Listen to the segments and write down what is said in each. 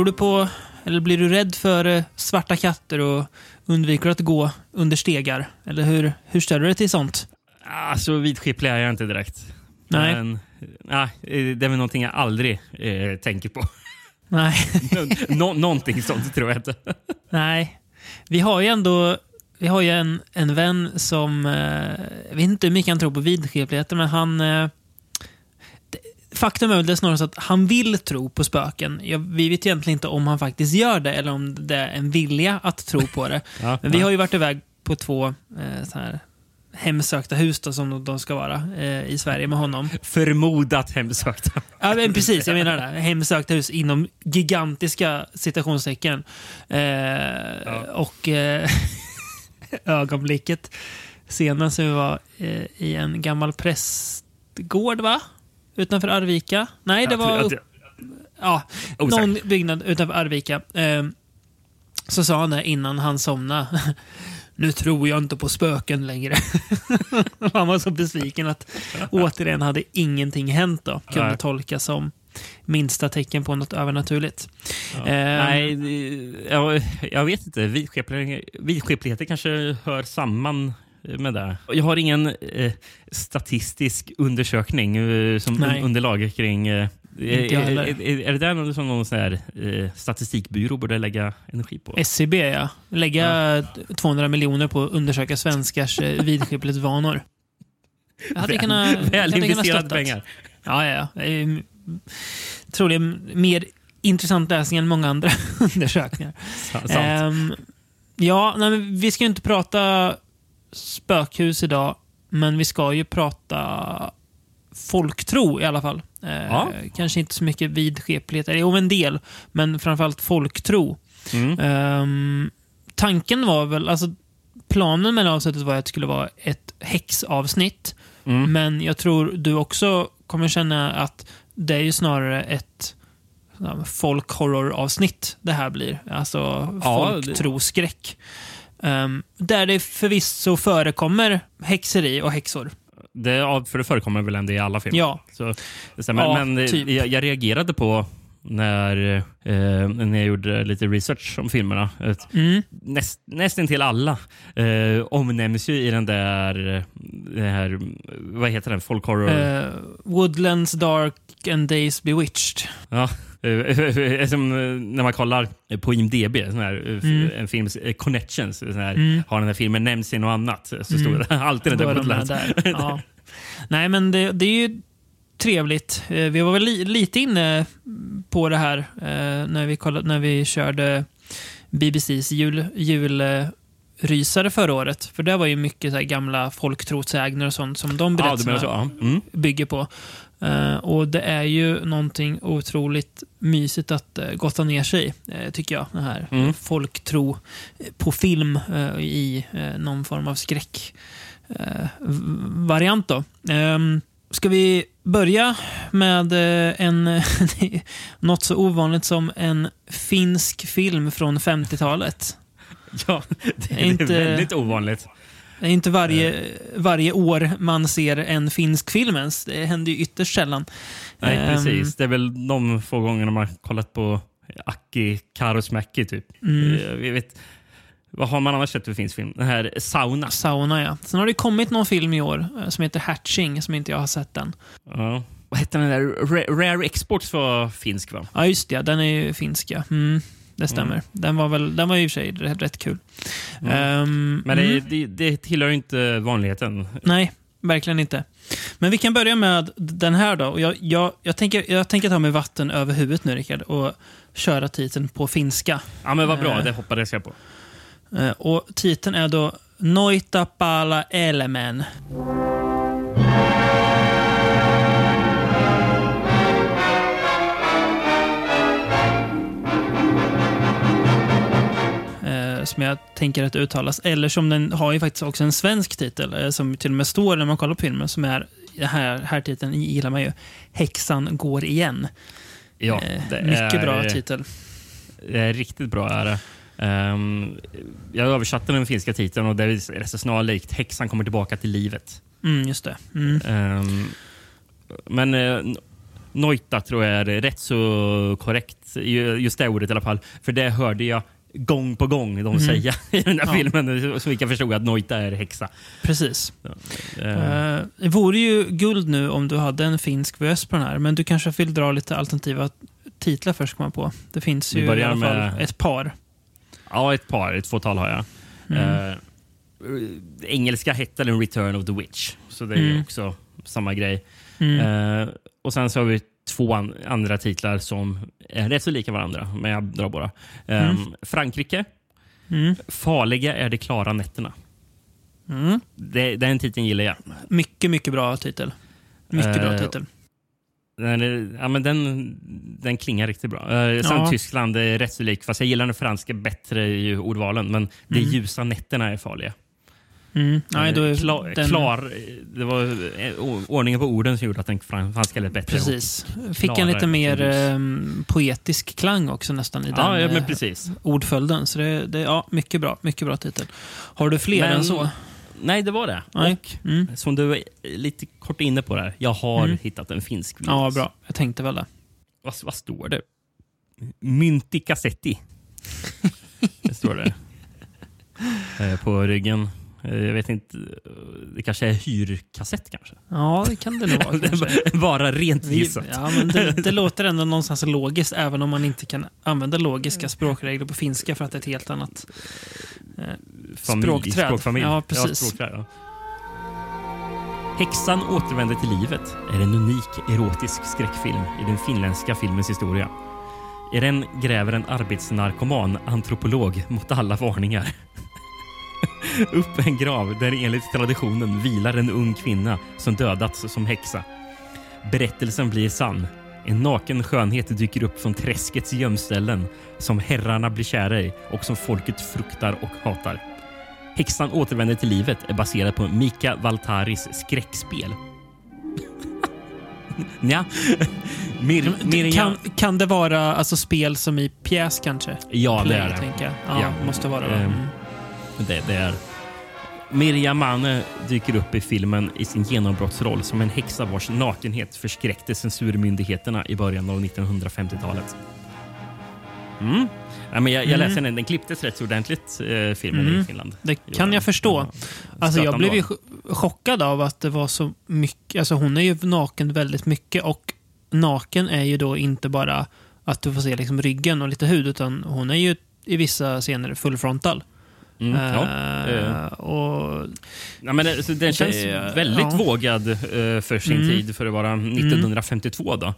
Tror du på, eller blir du rädd för eh, svarta katter och undviker att gå under stegar? Eller hur, hur ställer du dig till sånt? Alltså vidskeplig är jag inte direkt. Nej. Men, nej, det är väl någonting jag aldrig eh, tänker på. Nej. Nå någonting sånt tror jag inte. Nej. Vi har ju ändå vi har ju en, en vän som, eh, jag vet inte hur mycket han tror på vidskepligheter, men han... Eh, faktum är väl det snarare att han vill tro på spöken. Jag, vi vet egentligen inte om han faktiskt gör det eller om det är en vilja att tro på det. Ja, Men vi ja. har ju varit iväg på två eh, så här, hemsökta hus då, som de ska vara eh, i Sverige med honom. Förmodat hemsökta. Ja, men precis, jag menar det. Hemsökta hus inom gigantiska citationstecken. Eh, Och eh, ögonblicket senast vi var eh, i en gammal prästgård, va? Utanför Arvika. Nej, det var upp, ja, Osäker. någon byggnad utanför Arvika. Eh, så sa han det innan han somnade. Nu tror jag inte på spöken längre. han var så besviken att återigen hade ingenting hänt då. Kunde Nej. tolkas som minsta tecken på något övernaturligt. Ja. Ehm. Nej, jag, jag vet inte. Vidskeplighet- Vidskepligheter kanske hör samman med det. Jag har ingen eh, statistisk undersökning eh, som Nej. underlag kring... Eh, jag är, är, är det där något som någon sån här, eh, statistikbyrå borde lägga energi på? SCB, ja. Lägga 200 miljoner på att undersöka svenskars eh, vidskeplighetsvanor. Jag hade kunnat, väl investerade pengar. Ja, ja. ja. Det är ju Troligen mer intressant läsning än många andra undersökningar. Sant. Ehm, ja, nej, men vi ska ju inte prata spökhus idag, men vi ska ju prata folktro i alla fall. Eh, Ja. Kanske inte så mycket vidskepligheter, jo en del, men framförallt folktro. Mm. Ehm, tanken var väl, alltså planen med det avsnittet var att det skulle vara ett häxavsnitt. Mm. Men jag tror du också kommer känna att det är ju snarare ett folk-horror-avsnitt det här blir. Alltså Ja, folktroskräck. Um, där det förvisso förekommer häxeri och häxor. Det, ja, för det förekommer väl ändå i alla filmer. Ja. Så, stämmer. Ja, Men eh, typ. jag, jag reagerade på när, eh, när jag gjorde lite research om filmerna. Mm. näst, nästan till alla eh, omnämns ju i den där, eh, det här, vad heter den, folk horror... Eh, Woodlands Dark and Days Bewitched. Ja. Eh, Som eh, när man kollar på IMDB, sån här, eh, Mm. en films connections, sån här, Mm. har den här filmen nämnts i något annat så står Mm. det alltid den där Woodlands. Ja. Nej, men det, det är ju trevligt. Vi var väl li, lite inne på det här när, vi kollade, när vi körde BBCs jul, julrysare förra året. För det var ju mycket så gamla folktrosägner och sånt som de Ja, så? berättelserna Ja. Mm. bygger på. Eh, och det är ju någonting otroligt mysigt att uh, gotta ner sig i, eh, tycker jag. Det här Mm. folktro på film i någon form av skräck eh, v- variant då. Ehm, ska vi börja med en något så ovanligt som en finsk film från 50-talet? Ja, det är Inte- väldigt ovanligt. Det är inte varje, varje år man ser en finsk film ens. Det händer ju ytterst sällan. Nej, Ehm, precis. Det är väl de få gångerna man har kollat på Aki Kaurismäki typ. Mm. Eh, Vi vet, vad har man annars sett för finsk film? Den här Sauna. Sauna, ja. Sen har det kommit någon film i år eh, som heter Hatching, som inte jag har sett än. Ja. Vad hette den där? Ra- Rare Exports var finsk va? Ja, just det. Den är ju finsk, ja. Mm, det stämmer. Den, var väl, den var i och för sig rätt, rätt kul. Ehm, Men det, mm, det, det tillhör ju inte vanligheten. Nej, verkligen inte. Men vi kan börja med den här då. Och jag, jag, jag, tänker, jag tänker ta mig vatten över huvudet nu, Rickard, och köra titeln på finska. Ja men vad bra, Eh. det hoppades jag på. Eh, Och titeln är då Noita Pala Elemen. Som jag tänker att det uttalas. Eller som den har ju faktiskt också en svensk titel eh, som till och med står när man kollar på filmen. Som är, här, här titeln gillar man ju. Häxan går igen. Ja, Eh, det Mycket är, bra titel. Det är riktigt bra. Är det. Ehm, jag översatte den finska titeln och det är rätt så snarlikt Häxan kommer tillbaka till livet. Mm, just det. Mm. Ehm, men eh, Nojta tror jag är rätt så korrekt. Ju- Just det ordet i alla fall. För det hörde jag gång på gång de säga i den här Mm. Ja. filmen. Så vi kan förstå att Nojta är häxa. Precis. Eh, Eh, det vore ju guld nu om du hade en finsk VS på den här, men du kanske vill dra lite alternativa titlar först komma på. Det finns ju i alla fall ett par. Ja, ett par. Ett fåtal har jag. Mm. Eh, engelska hette den Return of the Witch. Så det är ju Mm. också samma grej. Mm. Eh, och sen så har vi två an andra titlar som är rätt så lika varandra, men jag drar bara. Eh, Mm. Frankrike. Mm. Farliga är de klara nätterna. Mm. Det, den titeln gillar jag. Mycket, mycket bra titel. Mycket bra Eh, titel. Den, är, ja, men den, den klingar riktigt bra. Eh, sen Ja. Tyskland är rätt så lik, fast jag gillar den franska bättre i ordvalen. Men de Mm. ljusa nätterna är farliga. Mm. Nej, då är klar, den, klar, det var eh, ordningen på orden som gjorde att den franska lät bättre. Precis. Fick en lite mer eh, poetisk klang också nästan i Ja, den ja, men eh, precis. ordföljden. Så det, det, ja, mycket bra. Mycket bra titel. Har du fler Men- än så? Nej, det var det. Nej. Och Mm. som du var lite kort inne på där, jag har Mm. hittat en finsk Ja, virus. bra. Jag tänkte väl det. Vad, vad står det? Mynti Cassetti. det står det. Eh, på ryggen. Eh, Jag vet inte. eh, Det kanske är hyrkassett kanske? Ja, det kan det nog vara. Bara rent gissat. ja, men det, det låter ändå någonstans logiskt, även om man inte kan använda logiska språkregler på finska för att det är ett helt annat eh, Familj, språkträd. Språkfamilj. Ja, precis. språkträd, ja. Häxan återvänder till livet är en unik erotisk skräckfilm i den finländska filmens historia. I den gräver en arbetsnarkoman antropolog mot alla varningar upp en grav där enligt traditionen vilar en ung kvinna som dödats som häxa. Berättelsen blir sann. En naken skönhet dyker upp från träskets gömställen som herrarna blir kära i och som folket fruktar och hatar. Häxan återvänder till livet är baserad på Mika Valtaris skräckspel. ja. Mir, Mirjam... kan, kan det vara alltså, spel som i pjäs kanske? Ja, det Play, är det. tänker jag. Ja, Ja. måste vara det. Ehm, Mm. Det, det är. Mirjam Mane dyker upp i filmen i sin genombrottsroll som en häxa vars nakenhet förskräckte censurmyndigheterna i början av 1950-talet. Mm. Ja, men jag, jag Mm. läste den. Den klipptes rätt ordentligt, eh, filmen Mm. i Finland. Det kan jag förstå. Alltså, jag blev ju chockad av att det var så mycket. Alltså, hon är ju naken väldigt mycket och naken är ju då inte bara att du får se liksom ryggen och lite hud, utan hon är ju i vissa scener fullfrontal. Mm, ja. Eh, och, ja, men det, så den känns Det- väldigt ja. vågad eh, för sin Mm. tid för att vara 1952. Då.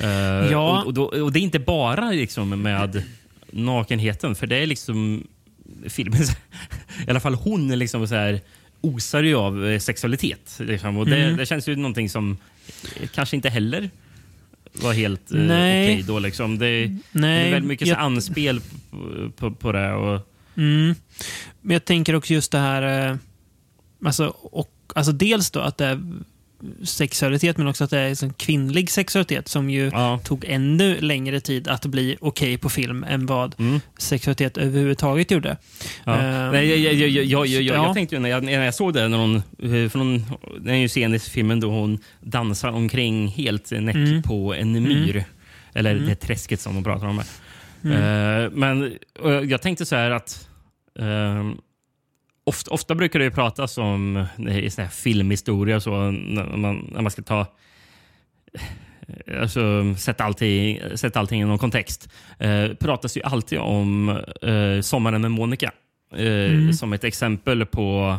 Eh, Ja. och, och, då, och det är inte bara liksom med nakenheten, för det är liksom filmen, i alla fall hon är liksom så här, osar ju av sexualitet. Liksom. Och det, Mm. det känns ju någonting som kanske inte heller var helt Nej. okej då. Liksom. Det, det är väldigt mycket så jag- anspel på, på, på det. Och, Mm. Men jag tänker också just det här, eh, alltså, och, alltså dels då att det är sexualitet men också att det är liksom kvinnlig sexualitet som ju ja. tog ännu längre tid att bli okej på film än vad Mm. sexualitet överhuvudtaget gjorde. Ja. Eh, Nej, jag, jag, jag, jag, ja. tänkte ju när jag, när jag såg det, när hon, eh, för hon, det är ju scen i filmen då hon dansar omkring helt näck Mm. på en myr. Eller Mm. det träsket som de pratar om. Här. Mm. Eh, men jag tänkte så här att eh, ofta, ofta brukar det ju pratas om det är så här filmhistoria så när man, när man ska ta Alltså, sätta allting, sätta allting i någon kontext. Eh, pratas ju alltid om eh, Sommaren med Monica. Eh, Mm. Som ett exempel på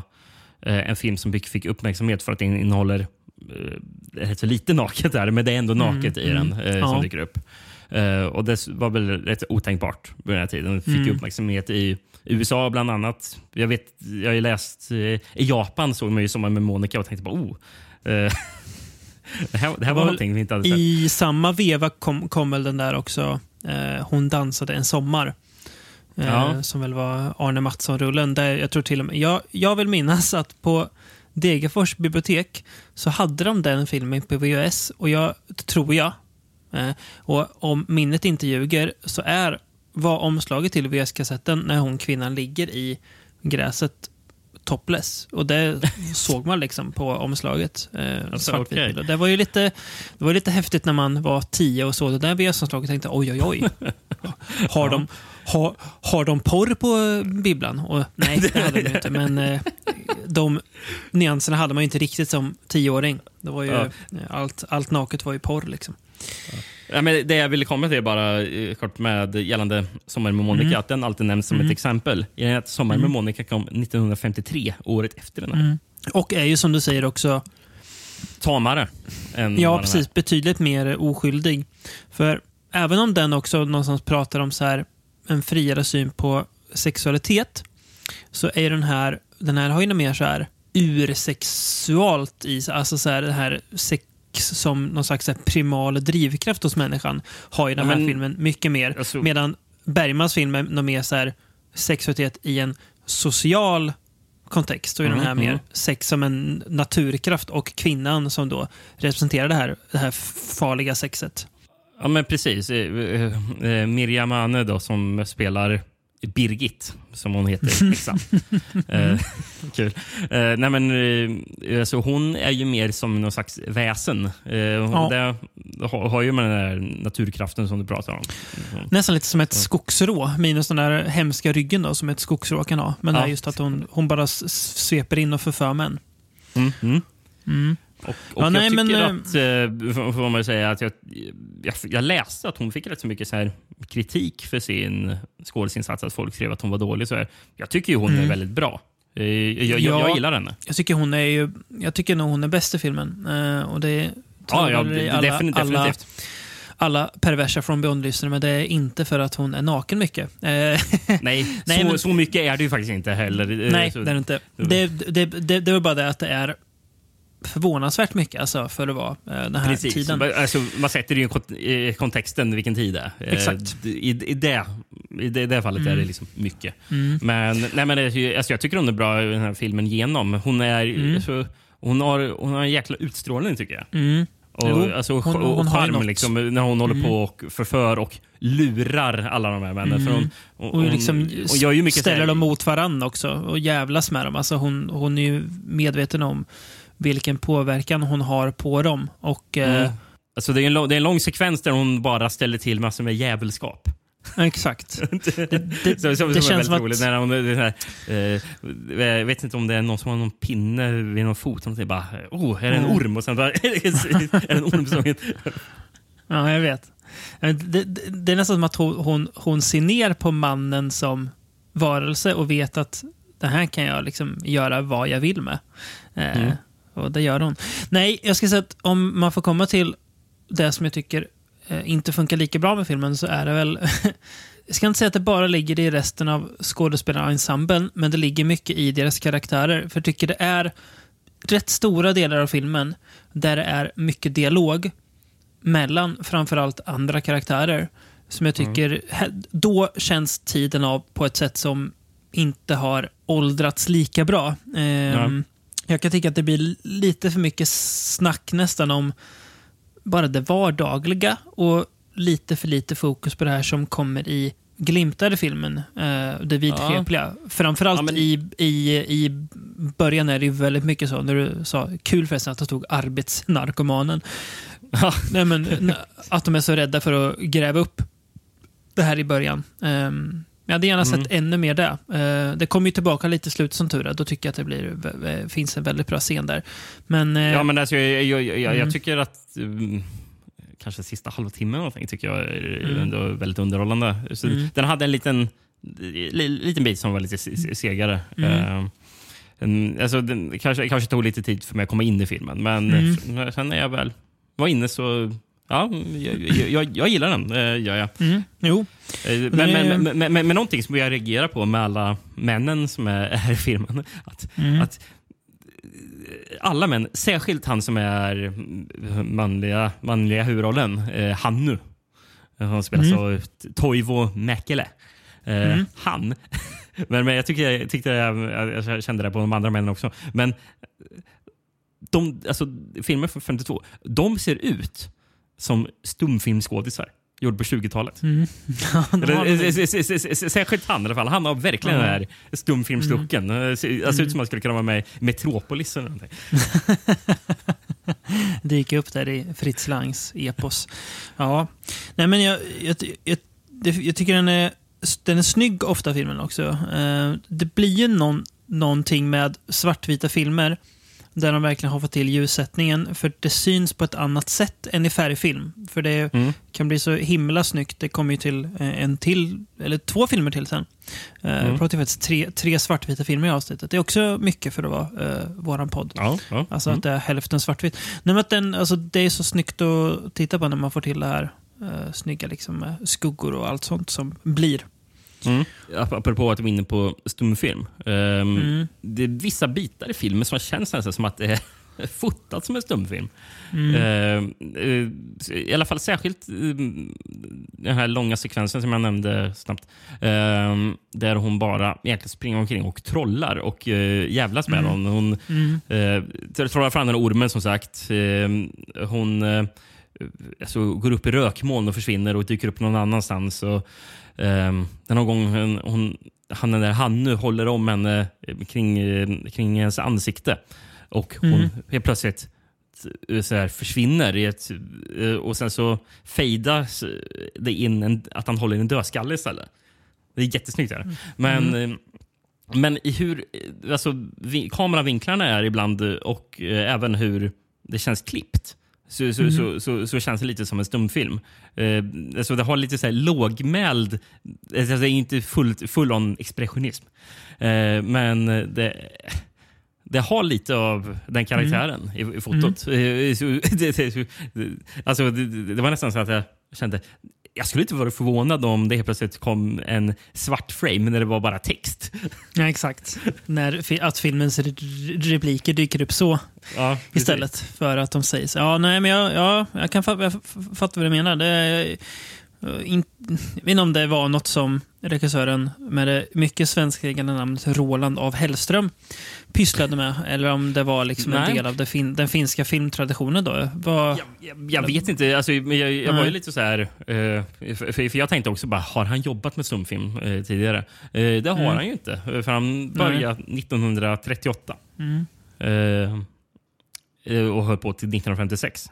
eh, en film som fick fick uppmärksamhet för att den innehåller eh, rätt så lite naket där, men det är ändå Mm, naket i mm. den eh, Ja. som dyker upp. Eh, och det var väl rätt otänkbart på den här tiden. Den Fick Mm. uppmärksamhet i USA bland annat. Jag, vet, jag har ju läst, eh, i Japan såg man ju Sommaren med Monica och tänkte bara oh. Eh, det här, det här var Var någonting vi inte hade sett. I samma veva kom, kom väl den där också, Hon dansade en sommar. Ja. Som väl var Arne Mattsson-rullen. Där jag, tror till och med, jag, jag vill minnas att på Degerfors bibliotek så hade de den filmen på VHS. Och jag tror jag, och om minnet inte ljuger, så är var omslaget till VHS-kassetten när hon kvinnan ligger i gräset topless. Och det såg man liksom på omslaget. Eh, Alltså. Och Det var ju lite, det var lite häftigt när man var tio och såg det där VHS-omslaget och tänkte oj, oj, oj. Har, de, har, har de porr på bibblan? Och, nej, det hade de inte. Men eh, de nyanserna hade man ju inte riktigt som tioåring. Det var ju, Ja. allt, allt naket var ju porr. Liksom. Ja, men det jag ville komma till bara eh, kort med gällande Sommar med Monica, Mm. att den alltid nämns som ett exempel. I att Sommar med Monica kom 1953, året efter den här. Mm. Och är ju som du säger också Tamare. Ja, precis. Betydligt mer oskyldig. För även om den också någonstans pratar om så här, en friare syn på sexualitet så är den här, den här har ju något mer så här ursexualt i. Alltså så här, det här sex som någon slags primal drivkraft hos människan har ju den här men- filmen mycket mer. Medan Bergmans film är mer så här, sexualitet i en social kontext. Och är den här Mm, mer mm. sex som en naturkraft och kvinnan som då representerar det här, det här farliga sexet. Ja, men precis. Eh, eh, eh, Miriam Ane då, som spelar Birgit, som hon heter. Liksom. eh, kul. Eh, nej, men, eh, alltså, hon är ju mer som någon slags väsen. Eh, och Det har, har ju med den där naturkraften som du pratar om. Mm. Nästan lite som ett skogsrå, minus den där hemska ryggen då, som ett skogsrå kan ha. Men Ja. det är just att hon, hon bara sveper in och förför män. Mm. Mm. Och, och Ja, jag nej, tycker men, att, eh, får man säga, att jag, jag, jag läste att hon fick rätt så mycket så här kritik för sin skådisinsats. Att folk skrev att hon var dålig. Så här. Jag tycker ju hon är Mm. väldigt bra. Eh, Jag, jag, Ja. jag gillar henne. Jag tycker hon är ju, jag tycker nog hon är bäst i filmen. Eh, och det Ja, ja, det- alla, definitivt. alla, alla perversa från Beyond-lyssnare, men det är inte för att hon är naken mycket. Nej, Nej, så, men- så mycket är det ju faktiskt inte heller. Nej, så, det är det inte. Det, det, det, det är bara det att det är förvånansvärt mycket alltså, för att vara eh, den här Precis. tiden. Alltså, man sätter det i kont- i kontexten vilken tid det är. Eh, Exakt. I, i, det, I det, det fallet är det liksom mycket. Men, nej, men alltså, jag tycker hon är bra i den här filmen genom. Hon, är, alltså, hon, har, hon har en jäkla utstrålning tycker jag. Mm. Och, Jo, alltså, hon- och, hon och charm liksom, när hon håller på och förför och lurar alla de här männen. För hon, och, Och, liksom och gör ju mycket ställer dem mot varandra också och jävlas med dem. Alltså hon, hon är ju medveten om vilken påverkan hon har på dem. Och, eh, Mm. Alltså, det, är en lång, det är en lång sekvens där hon bara ställer till massor med djävulskap. Exakt. Det, det, som, det som är känns som att... roligt. När hon, det här, eh, jag vet inte om det är någon som har någon pinne vid någon fot. Och bara, oh, är det en Mm. orm? Och sen bara, är det en orm som... Ja, jag vet. Det, det, det är nästan som att hon, hon, hon ser ner på mannen som varelse och vet att det här kan jag liksom göra vad jag vill med. Eh, Mm. Och det gör hon. Nej, jag ska säga att om man får komma till det som jag tycker eh, inte funkar lika bra med filmen så är det väl... jag ska inte säga att det bara ligger i resten av skådespelarensemblen, men det ligger mycket i deras karaktärer. För jag tycker det är rätt stora delar av filmen där det är mycket dialog mellan framförallt andra karaktärer. Som jag tycker, he- då känns tiden av på ett sätt som inte har åldrats lika bra. Ehm, Jag kan tycka att det blir lite för mycket snack nästan om bara det vardagliga och lite för lite fokus på det här som kommer i glimtar i filmen. Eh, det vidskepliga. Framförallt Ja, men- i, i, i början är det ju väldigt mycket så, när du sa, kul förresten att det stod arbetsnarkomanen. Ja. Nej, men, att de är så rädda för att gräva upp det här i början. Um, jag hade gärna sett Mm. ännu mer där. Eh, det kommer ju tillbaka lite i slutet som tur är. Då tycker jag att det blir, eh, finns en väldigt bra scen där. Men, eh, Ja, men alltså, jag, jag, jag, jag, Mm. tycker att um, kanske sista halvtimmen tycker jag är Mm. ändå väldigt underhållande. Så Mm. Den hade en liten, li, liten bit som var lite se- se- segare. Mm. En, alltså, den kanske, kanske tog lite tid för mig att komma in i filmen, men Mm. sen när jag väl var inne så Ja, jag, jag, jag, gillar den. eh, Gör jag. mm, jo. Eh, Men, men, men, men, men, någonting som jag reagerar på med alla männen som är, är i filmen. Att, Mm. att alla män, särskilt han som är manliga, manliga huvudrollen, eh, Hannu. Han spelas Mm. av Toivo Mäkelä. Eh, Mm. Han. men, men jag, tycker, jag tyckte jag, jag kände det på de andra männen också. Men de, alltså, filmer från 52, de ser ut som stumfilmsskådisar. gjord på 20-talet. Mm. Eller, Särskilt han i alla fall. Han har verkligen den här stumfilmslucken. Mm. Det ser ut som han skulle kunna vara med i Metropolis eller någonting. dyker upp där i Fritz Langs epos. Ja, nej men jag, jag, jag, det- jag tycker den är, den är snygg ofta filmen också. Eh, det blir ju någon, någonting med svartvita filmer där de verkligen har fått till ljussättningen för det syns på ett annat sätt än i färgfilm. För det Mm. kan bli så himla snyggt. Det kommer ju till eh, en till, eller två filmer till sen. Eh, Mm. Jag pratar ju faktiskt tre, tre svartvita filmer i avsnittet. Det är också mycket för att vara eh, våran podd. Ja, ja. Alltså Mm. att det är hälften svartvitt. Nej, men att den, alltså, det är så snyggt att titta på när man får till det här uh, snygga liksom, med skuggor och allt sånt som blir. Mm. Ap- Apropå att vi är inne på stumfilm. Um, Mm. Det är vissa bitar i filmen som känns nästan som att det är fotat som en stumfilm. Mm. Eh, I alla fall särskilt um, den här långa sekvensen som jag nämnde snabbt. där hon bara egentligen springer omkring och trollar och uh, jävlas med Mm. någon. Hon Mm. uh, trollar fram den ormen som sagt. Hon uh, alltså, går upp i rökmoln och försvinner och dyker upp någon annanstans. Och, um, den någon gång hon, hon, han den där Hannu håller om henne eh, kring, eh, kring hennes ansikte. Och hon Mm. helt plötsligt eh, så här, försvinner i ett, och sen så fejdas det in en, att han håller i en dödskalle istället. Det är jättesnyggt. Där. Men, eh, men i hur alltså, vi, kameravinklarna är ibland och eh, även hur det känns klippt så, så, så, så, så känns det lite som en stumfilm. Eh, alltså det har lite så här lågmäld... Alltså det är inte full, full on expressionism. Eh, men det, det har lite av den karaktären i, i fotot. Det, alltså det, det var nästan så att jag kände jag skulle inte vara förvånad om det helt plötsligt kom en svart frame när det var bara text. Ja, exakt. När, att filmens re- repliker dyker upp så Ja, istället för att de säger så. Ja, nej, men jag, ja, jag kan fatta, jag fatta vad du menar. Det in, jag vet inte om det var något som regissören med det mycket svenskägande namnet Roland av Hellström pysslade med. Eller om det var liksom en Nej. del av fin, den finska filmtraditionen. Då. Vad, Jag, jag, jag vet inte. Alltså, jag, jag var ju Nej. lite så här... eh, för, för jag tänkte också bara, har han jobbat med stumfilm eh, tidigare? Eh, det har Mm. han ju inte. eh, För han började 1938 Mm. eh, eh, och höll på till 1956.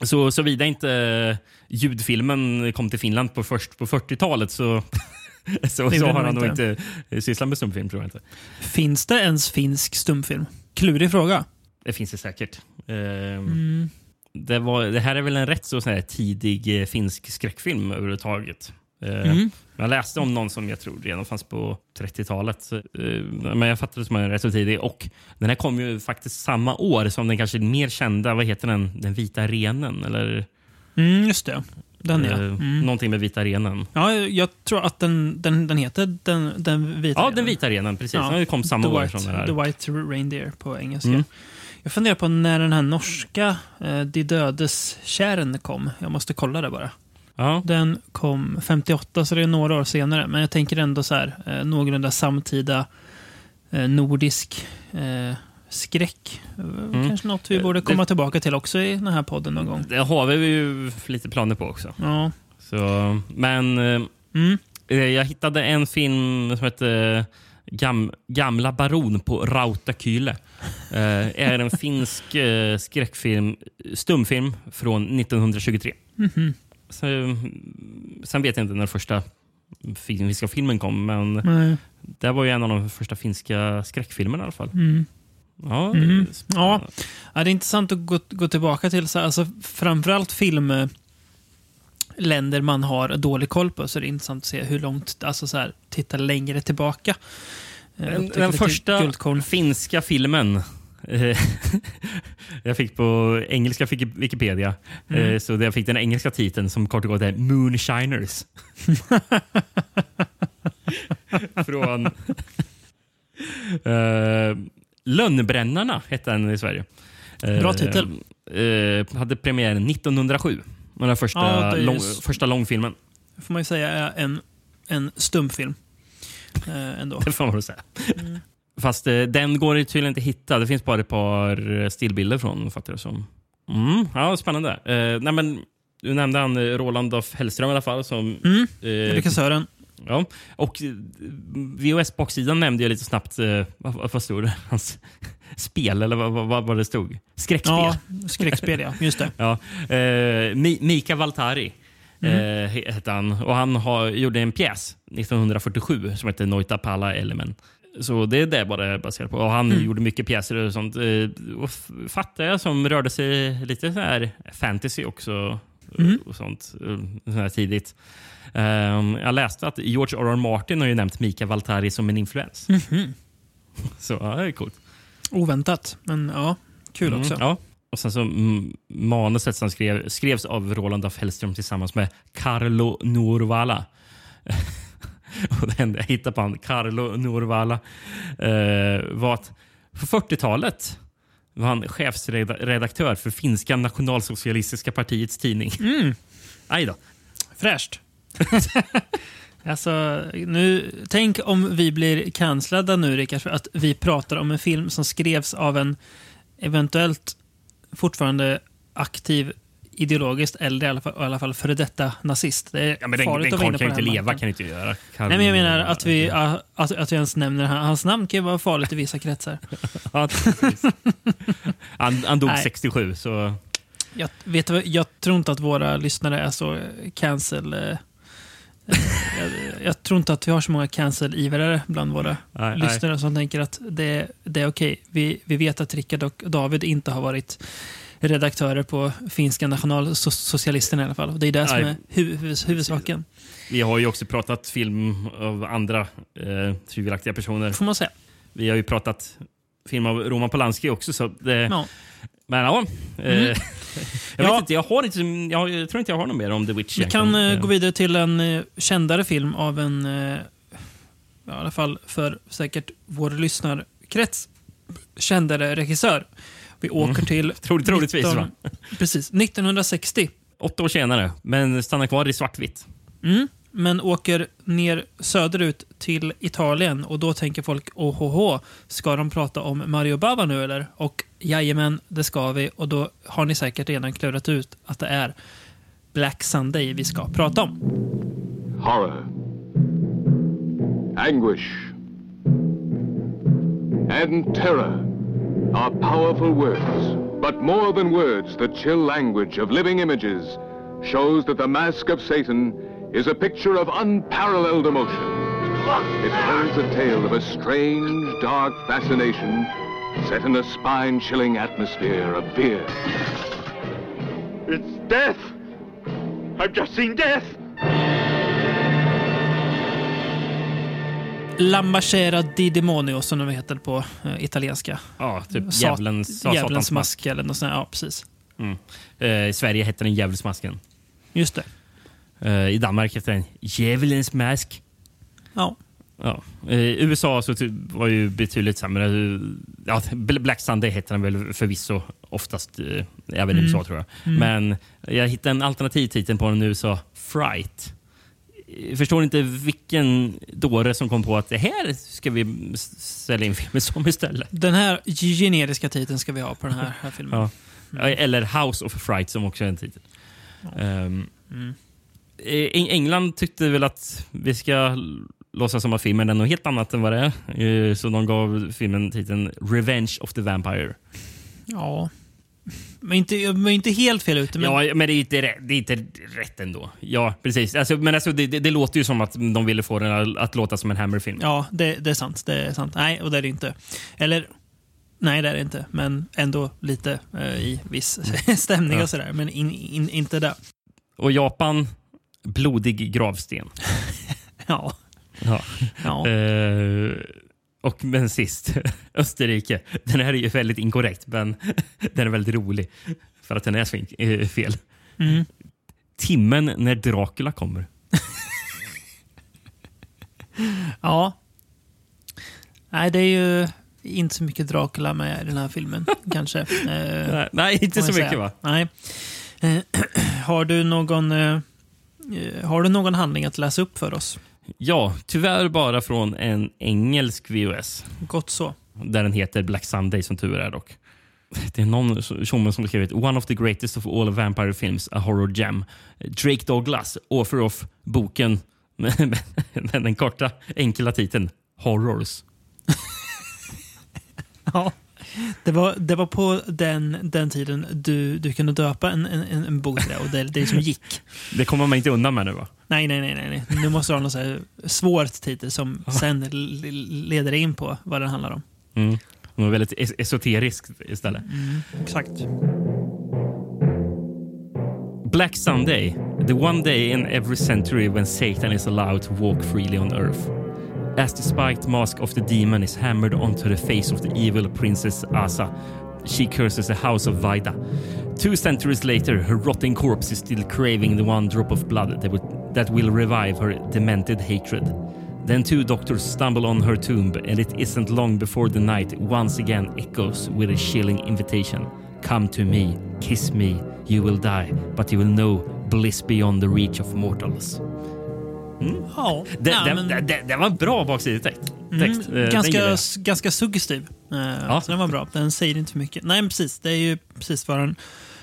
Så såvida inte eh, ljudfilmen kom till Finland på, först på 40-talet så, så, så har han nog inte. sysslat med stumfilm. tror jag inte. Finns det ens finsk stumfilm? Klurig fråga. Det finns det säkert. Eh, Mm. det, var, det här är väl en rätt så sån här tidig eh, finsk skräckfilm överhuvudtaget. Eh, Mm. Jag läste om någon som jag tror redan fanns på 30-talet. så, eh, Men jag fattade det som en rätt så tidig. Och den här kom ju faktiskt samma år som den kanske mer kända, vad heter den? Den vita renen? Eller Mm, just det. Den ja. eh, Mm. någonting med vita renen. Ja, jag tror att den, den, den heter den, den vita. Ja, renen. den vita renen. Precis. Ja. Den kom samma The år White, som den här. The White Reindeer på engelska. Mm. Jag funderar på när den här norska eh, De dödes kärn kom. Jag måste kolla det bara. Ja. Den kom 58, så det är några år senare. Men jag tänker ändå så här, eh, någorlunda samtida eh, nordisk eh, skräck. Eh, Kanske något vi Eh, borde det- komma tillbaka till också i den här podden någon gång. Det har vi ju lite planer på också. Ja. Så, men eh, Mm. Eh, Jag hittade en film som heter Gam, Gamla baron på Rautakyle. Eh, är en finsk eh, skräckfilm, stumfilm från 1923. Mhm. Så, sen vet jag inte när första finska filmen kom, men Nej. det var ju en av de första finska skräckfilmerna i alla fall. Mm. Ja, Mm. spännande. Ja, det är intressant att gå, gå tillbaka till så, alltså, framförallt filmländer man har dålig koll på. Så är det intressant att se hur långt, alltså så här, titta längre tillbaka. Eh, Den, den första guldkorn. finska filmen jag fick på engelska fick Wikipedia. Mm. Eh, Så jag fick den engelska titeln som kort och gott är Moonshiners. Från eh, Lönnbrännarna hette den i Sverige. Eh, Bra titel. Eh, hade premiär 1907. Den första, Ja, lång, första långfilmen. Får man ju säga är en, en stumfilm. Eh, ändå. Det får man väl säga. Mm. Fast eh, den går tydligen inte att hitta. Det finns bara ett par eh, stillbilder från, fattar jag som. Mm, ja, spännande. Eh, nej, men, du nämnde han eh, Roland af Hellström i alla fall. Som, Mm. eh, Regissören. ja. Och eh, VHS-baksidan nämnde jag lite snabbt. Vad, vad stod det? Hans spel, eller vad, vad, vad det stod? Skräckspel. Ja, skräckspel ja. Just det. Ja. Mi- Mika Valtari Mm. he- hette han. Och han har, gjorde en pjäs 1947 som heter Noita Pala Elemen. Så det är det bara baserat på. Och han Mm. gjorde mycket pjäser och sånt. Eh, och fattar jag som rörde sig lite så här fantasy också. Mm. Och sånt eh, så här tidigt. Ehm, jag läste att George R.R. Martin har ju nämnt Mika Valtari som en influens. Mhm. Så ja, det är coolt. Oväntat, men ja, kul också. Mm, ja. Och sen så mm, manuset som skrev, skrevs av Roland af Hellström tillsammans med Carlo Norvala. och det enda jag hittade på han, Carlo Norvala, eh, var att på 40-talet var han chefsredaktör för finska nationalsocialistiska partiets tidning. Mm, Aj då. fräscht. alltså, nu, tänk om vi blir cancellade nu, Rickard, för att vi pratar om en film som skrevs av en eventuellt fortfarande aktiv ideologiskt äldre, i alla fall, i alla fall före detta nazist. Det är Ja, men den, farligt den att vara inne kan ju på inte den här leva, marken. kan inte göra. Carlo Nej, men jag menar att vi, att, att vi ens nämner han- hans namn kan ju vara farligt i vissa kretsar. Ja, han, han dog Nej. 67, så... Jag, vet jag tror inte att våra lyssnare är så cancel... Eh, eh, jag, jag tror inte att vi har så många cancel-ivrare bland våra Nej, nej. lyssnare som tänker att det, det är okej. Vi, vi vet att Rickard och David inte har varit redaktörer på finska nationalsocialisterna i alla fall. Det är det som är hu, huvud, huvudsaken, Vi har ju också pratat film av andra eh, tvivelaktiga personer. får man säga. Vi har ju pratat film av Roman Polanski också. Så det, Ja. Men ja. Eh, Mm. jag, Ja. vet inte, jag, har inte, jag, jag tror inte jag har något mer om The Witch. Vi kan eh, gå vidare till en eh, kändare film av en, ja, i alla fall för säkert vår lyssnarkrets, kändare regissör. Vi åker till... Tro- troligtvis, va? Precis. 1960. Åtta år senare, men stannar kvar i svartvitt. Mm. Men åker ner söderut till Italien och då tänker folk åhåhå, ska de prata om Mario Bava nu eller? Och jajamän, det ska vi. Och då har ni säkert redan klurat ut att det är Black Sunday vi ska prata om. horror, anguish, and terror are powerful words. But more than words, the chill language of living images shows that the Mask of Satan is a picture of unparalleled emotion. It tells a tale of a strange, dark fascination set in a spine-chilling atmosphere of fear. It's death! I've just seen death! Lambacera di Demonio som de heter på eh, italienska. Ja, typ Sat- djävulens, ja, Djävulens mask. eller något sånt. Ja, precis. Mm. Eh, I Sverige heter den Djävulsmasken. Just det. Eh, I Danmark heter den Djävulens mask. Ja. Ja. Eh, I USA så var ju betydligt sämre. Ja, Bl- Black Sunday heter den väl förvisso oftast, eh, även i USA tror jag. Men jag hittade en alternativ titel på den i USA, Fright. Förstår inte vilken dåre som kom på att det här ska vi sälja in filmen som istället. Den här generiska titeln ska vi ha på den här, här filmen. Ja. Ja, Eller House of Fright som också är en titel. Ehm, eh, Eng- England tyckte väl att vi ska låtsas som att filmen är något helt annat än vad det är. Eh, Så de gav filmen titeln Revenge of the Vampire. Ja. Men inte, men inte helt fel ute. Men Ja, men det är inte det är inte rätt ändå. Ja, precis. Alltså, men alltså, det, det, det låter ju som att de ville få den att låta som en Hammer-film. Ja, det, det är sant. Det är sant. Nej, och det är det inte. Eller, nej det är det inte. Men ändå lite eh, i viss stämning Ja. och sådär. Men in, in, inte där. Och Japan, blodig gravsten. Ja. Ja. ja. Eh, och men sist, Österrike. Den här är ju väldigt inkorrekt, men den är väldigt rolig. För att den är så eh, fel. Mm. Timmen när Dracula kommer. ja. Nej, det är ju inte så mycket Dracula med i den här filmen, kanske. Eh, Nej, inte så mycket säga. va? Nej. Eh, har du någon... eh, eh, har du någon handling att läsa upp för oss? Ja, tyvärr bara från en engelsk VOS. Gott så. Där den heter Black Sunday som tur är dock. det är någon tjomme som skrivit “One of the greatest of all vampire films, a horror gem”. Drake Douglas, author of boken med den korta, enkla titeln Horrors. Ja. Det var, det var på den, den tiden du, du kunde döpa en, en, en bok det och det, det liksom gick. Det kommer man inte undan med nu va? Nej, nej, nej. nej. Nu måste du ha någon så här svår titel som sen leder in på vad den handlar om. Mm. Något väldigt es- esoteriskt istället. Exakt. Black Sunday, the one day in every century when Satan is allowed to walk freely on earth. As the spiked mask of the demon is hammered onto the face of the evil princess Asa, she curses the house of Vaida. Two centuries later, her rotting corpse is still craving the one drop of blood that, would, that will revive her demented hatred. Then two doctors stumble on her tomb, and it isn't long before the night once again echoes with a chilling invitation. Come to me, kiss me, you will die, but you will know bliss beyond the reach of mortals. Ja, Det, nej, det, men- det, det, det var en bra baksidestext. Text. Eh, Mm, den ganska, ganska suggestiv. Eh, Ja. Så den var bra. Den säger inte för mycket. Nej, men precis. Det är ju precis vad den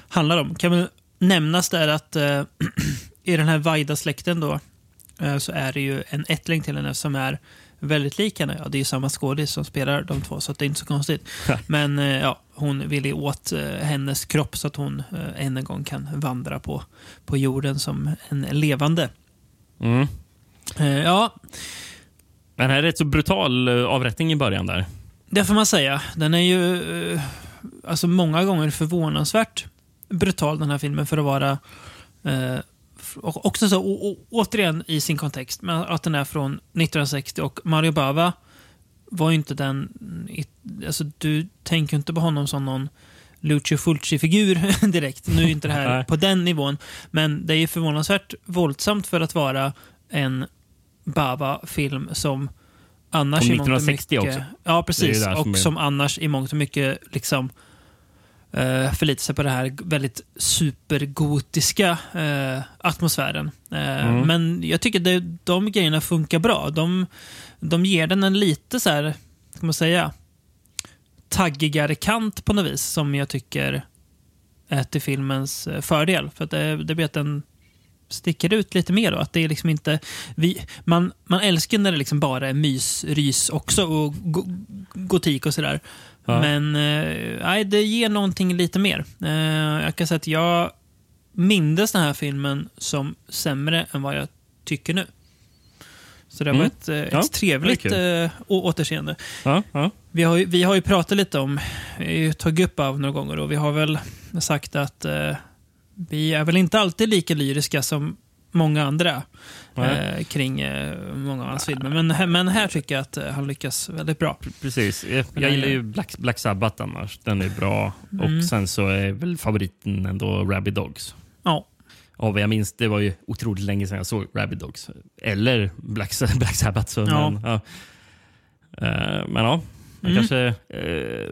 handlar om. Kan väl nämnas där att eh, i den här Vaida-släkten då eh, så är det ju en ättling till henne som är väldigt lik henne. Ja, det är ju samma skådis som spelar de två, så att det är inte så konstigt. Men eh, ja, hon vill ju åt eh, hennes kropp så att hon eh, än en gång kan vandra på, på jorden som en levande. Mm. Eh, ja, Men här är rätt så brutal eh, avrättning i början där. Det får man säga. Den är ju eh, alltså många gånger förvånansvärt brutal den här filmen för att vara eh, också så å, å, återigen i sin kontext, men att den är från 1960 och Mario Bava var ju inte den... Alltså, du tänker inte på honom som någon Lucio Fulci-figur direkt. Nu är ju inte det här på den nivån, men det är ju förvånansvärt våldsamt för att vara en Bava-film som annars Från i mångt och 1960 mycket, också. Ja, precis. där och som är- som annars i mångt och mycket liksom uh, förlitar sig på det här väldigt supergotiska eh, atmosfären. Eh, Mm. Men jag tycker det, de grejerna funkar bra. De, de ger den en lite så här, ska man säga, taggigare kant på något vis som jag tycker är till filmens fördel. För att det, det blir att den sticker ut lite mer. Då. Att det är liksom inte, vi, man, man älskar när det liksom bara är mys, rys också och go, gotik och sådär. Ja. Men eh, det ger någonting lite mer. Eh, jag kan säga att jag mindes den här filmen som sämre än vad jag tycker nu. Så det var Mm. ett, eh, ett Ja, trevligt å- återseende. Ja, ja. Vi har, ju, vi har ju pratat lite om, tagit upp av några gånger och vi har väl sagt att eh, vi är väl inte alltid lika lyriska som många andra eh, kring eh, många av hans filmer. Men, men här tycker jag att eh, han lyckas väldigt bra. Precis. Jag, jag gillar ju Black, Black Sabbath annars. Den är bra. Mm. Och sen så är väl favoriten ändå Rabid Dogs. Ja, Och vad jag minns, det var ju otroligt länge sedan jag såg Rabid Dogs. Eller Black, Black Sabbath. Så, Ja. Men, ja. Eh, men ja, man Mm. kanske eh,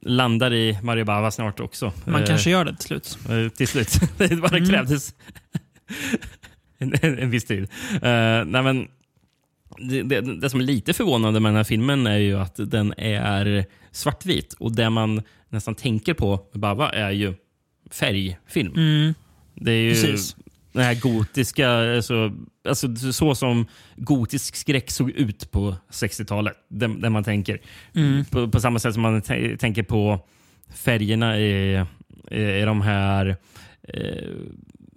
landar i Mario Bava snart också. man Eh, kanske gör det till slut. Eh, till slut. det bara Mm. krävdes en, en, en viss tid. Uh, nej, men det, det, det som är lite förvånande med den här filmen är ju att den är svartvit. Och det man nästan tänker på med Bava är ju färgfilm. Mm, Det är ju precis. den här gotiska, alltså, alltså så som gotisk skräck såg ut på 60-talet. Där, där man tänker. Mm. På, på samma sätt som man tä- tänker på färgerna i, i, i de här eh,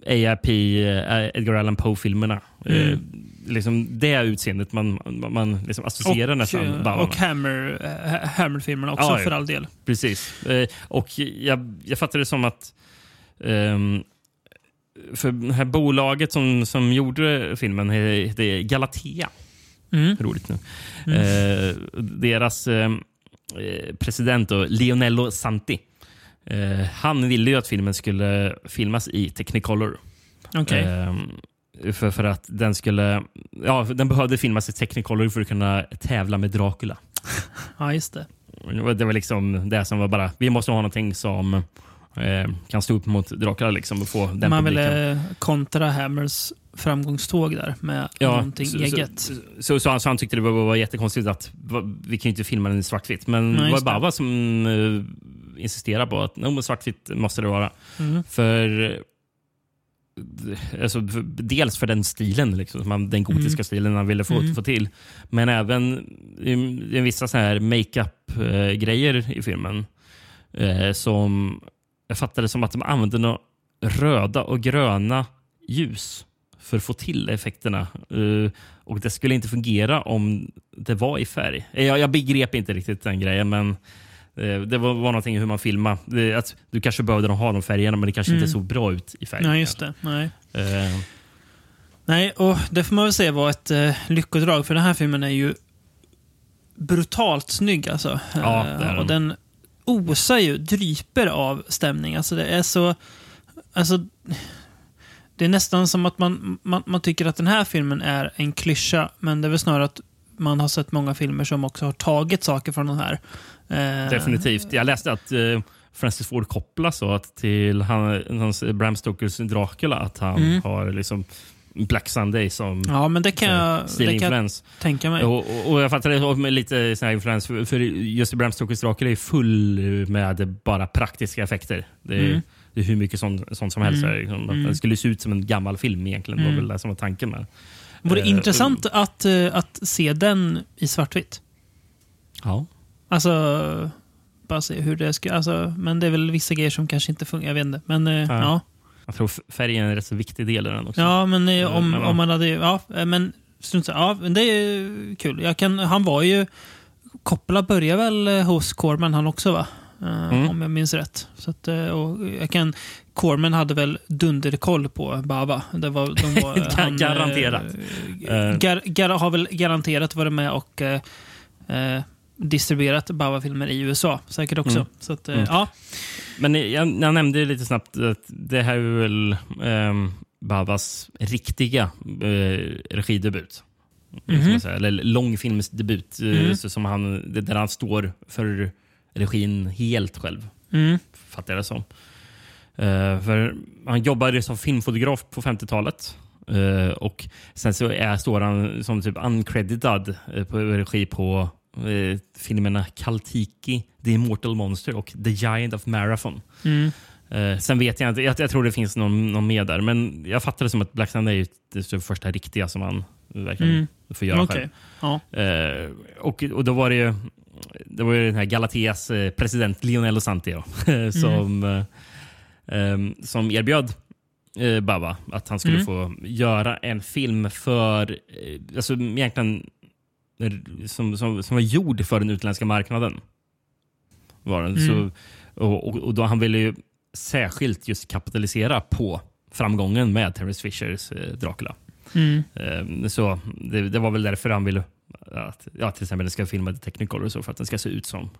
AIP, eh, Edgar Allan Poe-filmerna. Mm. Eh, liksom det utseendet man, man, liksom associerar nästan. eh, Bava och. Hammer, Hammer-filmerna också Ja, för all del. Precis. Eh, och jag, jag fattar det som att ehm, för det här bolaget som, som gjorde filmen heter Galatea. Mm. Roligt nu. Eh, deras eh, eh, president, då, Leonello Santi, eh, han ville ju att filmen skulle filmas i Technicolor. Okej. Eh, för, för att den skulle... Ja, den behövde filmas i Technicolor för att kunna tävla med Dracula. Ja, just det. Det var, liksom det som var bara, vi måste ha någonting som kan stå upp mot Dracula liksom och få den Man publiken. ville kontra Hammers framgångståg där med någonting så, eget. Så, så, så, han, så han tyckte det var, var jättekonstigt att va, vi kan ju inte filma den i svartvitt. Men Nej, det var. Bava som eh, insisterar på att no, svartvitt måste det vara. För Alltså, dels för den stilen, liksom, den gotiska stilen han ville få, få till. Men även i, i vissa så här makeup-grejer i filmen. Eh, som jag fattade som att de använde några röda och gröna ljus för att få till effekterna. Eh, och Det skulle inte fungera om det var i färg. Eh, Jag, jag begrep inte riktigt den grejen, men eh, det var, var någonting hur man filmade. Det, att du kanske behövde ha de färgerna, men det kanske inte såg bra ut i färg. Nej, just det. Nej. Nej, och det får man väl säga var ett lyckodrag, för den här filmen är ju brutalt snygg alltså. Ja, det och den osar ju, dryper av stämning. Alltså det är så... Alltså, det är nästan som att man, man, man tycker att den här filmen är en klyscha, men det är väl snarare att man har sett många filmer som också har tagit saker från den här. Eh, Definitivt. Jag läste att eh, Francis Ford Coppola sa att till han, hans Bram Stokers Dracula att han har liksom Black Sunday som Mm. Ja, men det kan jag, det kan jag tänka mig. Och, och, och jag fattar det med lite sån här influens, för, för just Bram Stokers Dracula är full med bara praktiska effekter. Det är, Mm. det är hur mycket sånt, sånt som helst. Liksom. Det skulle se ut som en gammal film egentligen. Det var väl det som var tanken med Vore Eh, intressant att, eh, att se den i svartvitt. Ja. Alltså, bara se hur det ska... Alltså, men det är väl vissa grejer som kanske inte funkar. Jag vet inte. Men eh, ja. Jag tror färgen är en rätt så viktig del i den också. Ja, men eh, Eh, om, men om man hade... Ja, eh, men. Ja, det är kul. Jag kan, han var ju... Coppola började väl eh, hos Corman han också, va? Mm. Om jag minns rätt. Så att, och jag kan, Corman hade väl dunderkoll på Bava. Det var, de var, Ga- garanterat. eh, Gar, gar, har väl garanterat varit med och eh, distribuerat Bava-filmer i USA. Säkert också. Mm. Så att, Mm. ja. Men jag, jag nämnde lite snabbt att det här är väl um, Babas riktiga eh, regidebut. Man säga. Eller långfilmsdebut. eh, Mm. så som han, där han står för regin helt själv, Mm. fattar jag det som. Eh, för han jobbade som filmfotograf på 50-talet. Eh, och sen så är, står han som typ uncredited eh, på regi på eh, filmerna Kaltiki, The Immortal Monster och The Giant of Marathon. Mm. Eh, sen vet jag inte, jag, jag tror det finns någon, någon mer där. Men jag fattar det som att Black Sunday är det första riktiga som han verkligen Mm. får göra Okej. själv. Ja. Eh, och, och då var det ju det var ju den här Galateas eh, president Lionel Santi som, eh, em, som erbjöd eh, Baba att han skulle Mm. få göra en film för, alltså egentligen som, som, som var gjord för den utländska marknaden. Var den. Mm. Så, och, och, och då han ville ju särskilt just kapitalisera på framgången med Terence Fishers eh, Dracula. Mm. Ehm, Så det, det var väl därför han ville att ja, till exempel den ska filma Technicolor och så för att den ska se ut som.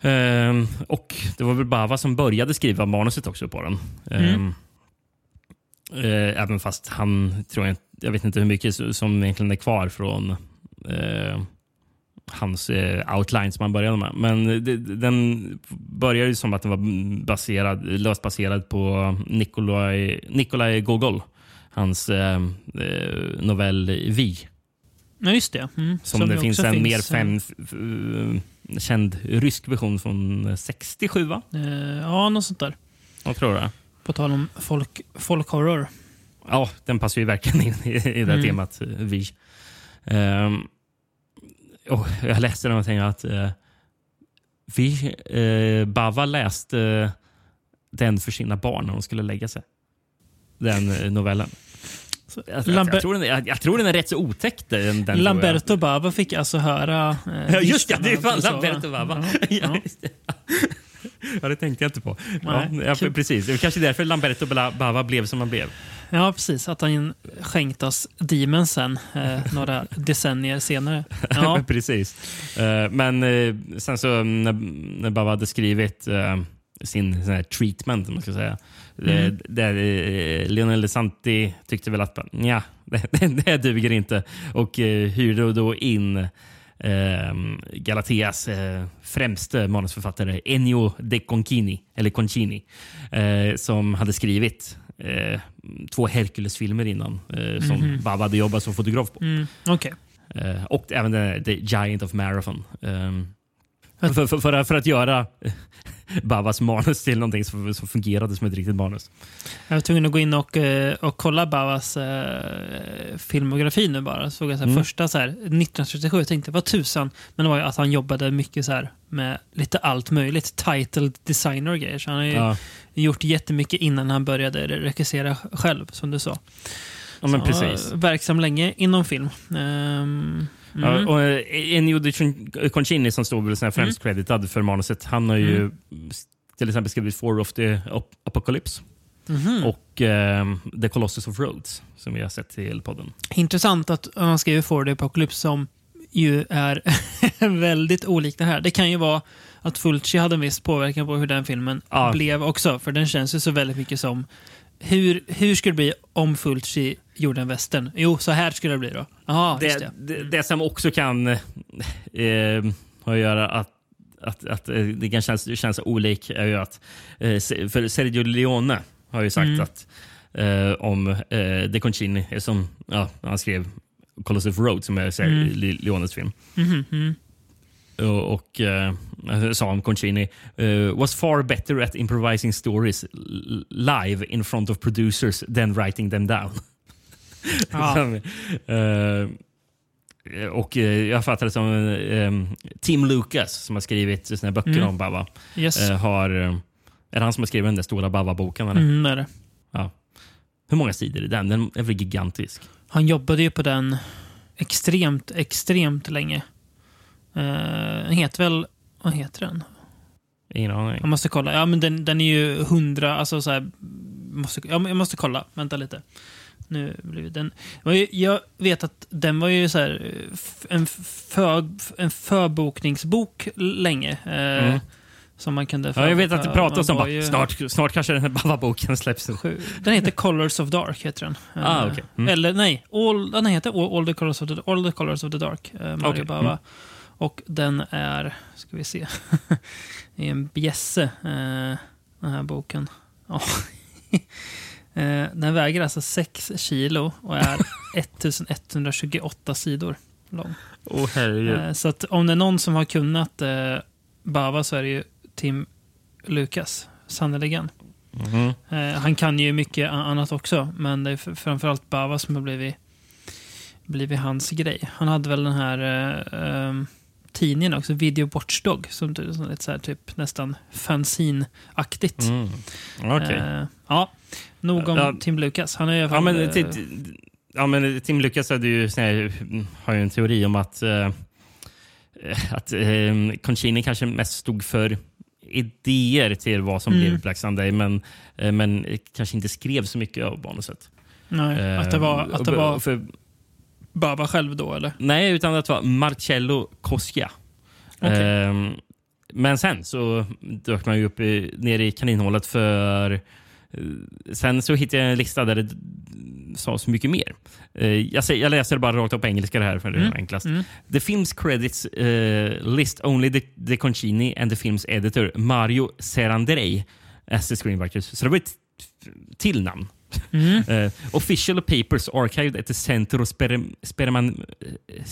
Ehm, och det var väl Bava som började skriva manuset också på den. Ehm, eh, även fast han, tror jag, jag vet inte hur mycket som egentligen är kvar från eh, hans eh, outline som han började med. Men det, den började ju som att den var baserad, löst baserad på Nikolaj, Nikolaj Gogol hans eh, eh, novell Vi. Ja, just det. Mm. Som, det finns en mer eh, fem, f- känd rysk version från 67, va? Eh, ja, något sånt där. Jag tror det. På tal om folk, folkhorror. Ja, den passar ju verkligen in i, i det här Mm. temat, eh, Vi. Um, och jag läste någonting att uh, Vi, eh, Bava läste eh, den för sina barn när de skulle lägga sig. Den novellen. Så, Jag, Lamber- jag, tror den, jag, jag tror den är rätt så otäck. Den, den. Lamberto Bava fick alltså höra... Eh, Ja, just det, just det är Lamberto Bava. Ja, Ja, ja. det. Ja, tänkte jag inte på. Ja, ja, precis. Det var kanske därför Lamberto Bava blev som han blev. Ja, precis. Att han skänkt oss Demon sen, eh, några decennier senare. Ja. precis. Eh, men eh, sen så när, när Bava hade skrivit eh, sin sån här treatment, man ska säga. Mm. Eh, där eh, Leonel Santi tyckte väl att ja, det, det, det duger inte. Och hyrde då in Galateas främste manusförfattare Ennio De Concini, eller Concini som hade skrivit eh, två Hercules-filmer innan eh, som Bava hade jobbat som fotograf på. Mm, Okej. Eh, och även The Giant of Marathon. Um, För, för, för, för att göra Babas manus till någonting som, som fungerade som ett riktigt manus. Jag var tvungen att gå in och, eh, och kolla Babas eh, filmografi nu bara. Såg jag så Mm. Första så här, 1937, jag tänkte vad tusan. Men det var ju att han jobbade mycket så här med lite allt möjligt. Title designer och grejer. Så han har ju Ja, gjort jättemycket innan han började regissera själv, som du sa. ja men Så, precis. Verksam länge inom film. Ehm, Ja, mm. och eh, Ennio Concini som sån här främst creditad för manuset. Han har ju s- till exempel skrivit Four of the Ap- Apocalypse Mhm. och ehm, The Colossus of Rhodes som vi har sett i podden. Intressant att han skriver For the Apocalypse som ju är väldigt olikt det här. Det kan ju vara att Fulci hade en viss påverkan på hur den filmen Ja. blev också. För den känns ju så väldigt mycket som hur, hur skulle det bli om Fulci gjorde en western? Jo, så här skulle det bli då. Just Det, det. det, det som också kan eh, ha att göra att att, att eh, det kan kännas, känns olik är ju att eh, för Sergio Leone har ju sagt Mm. att eh, om eh, De Concini, som ja, han skrev Colossus of Rhodes som är Sergio Mm. Le- Leones film. Mhm, mhm. Och, och eh, sa om Concini eh, was far better at improvising stories live in front of producers than writing them down. Ja. Eh, och eh, jag fattar det som eh, Tim Lucas som har skrivit här böcker Mm. om Baba. Yes. Eh, har, eh, är det han som har skrivit den där stora Baba-boken? Mm, det är det. Ja. Hur många sidor är den? Den är väl gigantisk? Han jobbade ju på den extremt, extremt länge. Uh, den heter väl... Vad heter den? Ingen aning. Jag måste kolla. Ja, men den, den är ju hundra... Alltså så här, måste, ja, men jag måste kolla. Vänta lite. Nu blir den... Jag vet att den var ju så här, en, för, en förbokningsbok länge. eh, Mm. Som man kunde... Ja, jag vet att det pratas om ju- snart, snart kanske den här Baba-boken släpps. Sju. Den heter Colors of Dark. heter den. Ah, Eh, okej. Mm. Eller nej, all, den heter all, the colors of the, all the Colors of the Dark. eh, Mario Okej, Bava. mm. Och den är, ska vi se, det är en bjässe, eh, den här boken. Eh, den väger alltså 6 kilo och är 1128 sidor lång. Herregud. Eh, Så att om det är någon som har kunnat eh, Bava så är det ju Tim Lucas, sannerligen. Eh, han kan ju mycket annat också, men det är framförallt Bava som har blivit, blivit hans grej. Han hade väl den här eh, ehm, tidningen också, Video Watchdog, som som så här, typ nästan fanzine-aktigt. Mm. Okej. Eh, ja, nog om Ja. Tim Lucas. Han är i alla Ja, men, eh, ja, men Tim Lucas hade ju, här, har ju en teori om att, eh, att eh, Concini kanske mest stod för idéer till vad som Mm. blev Black Sunday, men, eh, men kanske inte skrev så mycket av manuset. nej, att det var, att det Eh, var för, Bava själv då, eller? nej, utan att det var Marcello Coscia. Okej. Ehm, men sen så dök man ju upp i, ner i kaninhålet för... eh, Sen så hittade jag en lista där det sades mycket mer. Eh, jag, säger, jag läser bara rakt upp på engelska det här för det är Mm. enklast. Mm. The film's credits eh, list only the, the Concini and the film's editor Mario Serandrei as the screenwriters. Så det var ett till namn. Mm. Uh, official papers archived at the Centro Sperim, Speriman, eh,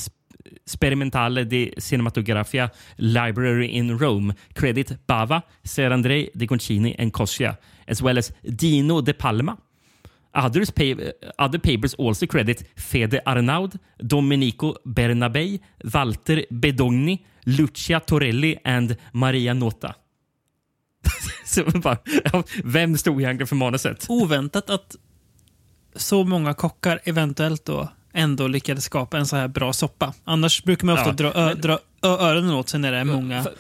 Sperimentale di Cinematografia Library in Rome credit Bava, Serandrei, De Concini and Coscia, as well as Dino De Palma. Others pay, eh, other papers also credit Fede Arnaud, Domenico Bernabei, Walter Bedogni, Lucia Torelli and Maria Nota. Så bara, vem stod egentligen för manuset? Oväntat att så många kockar eventuellt då ändå lyckades skapa en så här bra soppa. Annars brukar man ofta Ja, dra, ö, dra ö, öronen åt sig när det är många För-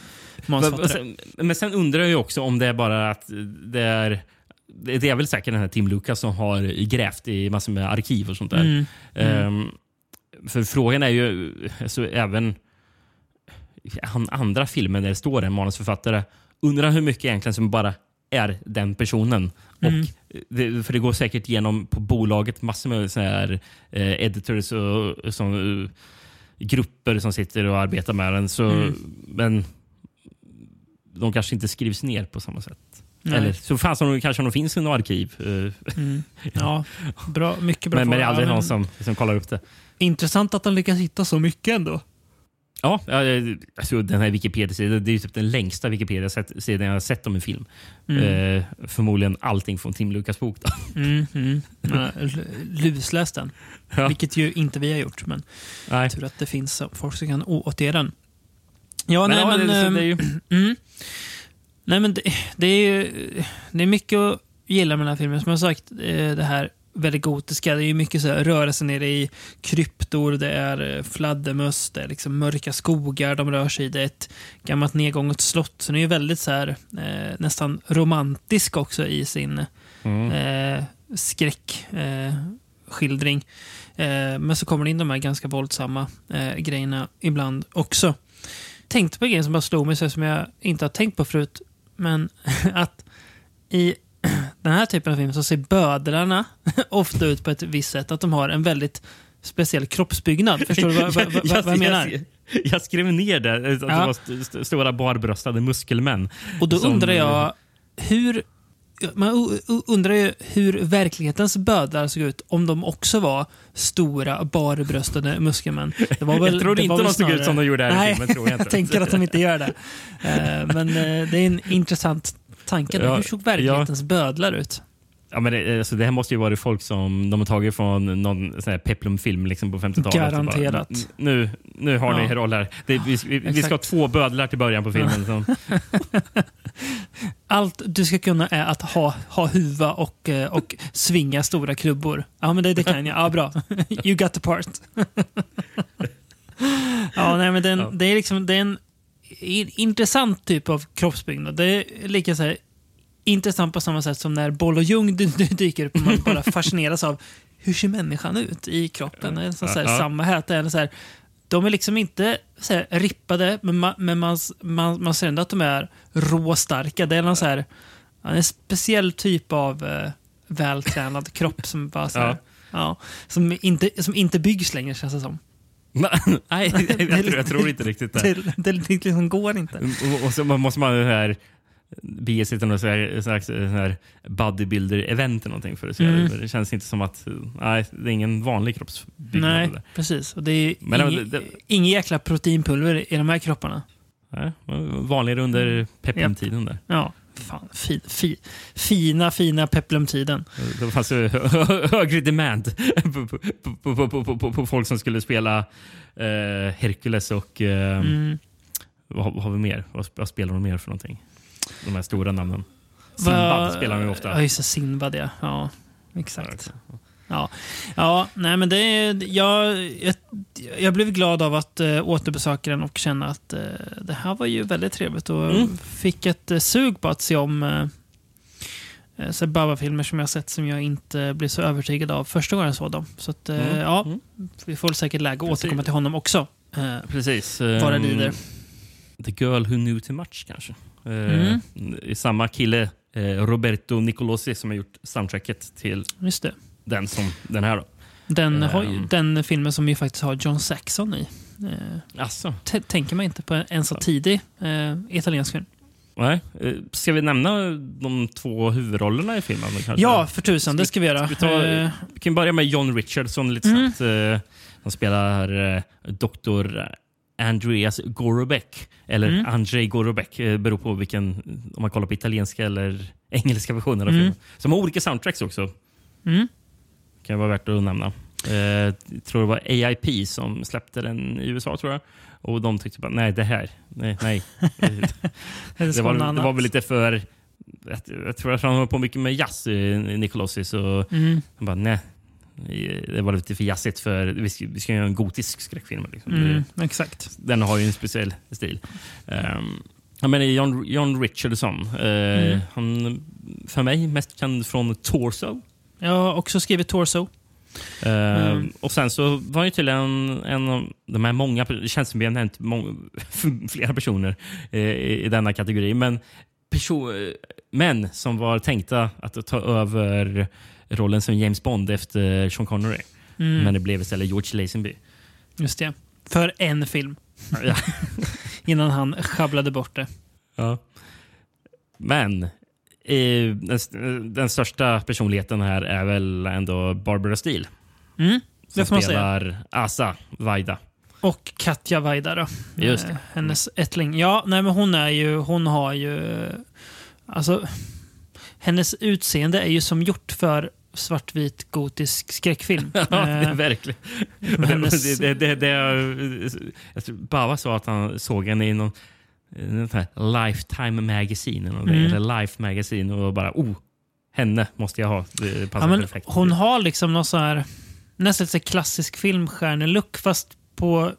manusförfattare. Men sen undrar jag ju också om det är bara att det är... Det är väl säkert den här Tim Lucas som har grävt i massor med arkiv och sånt där. Mm. Ehm, för frågan är ju, alltså, även han, andra filmer där det står en manusförfattare, undrar hur mycket egentligen som bara är den personen. Mm. Och det, för det går säkert igenom på bolaget massor med så här, eh, editors och, som, eh, grupper som sitter och arbetar med den. Så, Mm. Men de kanske inte skrivs ner på samma sätt. Nej. Eller så fanns de, kanske de finns i något arkiv. eh, Mm. Ja, bra, mycket bra Men, men det är aldrig Ja, någon som, som kollar upp det. Intressant att de lyckas hitta så mycket ändå. Ja, eh, alltså den här Wikipedia-sidan det är typ den längsta Wikipedia-sidan jag har sett om en film. Eh, förmodligen allting från Tim Lukas bok. Då. Mm, mm. Ja, l- lusläs den. Ja. Vilket ju inte vi har gjort, men Nej. tur att det finns folk som kan återge den. Ja, Men, nej, ja, men, det, så ehm, det är ju, Mm. Nej, men det, det är ju det är mycket att gilla med den här filmen. Som jag sagt, eh, det här väldigt gotiska. Det är mycket så här, rörelse nere i kryptor, det är eh, fladdermöss, det är liksom mörka skogar de rör sig i. Det är ett gammalt nedgånget slott. Så den är väldigt så här, eh, nästan romantisk också i sin mm. eh, skräckskildring. Eh, eh, men så kommer det in de här ganska våldsamma eh, grejerna ibland också. Tänkte på en grej som bara slog mig, så som jag inte har tänkt på förut. Men att i den här typen av film så ser bödlarna ofta ut på ett visst sätt. Att de har en väldigt speciell kroppsbyggnad. Förstår du vad, vad, vad, vad jag menar? Jag, jag skrev ner det. Att det Ja. var st st stora barbröstade muskelmän. Och då som- undrar jag hur man undrar ju hur verklighetens bödlar såg ut om de också var stora, barbröstade muskelmän. Det var Jag tror det inte väl de såg ut som de gjorde här i filmen, tror jag inte. tänker att de inte gör det. Eh, Men eh, det är en intressant tanke. Ja, hur såg verklighetens bödlar ut? Ja, men det, alltså, det här måste ju vara folk som de har tagit från någon sån här peplumfilm liksom på 50-talet. Garanterat. Bara, nu, nu har ni Ja. roller. Det, vi, vi, vi ska ha två bödlar till början på filmen. Så. Allt du ska kunna är att ha, ha huva och, eh, och svinga stora klubbor. Ja, men det, det kan jag. Ja, bra. You got the part. ja, nej, men den, Ja. det är liksom det är en intressant typ av kroppsbyggnad. Det är lika så här, intressant på samma sätt som när Boll och Jung dy- dy- dyker upp och man bara fascineras av hur ser människan ut i kroppen? Det är så, här, Ja. Samma här. Det är så här, de är liksom inte så här, rippade, men, man, men man, man, man ser ändå att de är råstarka. Det är någon så här, en speciell typ av eh, vältränad kropp som bara så här, Ja. ja. som, inte, som inte byggs längre känns det som. Nej, jag, tror, jag tror inte riktigt det. Det, det, det liksom går inte. Och, och så måste man här bege sig till något här bodybuilder-event eller någonting för att se Mm. det. Det känns inte som att nej, det är ingen vanlig kroppsbyggnad. Nej, precis. Och det är inget, inget jäkla proteinpulver i de här kropparna. Nej, vanligare under peplumtiden där. Ja, fan. Fi, fi, fina, fina peplumtiden. Det fanns ju högre demand på, på, på, på, på, på, på folk som skulle spela eh, Hercules och eh, Mm. vad, vad har vi mer? Vad, vad spelar de mer för någonting? De här stora namnen. Sinbad spelar de ju ofta. Ja, just det. Sinbad, ja. Ja, exakt. Ja, ja nej men det är, jag, jag, jag blev glad av att uh, återbesöka den och känna att eh, det här var ju väldigt trevligt och Mm. fick ett uh, sug på att se om uh, Baba-filmer som jag sett som jag inte blev så övertygad av första gången jag såg dem. Så att, Mm. ja, Mm. vi får säkert läge att återkomma till honom också. Precis. Vad det ehm, lider. The Girl Who Knew Too Much kanske. Mm. Samma kille, Roberto Nicolosi, som har gjort soundtracket till just det. Den som den här. Då. Den, har, ju- Ehm. den filmen som ju faktiskt har John Saxon i. Eh, Alltså. tänker man inte på en så tidig eh, italiensk film. Nej. Eh, Ska vi nämna de två huvudrollerna i filmen? Kanske? Ja, för tusan. Det ska vi göra. vi ta- Eh, Vi kan börja med John Richardson lite Mm. snabbt. Han spelar eh, Dr. Andreas Gorobeck. Eller Mm. Andrzej Gorobeck. eh, Beror på vilken, om man kollar på italienska eller engelska versioner av Mm. filmen. Som har olika soundtracks också. mm. Kan vara värt att nämna. Eh, jag tror det var AIP som släppte den i USA tror jag. Och de tyckte bara, nej det här, nej. nej. Eh, Det, var, det var väl lite för... Jag, tror att han höll på mycket med jazz, eh, Nicolosi. Så Mm. han bara, nej. Det var lite för jazzigt för vi ska, vi ska göra en gotisk skräckfilm. Liksom. Mm, exakt. den har ju en speciell stil. Um, jag menar John, John Richardson. eh, Mm. Han för mig mest känd från Torso. Jag har också skrivit Torso. Eh, Mm. Och sen så var ju till en, en av de här många, det känns som vi har nämnt många, flera personer eh, i, i denna kategori, men perso- män som var tänkta att ta över rollen som James Bond efter Sean Connery. Mm, Men det blev istället George Lazenby. Just det. För en film. Innan han sjabblade bort det. Ja. Men eh, den, den största personligheten här är väl ändå Barbara Steele. Mm, Som man säga. spelar Asa Vaida. Och Katja Vaida då. Just det. Eh, Hennes ättling. Ja, nej men hon är ju, hon har ju, alltså, hennes utseende är ju som gjort för svartvit gotisk skräckfilm. Ja, det är Eh, verkligen. hennes- det, det, det, det, jag tror Bava sa att han såg henne i någon, Lifetime Magazine eller, Mm. eller Life Magazine och bara oh, henne måste jag ha. Det passar ja, perfekt. hon har liksom någon så här, nästan lite klassisk filmstjärnelook fast på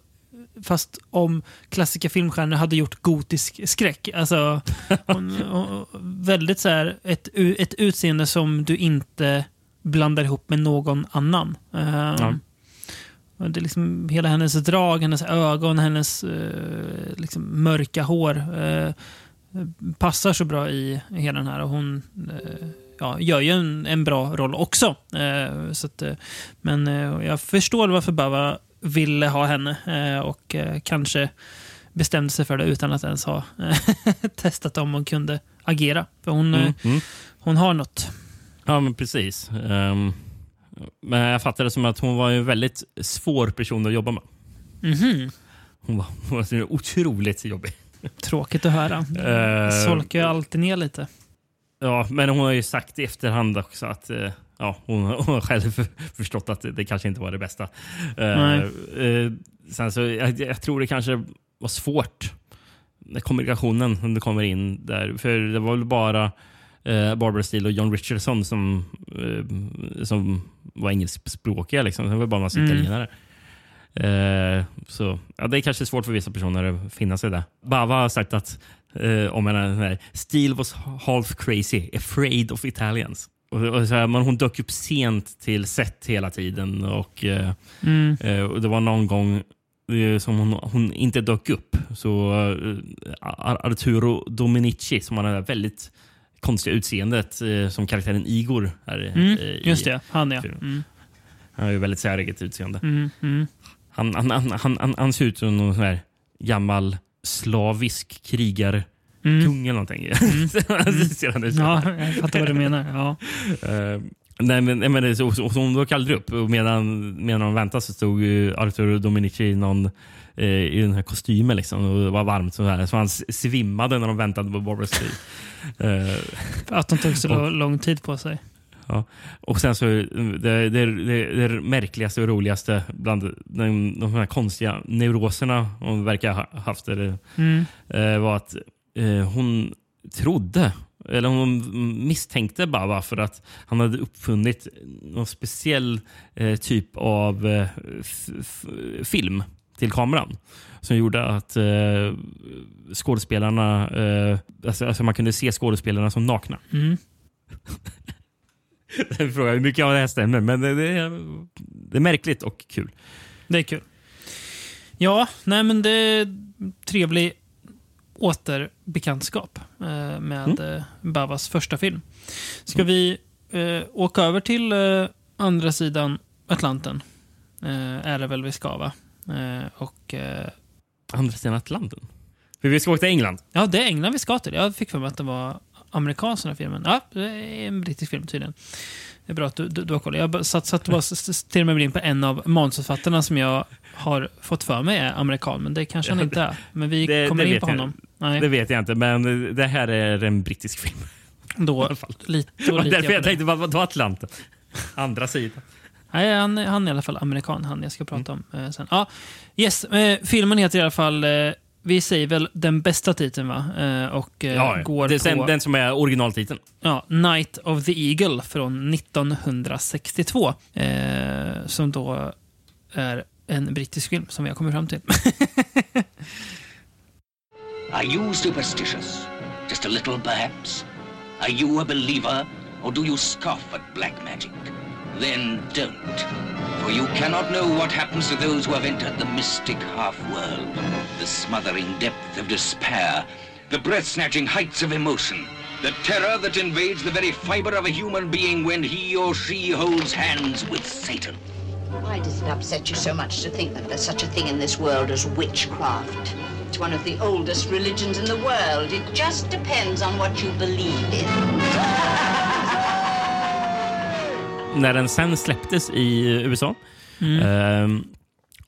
Fast om klassiska filmstjärnor hade gjort gotisk skräck. Alltså, hon, hon, väldigt så här, ett, ett utseende som du inte blandar ihop med någon annan. Ehm, och det är liksom hela hennes drag, hennes ögon, hennes eh, liksom mörka hår eh, passar så bra i hela den här. Och hon eh, ja, gör ju en, en bra roll också. Eh, så att, eh, men eh, jag förstår varför Bava ville ha henne och kanske bestämde sig för det utan att ens ha testat om hon kunde agera. För hon, Mm, mm. hon har något. Ja, men precis. Ehm, men jag fattar det som att hon var en väldigt svår person att jobba med. Mhm. Hon var, hon var otroligt jobbig. Tråkigt att höra. Eh, Solkar ju alltid ner lite. Ja, men hon har ju sagt i efterhand också att eh, ja, hon, hon har själv för- förstått att det, det kanske inte var det bästa. Eh, sen så, jag, jag tror det kanske var svårt med kommunikationen när det kommer in där. För det var väl bara eh, Barbara Steele och John Richardson som, eh, som var engelskspråkiga. Liksom. Det var bara en massa Mm. italienare. Eh, så ja, Det är kanske svårt för vissa personer att finna sig där. Bava har sagt att eh, om en den här, Steele was half crazy, afraid of Italians. Och, och så här, men hon dök upp sent till set hela tiden. Och, eh, Mm. eh, och Det var någon gång eh, som hon, hon inte dök upp. Så eh, Ar- Arturo Dominici, som det där väldigt konstiga utseendet eh, som karaktären Igor. Här, Mm. eh, i- Just det, han ja. Mm. Han har ju väldigt säreget utseende. Mm. Mm. Han, han, han, han, han, ser ut som någon sån här gammal slavisk krigarkung Mm. eller någonting. Så ser han ut. Ja, jag fattar vad du menar. Ja. Eh, nej, men, men det är så, så, så hon dök aldrig upp. Och medan, medan de väntade så stod ju Arturo Dominici i, någon, eh, i den här kostymen liksom, och det var varmt. Så, här, så han svimmade när de väntade på Barbara Steele. Eh, Att de tog så lo- lång tid på sig. Ja. Och sen så det, det, det, det märkligaste och roligaste bland de, de här konstiga neuroserna hon verkar ha haft eller, Mm. eh, var att eh, hon trodde eller hon misstänkte Baba för att han hade uppfunnit någon speciell eh, typ av eh, film till kameran. Som gjorde att eh, skådespelarna, eh, alltså, alltså man kunde se skådespelarna som nakna. Mm. Jag frågar hur mycket av det här stämmer, men det, det, är, det är märkligt och kul. Det är kul. Ja, nej men det är trevlig återbekantskap eh, med eh, Bavas första film. Ska vi eh, åka över till eh, andra sidan Atlanten? Eh, är det väl vi ska, va? Eh, och, eh, Andra sidan Atlanten. För vi ska åka till England. ja, det är England vi ska till. Jag fick för mig att det var amerikansk den här filmen. Ja, det är en brittisk film tydligen. Det är bra att du, du, du har koll. Jag bara satt, satt s- till och med in på en av manusförfattarna som jag har fått för mig är amerikan, men det kanske han Ja, inte är. Men vi det- kommer det in på honom. Nej, Det vet jag inte, men det här är en brittisk film. I då alla fall. lite var lite därför jag jag tänkte, vad vad Atlanten? Andra sidan. Nej, han, han är i alla fall amerikan, han jag ska prata om eh, sen. Ja, yes, eh, filmen heter i alla fall, eh, vi säger väl den bästa titeln va? Eh, och eh, Ja, går det på... sen, den som är originaltiteln. Ja, Night of the Eagle från 1962. Eh, som då är en brittisk film som vi har kommit fram till. Are you superstitious? Just a little, perhaps? Are you a believer, or do you scoff at black magic? Then don't. For you cannot know what happens to those who have entered the mystic half-world, the smothering depth of despair, the breath-snatching heights of emotion, the terror that invades the very fiber of a human being when he or she holds hands with Satan. Why does it upset you so much to think that there's such a thing in this world as witchcraft? It's one of the oldest religions in the world. It just depends on what you believe in. När den sen släpptes i USA ehm,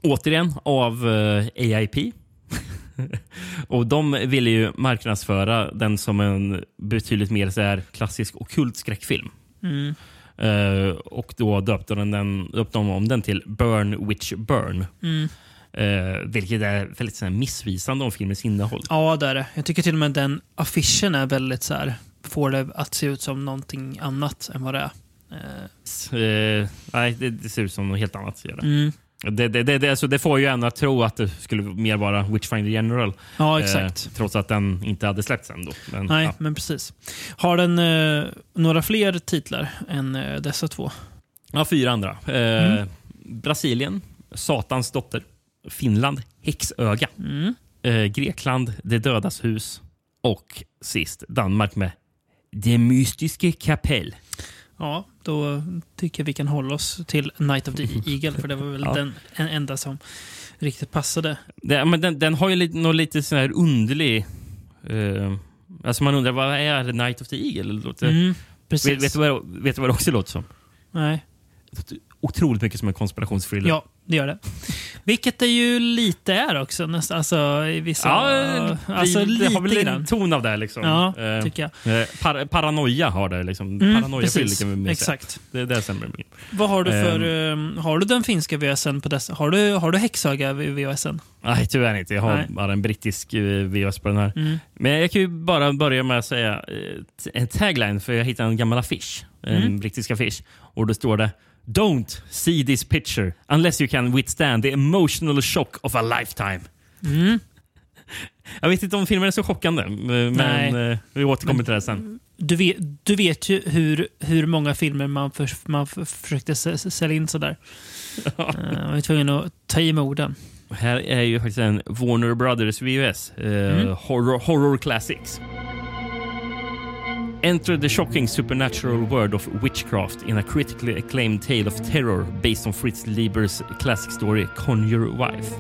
återigen av eh, AIP. och De ville ju marknadsföra den som en betydligt mer så här, klassisk ockult skräckfilm. Mm. Eh, och då döpte de, den, döpte de om den till Burn Witch Burn. Mm. Eh, vilket är väldigt så här, missvisande om filmens innehåll. Ja, det är det. Jag tycker till och med den affischen är väldigt så här, får det att se ut som någonting annat än vad det är. Eh, Eh, nej, det, det ser ut som något helt annat. Gör det. Mm. Det, det, det, det, alltså det får ju en att tro att det skulle mer vara Witchfinder General. Ja, exakt. Eh, trots att den inte hade släppts än. Då. Men, Nej, ja. men precis. Har den eh, några fler titlar än eh, dessa två? Ja, fyra andra. Eh, Brasilien, Satans dotter. Finland, Häxöga. Eh, Grekland, Det dödas hus. Och sist Danmark med Det mystiska kapell. Ja, då tycker jag vi kan hålla oss till Night of the Eagle, för det var väl Ja. den en enda som riktigt passade. Det, men den, den har ju lite, något lite sån här underlig... Eh, alltså man undrar, vad är Night of the Eagle? Låter, Mm, precis. vet, vet, du vad, vet du vad det också låter som? Nej. Otroligt mycket som en konspirationsthriller. Ja, det gör det. Vilket det ju lite är också. Nästan, alltså, i vissa, Ja, alltså, det, lite det har väl en ton av det. Liksom. Ja, Eh, tycker jag. eh, par, paranoia har det. Liksom. Mm, paranoia precis. Exakt. Det, det stämmer. Vad har du för... Ehm. eh, har du den finska VHSen på dessa? Har du, har du häxöga VHSen? Nej, tyvärr inte. Jag har Nej. bara en brittisk eh, VHS på den här. Mm. Men jag kan ju bara börja med att säga eh, en tagline, för jag hittade en gammal affisch. En Mm. brittisk affisch. Och då står det Don't see this picture unless you can withstand the emotional shock of a lifetime. Mm. Jag vet inte om filmen är så chockande, eh, men Nej. eh, vi återkommer till det sen. Du vet, du vet ju hur, hur många filmer man, för, man för, försökte sälja in sådär. uh, man var tvungen att ta i med orden. Här är ju faktiskt en Warner Brothers VHS. Eh, Mm. horror, horror Classics. Enter the shocking supernatural world of witchcraft in a critically acclaimed tale of terror based on Fritz Lieber's classic story Conjure Wife.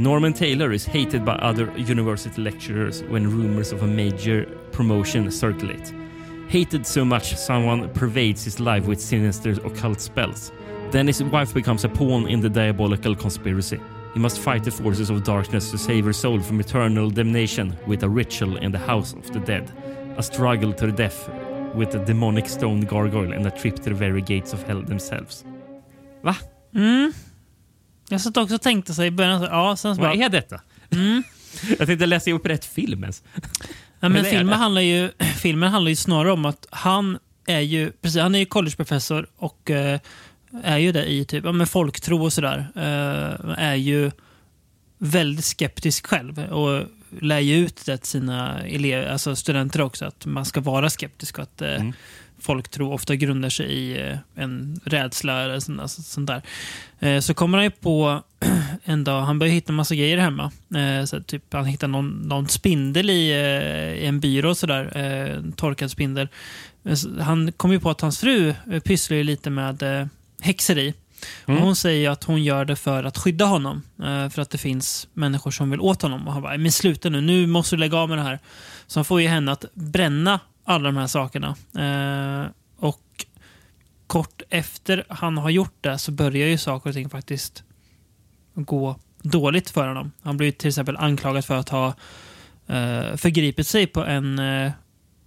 Norman Taylor is hated by other university lecturers when rumors of a major promotion circulate. Hated so much someone pervades his life with sinister occult spells. Then his wife becomes a pawn in the diabolical conspiracy. He must fight the forces of darkness to save her soul from eternal damnation with a ritual in the house of the dead. A struggle to the death with a demonic stone gargoyle and a trip to the very gates of hell themselves. Va? Mm. Jag satt också och tänkte sig i början, så- ja, sen så bara, Vad är detta? Mm. Jag tänkte läsa upp rätt film ens. Ja, Men men filmen, handlar ju, filmen handlar ju snarare om att han är ju, precis, han är ju collegeprofessor och eh, är ju det i typ, ja, men folktro och sådär. Eh, är ju väldigt skeptisk själv och lär ju ut det till sina elever, alltså studenter också, att man ska vara skeptisk och att eh, Mm. folktro ofta grundar sig i eh, en rädsla eller sånt, alltså, sånt där. Eh, så kommer han ju på en dag, han börjar hitta massa grejer hemma. Så typ, han hittar någon, någon spindel i, i en byrå, sådär, eh, en torkad spindel. Så Han kommer ju på att hans fru pysslar lite med häxeri. Mm. Hon säger att hon gör det för att skydda honom. Eh, för att det finns människor som vill åt honom. Och han bara, men sluta nu, nu måste du lägga av med det här. Så han får ju henne att bränna alla de här sakerna. Eh, och kort efter han har gjort det så börjar ju saker och ting faktiskt gå dåligt för honom. Han blir till exempel anklagad för att ha eh, förgripit sig på en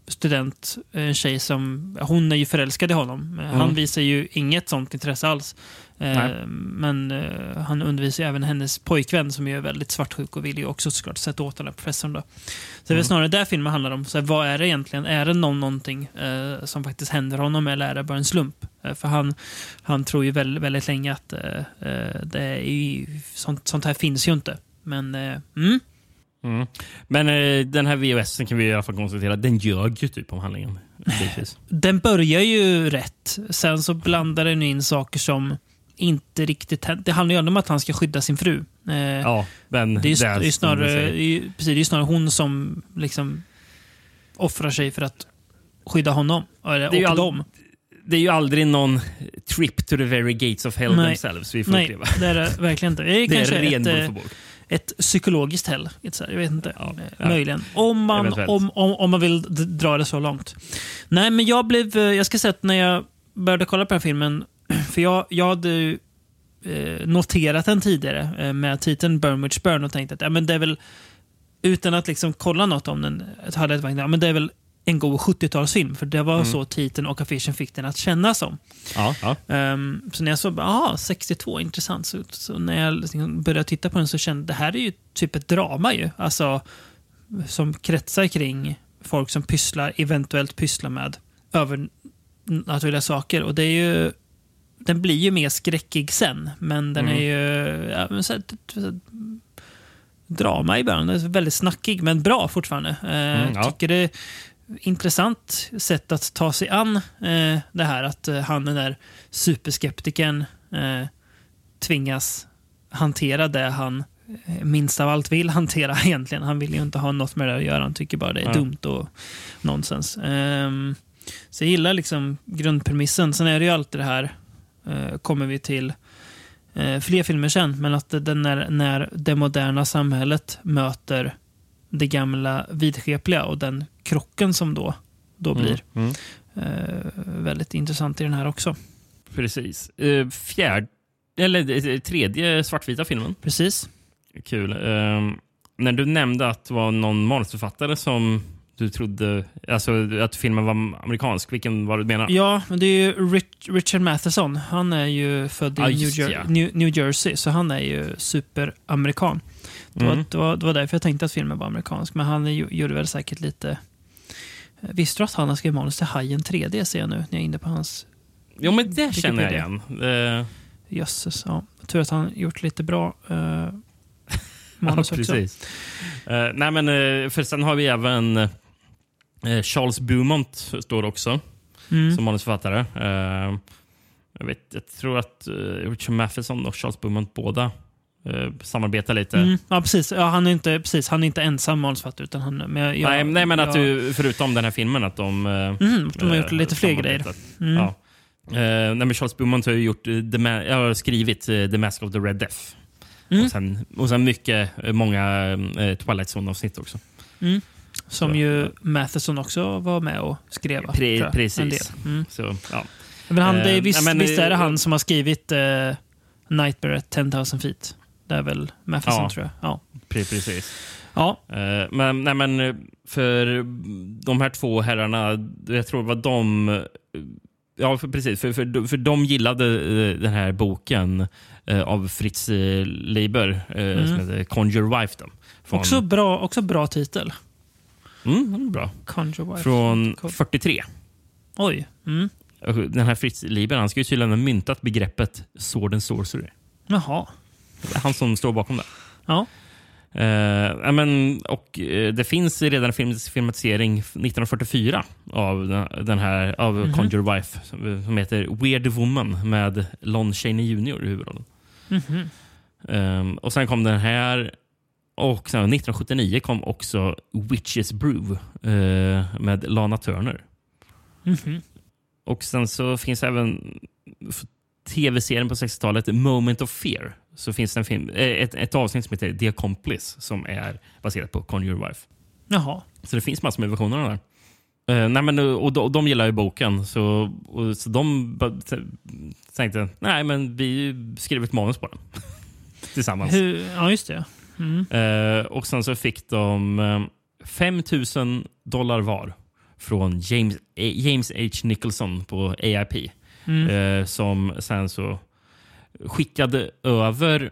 student, en tjej som, hon är ju förälskad i honom. Eh, Han Mm. visar ju inget sånt intresse alls. Eh, Nej. men eh, han undervisar ju även hennes pojkvän som är väldigt svartsjuk och vill ju också såklart sätta åt den här professorn. Då. Så det är Mm. snarare där filmen handlar om. Så här, vad är det egentligen? Är det någon, någonting eh, som faktiskt händer honom eller är det bara en slump? Eh, för han, han tror ju väldigt, väldigt länge att eh, eh, det är ju, sånt, sånt här finns ju inte. Men mm, Mm. Men eh, den här VHS kan vi i alla fall konstatera, den ljög ju typ om handlingen. den börjar ju rätt. Sen så blandar den in saker som inte riktigt. Det handlar ju ändå om att han ska skydda sin fru. Eh, ja, men Det är det är snarare, det är ju, precis, det är snarare hon som liksom offrar sig för att skydda honom. Eller, Det är ju och dem. Det är ju aldrig någon trip to the very gates of hell Nej. themselves vi får Nej, uppleva. det är det verkligen inte. Det är Det är ren ett, Ett psykologiskt hell. Jag vet inte. Ja, ja. Möjligen. Om man, om, om, om man vill dra det så långt. Nej, men jag blev... eh, Jag ska säga att när jag började kolla på den här filmen, för jag, jag hade eh, noterat den tidigare eh, med titeln Burn Witch Burn och tänkt att ja, men det är väl, utan att liksom kolla något om den, hade jag tänkt, ja, men det är väl en god 70-talsfilm. För det var så titeln och affischen fick den att kännas som. Ja, ja. Ehm, så när jag såg, aha, 62, intressant. Så, så när jag liksom började titta på den så kände jag, det här är ju typ ett drama ju. Alltså, som kretsar kring folk som pysslar, eventuellt pysslar med övernaturliga saker. Och det är ju, den blir ju mer skräckig sen, men den är ju ja, men så, här- så, drama i början. Den är väldigt snackig, men bra fortfarande. Eh, Mm, ja. tycker det intressant sätt att ta sig an eh, det här att eh, han den där superskeptikern eh, tvingas hantera det han eh, minst av allt vill hantera egentligen. Han vill ju inte ha något med det att göra. Han tycker bara det är Ja. dumt och nonsens. Ehm, så jag gillar liksom grundpremissen. Sen är det ju alltid det här, eh, kommer vi till eh, fler filmer sen, men att det när, när det moderna samhället möter det gamla vidskepliga och den krocken som då, då blir. Mm. Eh, väldigt intressant i den här också. Precis. Uh, fjärde, eller eh, tredje svartvita filmen. Precis. Kul. Ehm, när du nämnde att det var någon manusförfattare som du trodde, alltså att filmen var amerikansk, vilken var det du menade? Ja, men det är ju Rich, Richard Matheson. Han är ju född i Ja, New, Jer- ja. New, New Jersey, så han är ju superamerikan. Det, var, Mm. det, var, det var därför jag tänkte att filmen var amerikansk, men han gjorde väl säkert lite... Visste du att han har skrivit manus till Hajen 3D ser jag nu, när jag är inne på hans... Jo, men det känner jag igen. Eh, Jösses, ja. Tur att han gjort lite bra uh, manus ja, också. precis. Eh, nej, men, eh, för sen har vi även eh, Charles Beaumont står också Mm. som manusförfattare. Eh, jag, vet, jag tror att eh, Richard Matheson och Charles Beaumont båda eh, samarbetar lite. Mm, ja, precis. Ja, han, är inte, precis. han är inte ensam manusförfattare, utan han... Men jag, jag, nej, men att jag, du, förutom den här filmen, att de... eh, Mm, de har gjort eh, lite fler grejer. Mm. Ja. Eh, nej, Charles Beaumont har gjort, eh, har skrivit eh, The Mask of the Red Death. Mm. Och, sen, och sen mycket, eh, många eh, Twilight Zone-avsnitt också. Som Så, ju. Matheson också var med och skrev. Pre- precis. Mm. Så, ja. Men han, det är, Eh, visst, ja, men, visst är det eh, han som har skrivit uh, Nightmare at 10,000 feet? Det är väl Matheson Ja. tror jag. Ja. Pre- precis. ja. Eh, men, nej, men eh, för de här två herrarna, jag tror det var de... eh, Ja, för, precis. För, för, för de gillade den här boken eh, av Fritz Leiber eh, som heter Conjure Wife. Då, från, Mm. Också, bra, också bra titel. Mm, bra. Conjure Wife. Från Cool. 43. Oj. Mm. Den här Fritz Leiber han ska ju tydligen ha myntat begreppet sword and sorcery. Jaha. Han som står bakom det. Ja. Ja, men, och, eh, det finns redan en film, filmatisering 1944 av den, den här av Mhm. Conjure Wife som, som heter Weird Woman med Lon Chaney Jr. i huvudrollen. Mhm. Ehm, och sen kom den här och sen 1979 kom också Witches Brew eh, med Lana Turner. Mhm. Och sen så finns även tv-serien på 60-talet Moment of Fear. Så finns det en film, eh, ett, ett avsnitt som heter The Accomplice som är baserat på Conjure Wife. Jaha. Så det finns massor med versioner av den där. Eh, nej, men, och, de, och de gillar ju boken, så, och, så de tänkte nej men vi skrev ett manus på den. Tillsammans. Hur, ja, just det. Mm. Eh, och sen så fick de eh, 5 000 dollar var från James, eh, James H. Nicholson på AIP. Mm. Eh, som sen så skickade över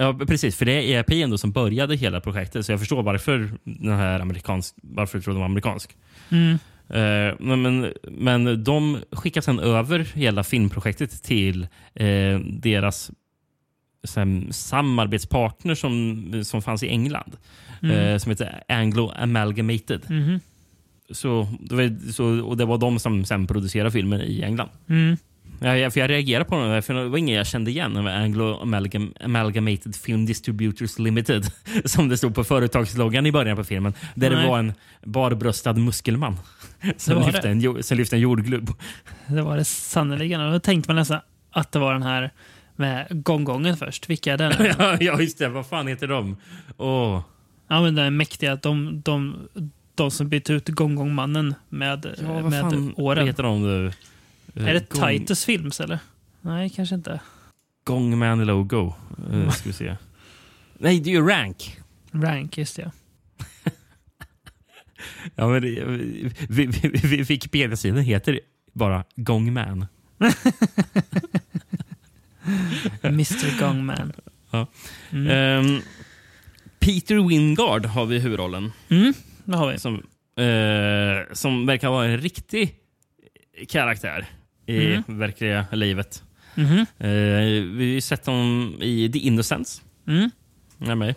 Ja, precis. För det är EIP ändå som började hela projektet. Så jag förstår varför den här amerikansk, varför tror den var amerikansk. Mm. Eh, men, men, men de skickade sen över hela filmprojektet till eh, deras sen, samarbetspartner som, som fanns i England. Eh, som heter Anglo Amalgamated. Mhm. Så, det var, så, och det var de som sen producerade filmen i England. Mm. Ja, jag, för jag reagerade på den, för det var ingen jag kände igen. Det Anglo Amalgam, Amalgamated Film Distributors Limited, som det stod på företagsloggan i början på filmen. Där Nej. det var en barbröstad muskelman som lyfte, det. en, som lyfte en jordglob. Det var det sannerligen. Och då tänkte man nästan att det var den här med gonggongen först. Vilka är den? ja, just det. Vad fan heter de? Åh. Ja, men den är mäktiga. De, de, de som bytte ut Gongongmannen med, Ja, vad med fan åren. heter de? nu? Är det Gong- Titus Films eller? Nej, kanske inte. Gongman logo. Uh, ska vi se. Nej, det är ju Rank. Rank, just det. Ja, men Wikipedia-sidan heter bara Gongman. Mr Gongman. Ja. Ehm, Peter Wingard har vi i huvudrollen. Mm, det har vi. Som, eh, som verkar vara en riktig karaktär i Mm. verkliga livet. Mhm. Eh, vi har ju sett honom i The Innocents. Mm. Han är med.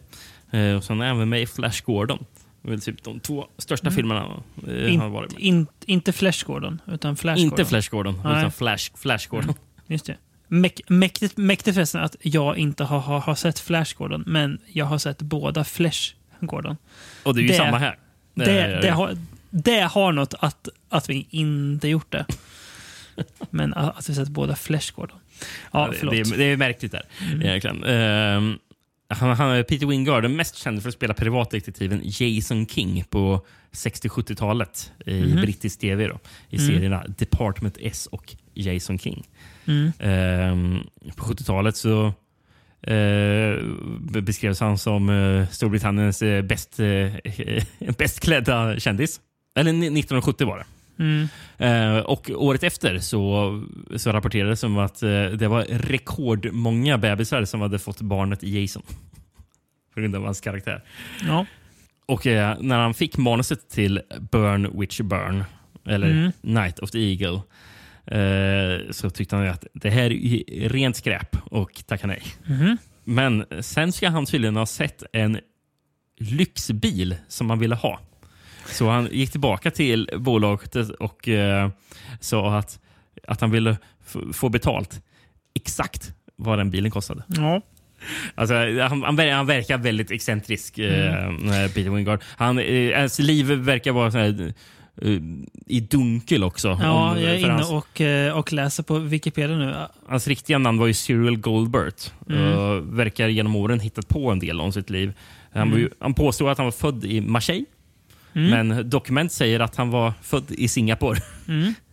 Eh, och sen är han även med i Flash Gordon. Det är väl typ de två största filmerna eh, han har varit med. in, inte Flash Gordon, utan Flash Inte Gordon. Flash Gordon, Nej. utan Flash, Flash Gordon. Just det. Mäk, mäktigt, mäktigt förresten att jag inte har, har, har sett Flash Gordon, men jag har sett båda Flash Gordon. Och det är ju Det- samma här. Det, det, har, det har något att, att vi inte gjort det. Men att vi sett båda Flash Gordon. Ja, det, förlåt. Mm. det, är, det är märkligt där. Egentligen. Ehm, han, han, Peter Wingard är mest känd för att spela privatdetektiven Jason King på 60-70-talet i Mhm. brittisk tv. Då, I serierna Department S och Jason King. Mm. Ehm, på 70-talet så eh, be- beskrevs han som eh, Storbritanniens eh, bäst, eh, bäst klädda kändis. Eller ni- 1970 var det. Mm. Eh, och året efter så, så rapporterades om att eh, det var rekordmånga bebisar som hade fått barnet Jason. På grund av hans karaktär. Ja. Och när han fick manuset till Burn Witch Burn, eller Mm. Night of the Eagle, så tyckte han att det här är rent skräp och tackade nej. Mhm. Men sen ska han tydligen ha sett en lyxbil som han ville ha. Så han gick tillbaka till bolaget och eh, sa att, att han ville få betalt exakt vad den bilen kostade. ja. Alltså, han, han, han verkar väldigt excentrisk, eh, Peter Wingard. Han, eh, hans liv verkar vara eh, i dunkel också. Ja, Om- jag är inne hans, och, eh, och läser på Wikipedia nu. hans riktiga namn var ju Cyril Goldbert. Mm. Och verkar genom åren hittat på en del om sitt liv. Han, Mm. ju, han påstod att han var född i Marseille. Men dokument säger att han var född i Singapore. Mm.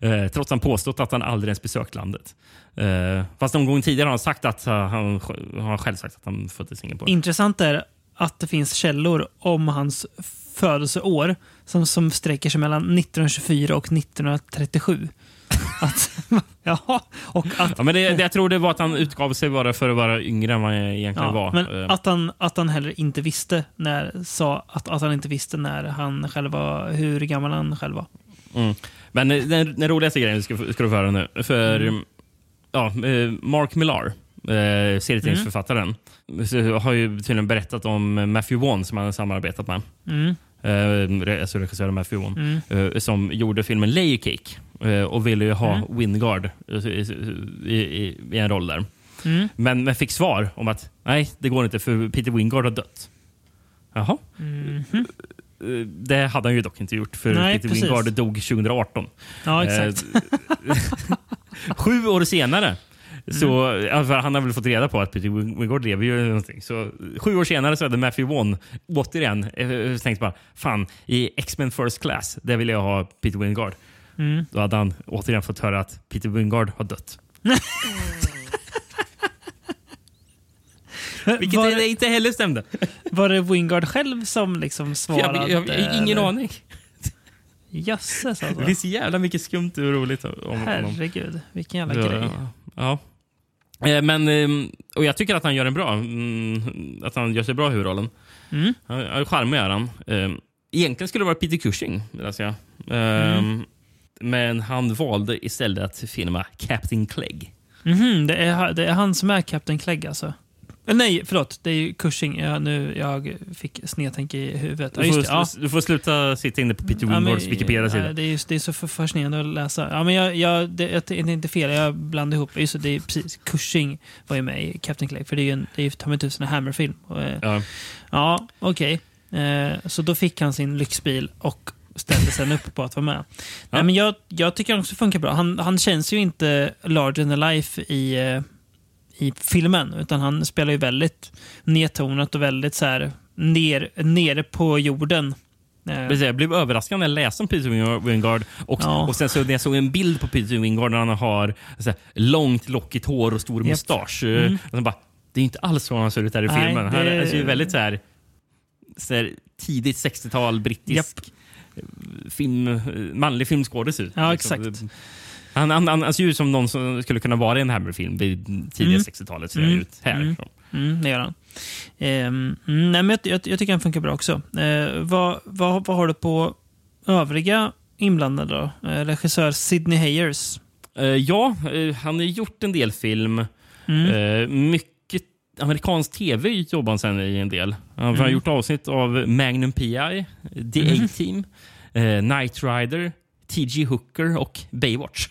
Eh, trots att han påstått att han aldrig ens besökt landet. Eh, fast någon gång tidigare har han sagt att uh, han, han har själv sagt att han född i Singapore. Intressant är att det finns källor om hans födelseår som, som sträcker sig mellan 1924 och 1937. att, ja, och att, Ja, men det, jag tror det var att han utgav sig bara för att vara yngre än vad han egentligen ja, var. men Eh, att, han, att han heller inte visste när, sa att, att han inte visste när han själv var, hur gammal han själv var. Mm. Men eh, den, den roligaste grejen ska, ska du få höra nu. För Mm. ja, eh, Mark Millar, eh, serietidningsförfattaren, så har ju tydligen berättat om Matthew Vaughn som han har samarbetat med. Mm. Eh, alltså regissören Matthew Vaughn. Eh, som gjorde filmen Layer Cake eh, och ville ju ha Mm. Wingard i, i, i, i en roll där. Mm. Men, men fick svar om att nej, det går inte för Peter Wingard har dött. Jaha. Eh, Det hade han ju dock inte gjort för Nej, Peter precis. Wingard dog 2018. Ja, exakt. Eh, Sju år senare. Så, för han har väl fått reda på att Peter Wing- Wingard lever ju någonting. Så sju år senare så hade Matthew Vaughn återigen eh, tänkt bara fan i X-Men First Class, där vill jag ha Peter Wingard. Mm. Då hade han återigen fått höra att Peter Wingard har dött. Vilket var, det inte heller stämde. var det Wingard själv som liksom Jag, svarade? jag, jag har ingen eller? aning. Jösses Det alltså. finns så jävla mycket skumt och roligt om honom. Herregud, vilken jävla Ja, grej. Ja. Eh, Men, ehm, och jag tycker att han gör en bra, mm, att han gör sig bra i huvudrollen. Mm. Han charmig är han. Ehm, Egentligen skulle det vara Peter Cushing, läser jag. Ehm, Mm. Men han valde istället att filma Captain Clegg. Mhm, det, är, det är han som är Captain Clegg alltså? Eh, Nej, förlåt. Det är ju Cushing. Ja, nu, jag fick snedtänk i huvudet. Ja, Du får, det, ja. du får sluta sitta inne på Peter Wingards Wikipedia-sida. ja, det, är det är så fascinerande att läsa. Ja, men jag, jag, det, jag- det är inte fel, jag blandade ihop. Just det, det är precis. Cushing var ju med i Captain Clegg, för det är ju en, det är ta mig tusan en Hammer-film. Eh, Ja. Ja, okej. Eh, så då fick han sin lyxbil och ställde sen upp på att vara med. Nej, men jag, jag tycker också det funkar bra. Han, han känns ju inte larger than life i, i filmen, utan han spelar ju väldigt nedtonat och väldigt så här ner, nere på jorden Eh, Jag blev överraskad när jag läste om Peter Wingard och, Ja. och sen så när jag såg en bild på Peter Wingard när han har så här, långt lockigt hår och stor Japp. mustasch. Mm. Och bara, det är inte alls så han ser ut här i Nej, filmen. Han det- är alltså, väldigt så här, så här, tidigt 60-tal brittisk film, manlig filmskådis ut. Ja, Liksom. exakt. Han, han, han, ser ut som någon som skulle kunna vara i en Hammer-film vid tidiga Mm. 60-talet. Ser han Mm. ut här. Mm. Mm, det gör han. Ehm, mm, nej, men jag, jag, jag tycker han funkar bra också. Eh, vad, vad, vad har du på övriga inblandade då? Eh, regissör Sidney Hayers. Eh, ja, eh, han har gjort en del film. Mm. Eh, mycket amerikansk tv jobbar han sen i en del. Han har Mm. gjort avsnitt av Magnum P.I., The Mm. A-Team, Knight Rider, T.G. Hooker och Baywatch.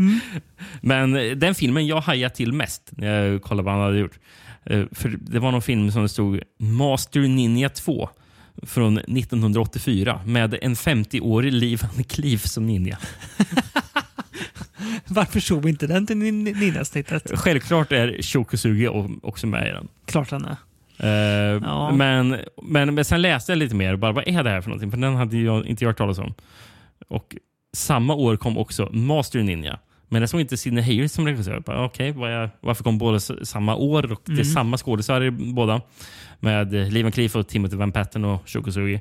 Mm. Men eh, den filmen jag hajade till mest när jag kollade vad han hade gjort. Eh, för Det var någon film som det stod Master Ninja 2 från 1984 med en 50-årig Liv Van Cleef som ninja. Varför såg vi inte den till nin- ninjasnittet? Självklart är Shokusugi också med i den. Klart han är. Eh, Ja. men, men, men sen läste jag lite mer. Bara, vad är det här för någonting? För den hade jag inte hört talas om. Och samma år kom också Master Ninja. Men jag såg inte Sidney Hayers som regissör. Okej, vad är- varför kom båda samma år? Och Det är Mm. samma skådisar i båda. Med eh, Lee Van Cleef och Timothy Van Patten och Shokusugi.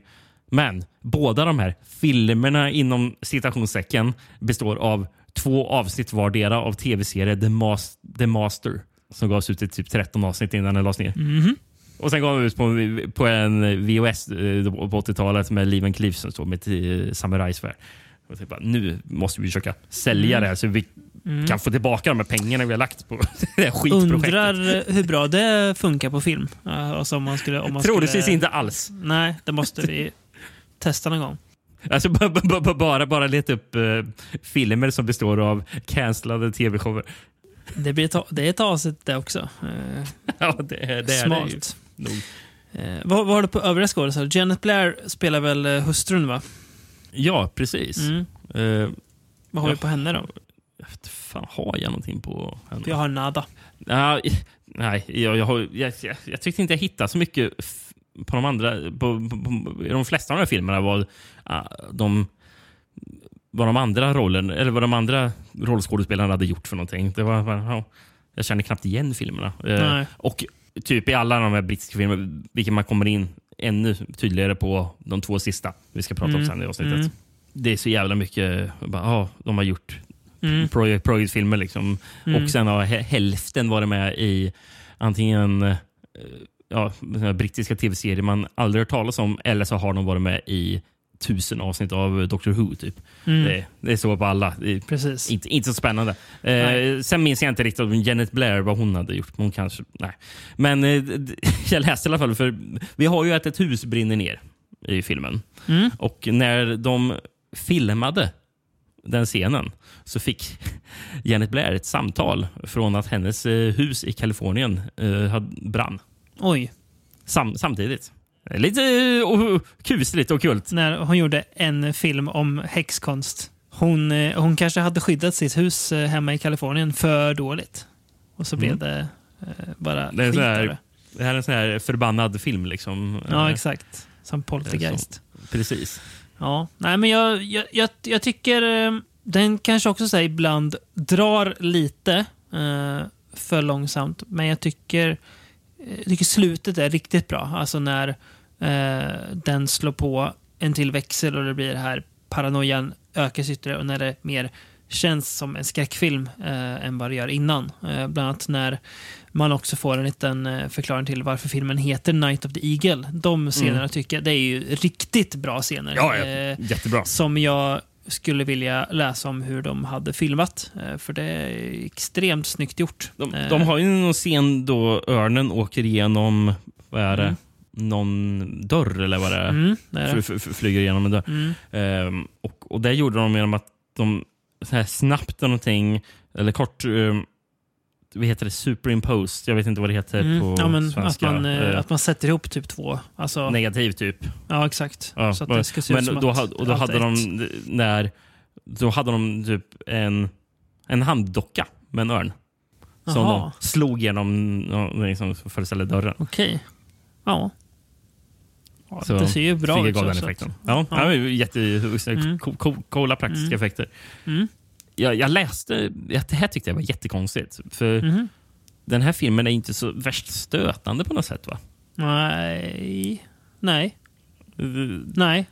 Men båda de här filmerna inom citationssäcken består av två avsnitt vardera av tv-serien The, Mas- The Master. Som gavs ut i typ 13 avsnitt innan den lades ner. Mhm. Och sen gav de ut på, på en VOS eh, på 80-talet med Lee Van Cleef som stod med ett samurajsvärd. Och jag bara, nu måste vi försöka sälja Mm. det här så vi kan få tillbaka de här pengarna vi har lagt på det här skitprojektet. Undrar hur bra det funkar på film. Alltså om man skulle, om man Troligtvis skulle, inte alls. Nej, det måste vi testa någon gång. Alltså, bara, bara leta upp eh, filmer som består av cancellade tv-shower. Det, blir ett, det är ett avsnitt det också. Eh, ja, det, det är det ju. smalt. Eh, vad, vad har du på övriga skådespelare? Janet Blair spelar väl eh, hustrun, va? Ja, precis. Mm. Eh, Vad har Ja. vi på henne då? jag fan, har jag någonting på henne? För jag har nada. Ja, nej, jag, jag, har, jag, jag, jag tyckte inte jag hittade så mycket på de andra. På, på, på, de flesta av de här filmerna var ah, de vad de andra rollen, eller vad de andra rollskådespelarna hade gjort för någonting. Det var, ja, jag känner knappt igen filmerna. Eh, och typ i alla de här brittiska filmerna, vilket man kommer in ännu tydligare på de två sista vi ska prata om Mm, sen i avsnittet. mm. Det är så jävla mycket, bara, ja, de har gjort Mm. projekt, projektfilmer. Liksom. Mm. Och sen har hä- hälften varit med i antingen eh, ja, brittiska tv-serier man aldrig hört talas om eller så har de varit med i tusen avsnitt av Doctor Who. Typ. Mm. Det, det är så på alla. Precis. inte, inte så spännande. Eh, sen minns jag inte riktigt om Janet Blair vad hon hade gjort. Men Hon kanske, nej. Men eh, jag läste i alla fall, för vi har ju att ett hus brinner ner i filmen. Mm. Och när de filmade den scenen så fick Janet Blair ett samtal från att hennes eh, hus i Kalifornien eh, hade brann. Oj. Sam, samtidigt. Lite uh, kusligt och kult. När hon gjorde en film om häxkonst. Hon, eh, hon kanske hade skyddat sitt hus eh, hemma i Kalifornien för dåligt. Och så blev Mm. det eh, bara Det är skit här- det. Här är en sån här förbannad film. Liksom. Ja, Eh, exakt. Som Poltergeist. Precis. Ja, nej men jag, jag, jag, jag tycker den kanske också så här, ibland drar lite eh, för långsamt. Men jag tycker, jag tycker slutet är riktigt bra. Alltså när den slår på en till växel och det blir det här paranoian ökas ytterligare och när det mer känns som en skräckfilm eh, än vad det gör innan. Eh, bland annat när man också får en liten eh, förklaring till varför filmen heter Night of the Eagle. De scenerna tycker jag, det är ju riktigt bra scener. Ja. Eh, Jättebra. som jag skulle vilja läsa om hur de hade filmat. Eh, För det är extremt snyggt gjort. De, Eh, de har ju någon scen då örnen åker igenom, vad är det, Mm. Någon dörr eller vad det är. Mm, det är det. fly- fly- Flyger igenom en dörr. Mm. Ehm, och, och det gjorde de genom att de så här snabbt någonting, eller kort, um, vad heter det, superimposed, jag vet inte vad det heter Mm. på Ja, men att, svenska. man, eh, Eh, att man sätter ihop typ två. Alltså, Negativ typ. ja, exakt. Ja, så att det ska se men ut som då, att och då hade är de ett. när, då hade de typ en, en handdocka med en örn. Som Jaha. de slog genom, liksom, föreställer dörren. Okej. Ja. Ja, det ser ju bra ut. så- den effekten. Ja, Ja. jätte, Mm. co- co- coola praktiska effekter. Mm. Jag, jag läste, det här tyckte jag var jättekonstigt. För Mhm. den här filmen är inte så värst stötande på något sätt va? Nej. Nej. Nej.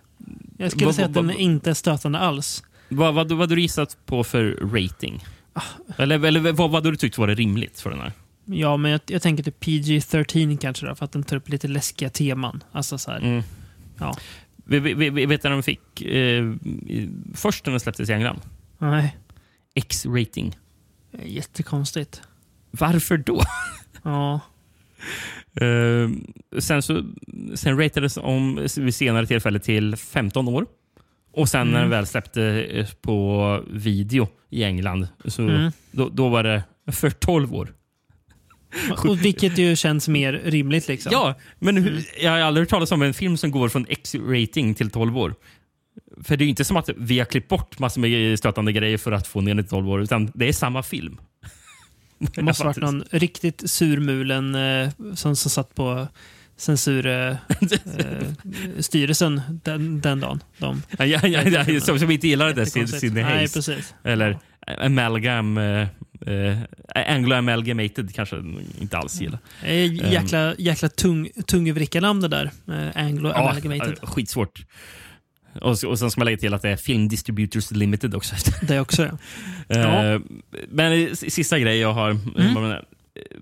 Jag skulle Vad- säga att vad- den är inte störtande alls. Vad, hade du gissat på för rating? Ah. Eller, eller vad, hade du tyckt var det rimligt för den här? Ja, men jag, jag tänker typ PG-13 kanske då, för att den tar upp lite läskiga teman. Alltså så här. Mm. Ja. Vi, vi, vi, vet när de fick eh, först när den släpptes i England? Nej. X-rating. Jättekonstigt. Varför då? Ja. Eh, sen, så, sen ratades om vid senare tillfälle till 15 år. Och sen när den väl släppte eh, på video i England, så Mm. då, då var det för 12 år. Och vilket ju känns mer rimligt liksom. Ja, men hur, jag har aldrig hört talas om en film som går från X-rating till 12 år. För det är ju inte som att vi har klippt bort massor med stötande grejer för att få ner det till 12 år, utan det är samma film. Det måste ha varit någon riktigt surmulen eh, som, som satt på censurstyrelsen den, den dagen. De, Ja, ja, ja, som, som inte gillar det Jättekonstigt. Sidney Nej, precis. Eller amalgam... Eh, eh, Anglo-amalgamated kanske inte alls gillar. Eh, Jäkla, jäkla tung, tungvrickarnamn det där. Eh, Anglo Ja, Amalgamated. ja, skitsvårt. Och, och sen ska man lägga till att det är Film Distributors Limited också. Det också ja. Eh, Men eh, s- sista grej jag har. Mm.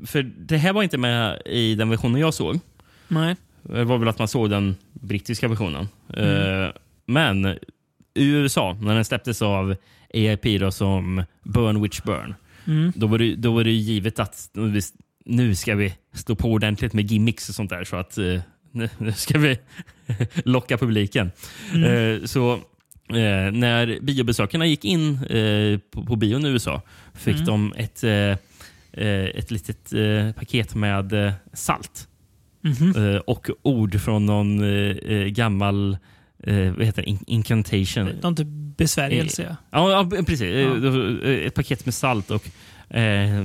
För det här var inte med i den versionen jag såg. Nej. Det var väl att man såg den brittiska versionen. Mm. Eh, Men i USA, när den släpptes av AIP då, som Burn Witch Burn, Mm. då, var det, då var det givet att nu ska vi stå på ordentligt med gimmicks och sånt där. Så att eh, nu nu ska vi locka publiken. Mm. Eh, Så eh, när biobesökarna gick in på, på bion i USA fick Mm. de ett, ett litet paket med salt. Eh, och ord från någon gammal eh, vad heter det? In incantation. Någon typ besvärjelse. ja. Ja, precis. Eh, Ja. var, eh, Ett paket med salt och eh,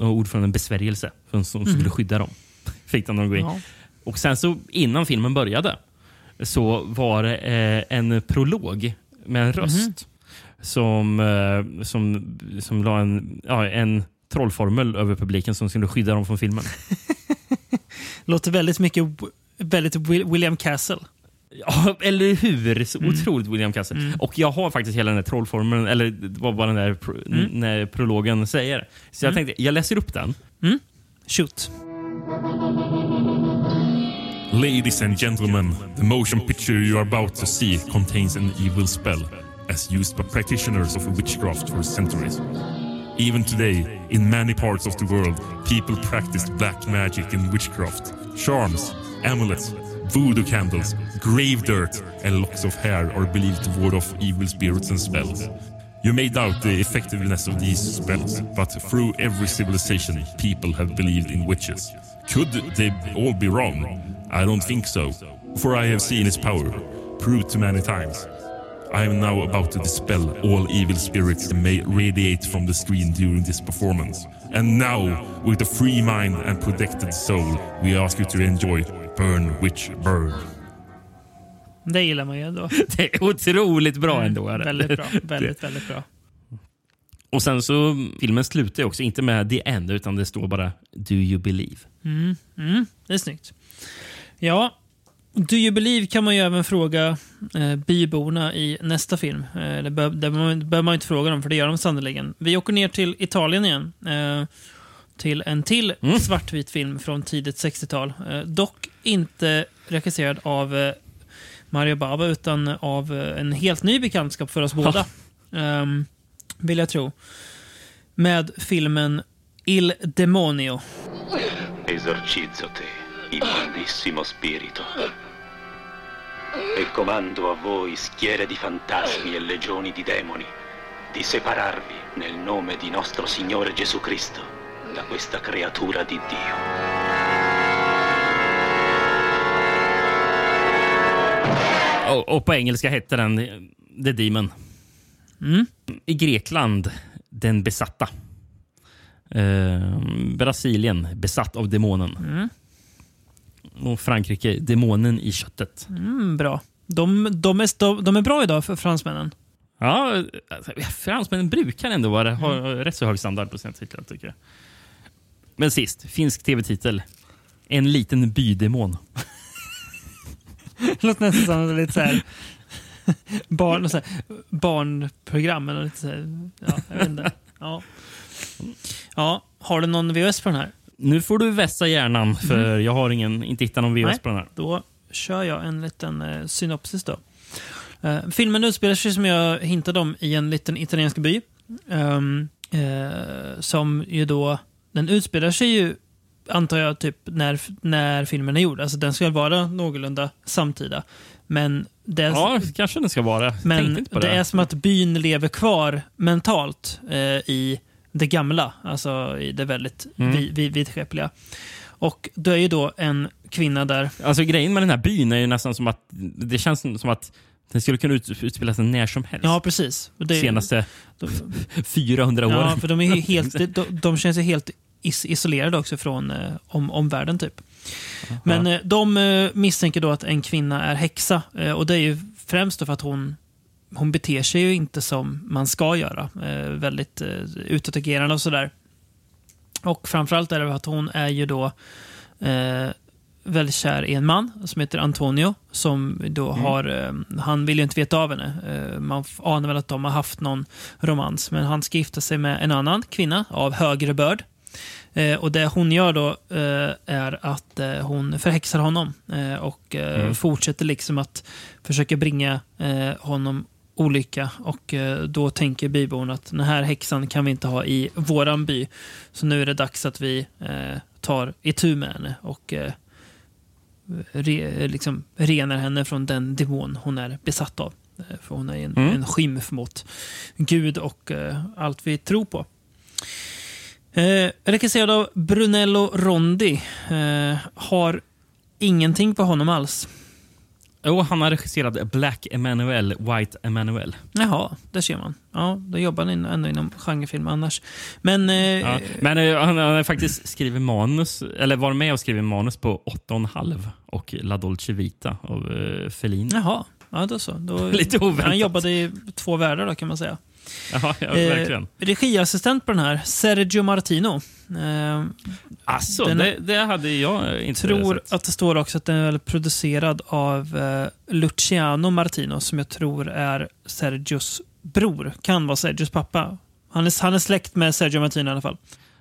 och ord från en besvärjelse som, som skulle skydda dem. Fick de gå in. Ja. Och sen så innan filmen började så var det eh, en prolog med en röst som, eh, som, som la en, ja, en trollformel över publiken som skulle skydda dem från filmen. Låter väldigt mycket väldigt Will- William Castle. Ja, eller hur? Så otroligt William Castle. Och jag har faktiskt hela den här trollformeln, eller vad, vad den där pro, när prologen säger. Så jag tänkte, jag läser upp den. Shoot. Ladies and gentlemen, the motion picture you are about to see contains an evil spell, as used by practitioners of witchcraft for centuries. Even today, in many parts of the world, people practice black magic and witchcraft. Charms, amulets, voodoo candles, grave dirt, and locks of hair are believed to ward off evil spirits and spells. You may doubt the effectiveness of these spells, but through every civilization, people have believed in witches. Could they all be wrong? I don't think so, for I have seen its power, proved too many times. I am now about to dispel all evil spirits that may radiate from the screen during this performance. And now, with a free mind and protected soul, we ask you to enjoy Burn Witch Burn. Det gillar man ju ändå. Det är otroligt bra ändå. Är det. Väldigt bra. Väldigt, väldigt bra. Och sen så, filmen slutar också inte med the end, utan det står bara Do you believe? Det är snyggt. Ja, Do you believe kan man ju även fråga eh, byborna i nästa film. Eh, det behöver man inte fråga dem, för det gör de sannerligen. Vi åker ner till Italien igen. Eh, till en till svartvit film från tidigt 60-tal. Eh, dock inte regisserad av eh, Mario Bava, utan av eh, en helt ny bekantskap för oss båda. Ehm, vill jag tro. Med filmen Il Demonio. Esorcizzo te, immondissimo spirito. E comando a voi, schiere di fantasmi e legioni di demoni, di separarvi nel nome di nostro Signore Gesù Cristo da questa creatura di Dio. Och, och på engelska hette den eh, The Demon. I Grekland, Den besatta. Eh, Brasilien, Besatt av demonen. Och Frankrike, Demonen i köttet. Mm, bra. De, de, är, de, är bra idag för fransmännen. Ja, alltså, fransmännen brukar ändå vara, ha rätt så hög standard på sina titlar tycker jag. Men sist, finsk tv-titel. En liten bydemon. Låter nästan som lite så här, barn, så här, barnprogram. Eller lite så här, ja, jag vet inte. Ja. ja, har du någon VHS på den här? Nu får du vässa hjärnan, för jag har ingen, inte hittat någon VHS Nej. på den här. Då kör jag en liten eh, synopsis. då. Eh, filmen utspelar sig, som jag hintade om, i en liten italiensk by. Ehm, eh, som ju då... Den utspelar sig ju, antar jag, typ när, när filmen är gjord. Alltså den ska vara någorlunda samtida. Men det, Ja, kanske den ska vara. men det det. är som att byn lever kvar mentalt eh, i det gamla, alltså i det väldigt Mm. vi, vi, vidskepliga. Och det är ju då en kvinna där. Alltså grejen med den här byn är ju nästan som att det känns som att den skulle kunna ut, utspela sig när som helst. Ja, precis. Det- Senaste de, 400 åren. Ja, för de, är helt, de, de känns ju helt is, isolerade också från eh, om, omvärlden. Typ. Men eh, de eh, misstänker då att en kvinna är häxa. Eh, och det är ju främst då för att hon, hon beter sig ju inte som man ska göra. Eh, väldigt eh, utåtagerande och sådär. Och framförallt är det att hon är ju då väldigt kär i en man som heter Antonio. Som då har, eh, han vill ju inte veta av henne. Eh, man anar väl att de har haft någon romans. Men han ska gifta sig med en annan kvinna av högre börd. Eh, och det hon gör då eh, är att eh, hon förhäxar honom eh, och eh, Mm. fortsätter liksom att försöka bringa eh, honom olycka. Och då tänker byborna att den här häxan kan vi inte ha i våran by. Så nu är det dags att vi tar itu med henne och re, liksom renar henne från den demon hon är besatt av. För hon är en, Mm. en skymf mot Gud och allt vi tror på. Eh, regisserad av Brunello Rondi. Eh, har ingenting på honom alls. Jo, han har regisserat Black Emanuel, White Emanuel. Jaha, där ser man. Ja, då jobbar han ändå inom genrefilm annars. Men... Eh, Ja. Men eh, han, han har faktiskt skrivit manus, eller varit med och skrivit manus på 8,5 och La Dolce Vita av eh, Fellini. Jaha, ja då så. Då, Lite oväntat. Han jobbade i två världar då kan man säga. Jaha, ja, Eh, verkligen. regiassistent på den här, Sergio Martino. Eh, Alltså, den- det, det hade jag inte tror sett. att det står också att den är producerad av eh, Luciano Martino som jag tror är Sergios bror. Kan vara Sergios pappa. Han är, han är släkt med Sergio Martino i alla fall.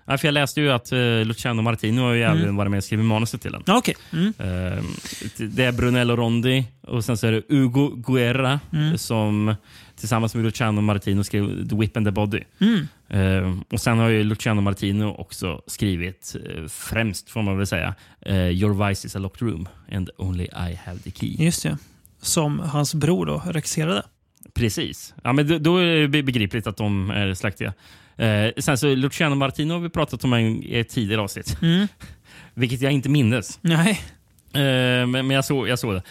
Ja, för jag läste ju att uh, Luciano Martino har ju Mm. även varit med och skrivit manuset till den. Ja, Okej. Mm. Eh, det är Brunello Rondi och sen så är det Ugo Guerra Mm. som tillsammans med Luciano Martino skrev The Whip and the Body. Mm. Eh, och Sen har ju Luciano Martino också skrivit, eh, främst får man väl säga, eh, Your Vice is a locked room and only I have the key. Just det. Som hans bror då regisserade. Precis. Ja, men då, då är det be- begripligt att de är släktiga. Sen så Luciano Martino har vi pratat om i ett tidigare avsnitt. Mm. Vilket jag inte mindes. Nej. Men, men jag såg, jag såg det.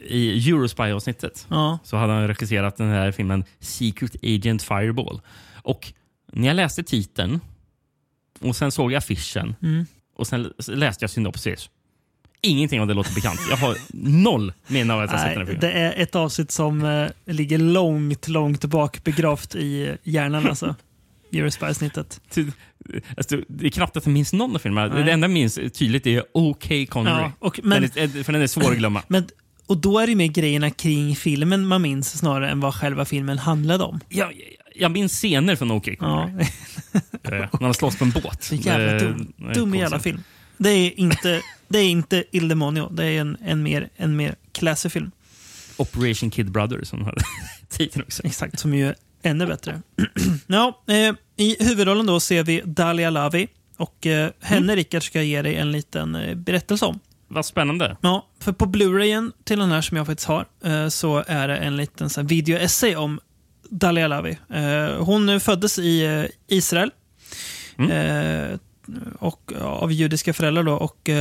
Eh, I Eurospy-avsnittet Ja. så hade han regisserat den här filmen Secret Agent Fireball. Och när jag läste titeln och sen såg jag affischen Mm. och sen läste jag synopsis. Ingenting av det låter bekant. Jag har noll minne av att jag sett den här filmen. det är ett avsnitt som eh, ligger långt, långt bak begravt i hjärnan alltså. Eurospy-snittet. Alltså, det är knappt att jag minns någon av filmerna. Det enda jag minns tydligt är OK Connery. Ja, och, men, den är, för den är svår att glömma. men, och då är det mer grejerna kring filmen man minns snarare än vad själva filmen handlade om. jag, jag minns scener från OK. Ja. Eh, När han slåss på en båt. Så jävla Eh, dum, nej, dum jävla film. Det är inte, det är inte Il Demonio. Det är en, en, mer, en mer classy film. Operation Kid Brother som hade titeln också. Exakt, som ju är ännu bättre. ja, eh, I huvudrollen då ser vi Dalia Lavi. Och eh, henne, Rickard, ska jag ge dig en liten eh, berättelse om. Vad spännande. Ja, för på Blu-rayen till den här som jag faktiskt har eh, så är det en liten så här, video-essay om Dalia Lavi. Eh, hon föddes i eh, Israel. Eh, och av judiska föräldrar då. Och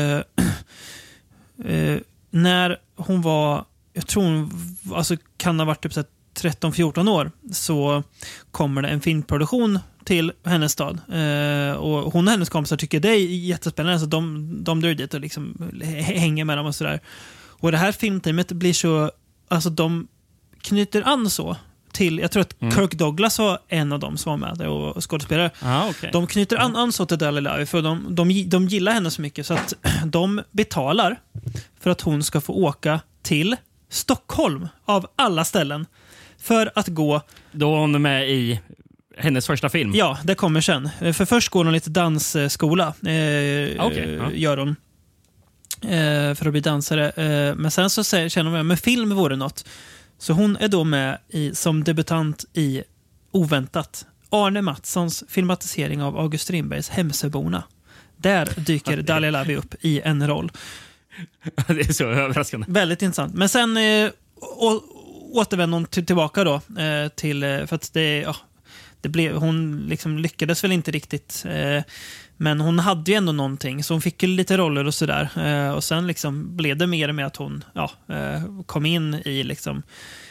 när hon var, jag tror hon alltså, kan ha varit typ så 13-14 år så kommer det en filmproduktion till hennes stad. Eh, och hon och hennes kompisar tycker det är jättespännande, så de, de drar dit och liksom hänger med dem och sådär. Och det här filmteamet blir så, alltså de knyter an så till, jag tror att Mm. Kirk Douglas var en av dem som var med där och skådespelare. Ah, okay. De knyter an, an så till Dali Lavi för de, de, de gillar henne så mycket så att de betalar för att hon ska få åka till Stockholm av alla ställen för att gå Då var hon med i hennes första film. Ja, det kommer sen. För först går hon lite dansskola. Eh, Okej, ja. eh, Gör hon. Eh, för att bli dansare. Eh, men sen så känner hon att film vore något. Så hon är då med i, som debutant i Oväntat. Arne Mattssons filmatisering av August Strindbergs Hemsöborna. Där dyker Dalia Lavi upp i en roll. det är så överraskande. Väldigt intressant. Men sen eh, återvänder hon till, tillbaka då. Eh, till, eh, för att det, ja, det blev, hon liksom lyckades väl inte riktigt. Eh, men hon hade ju ändå någonting, så hon fick ju lite roller och sådär. Eh, och sen liksom blev det mer med att hon ja, eh, kom in i liksom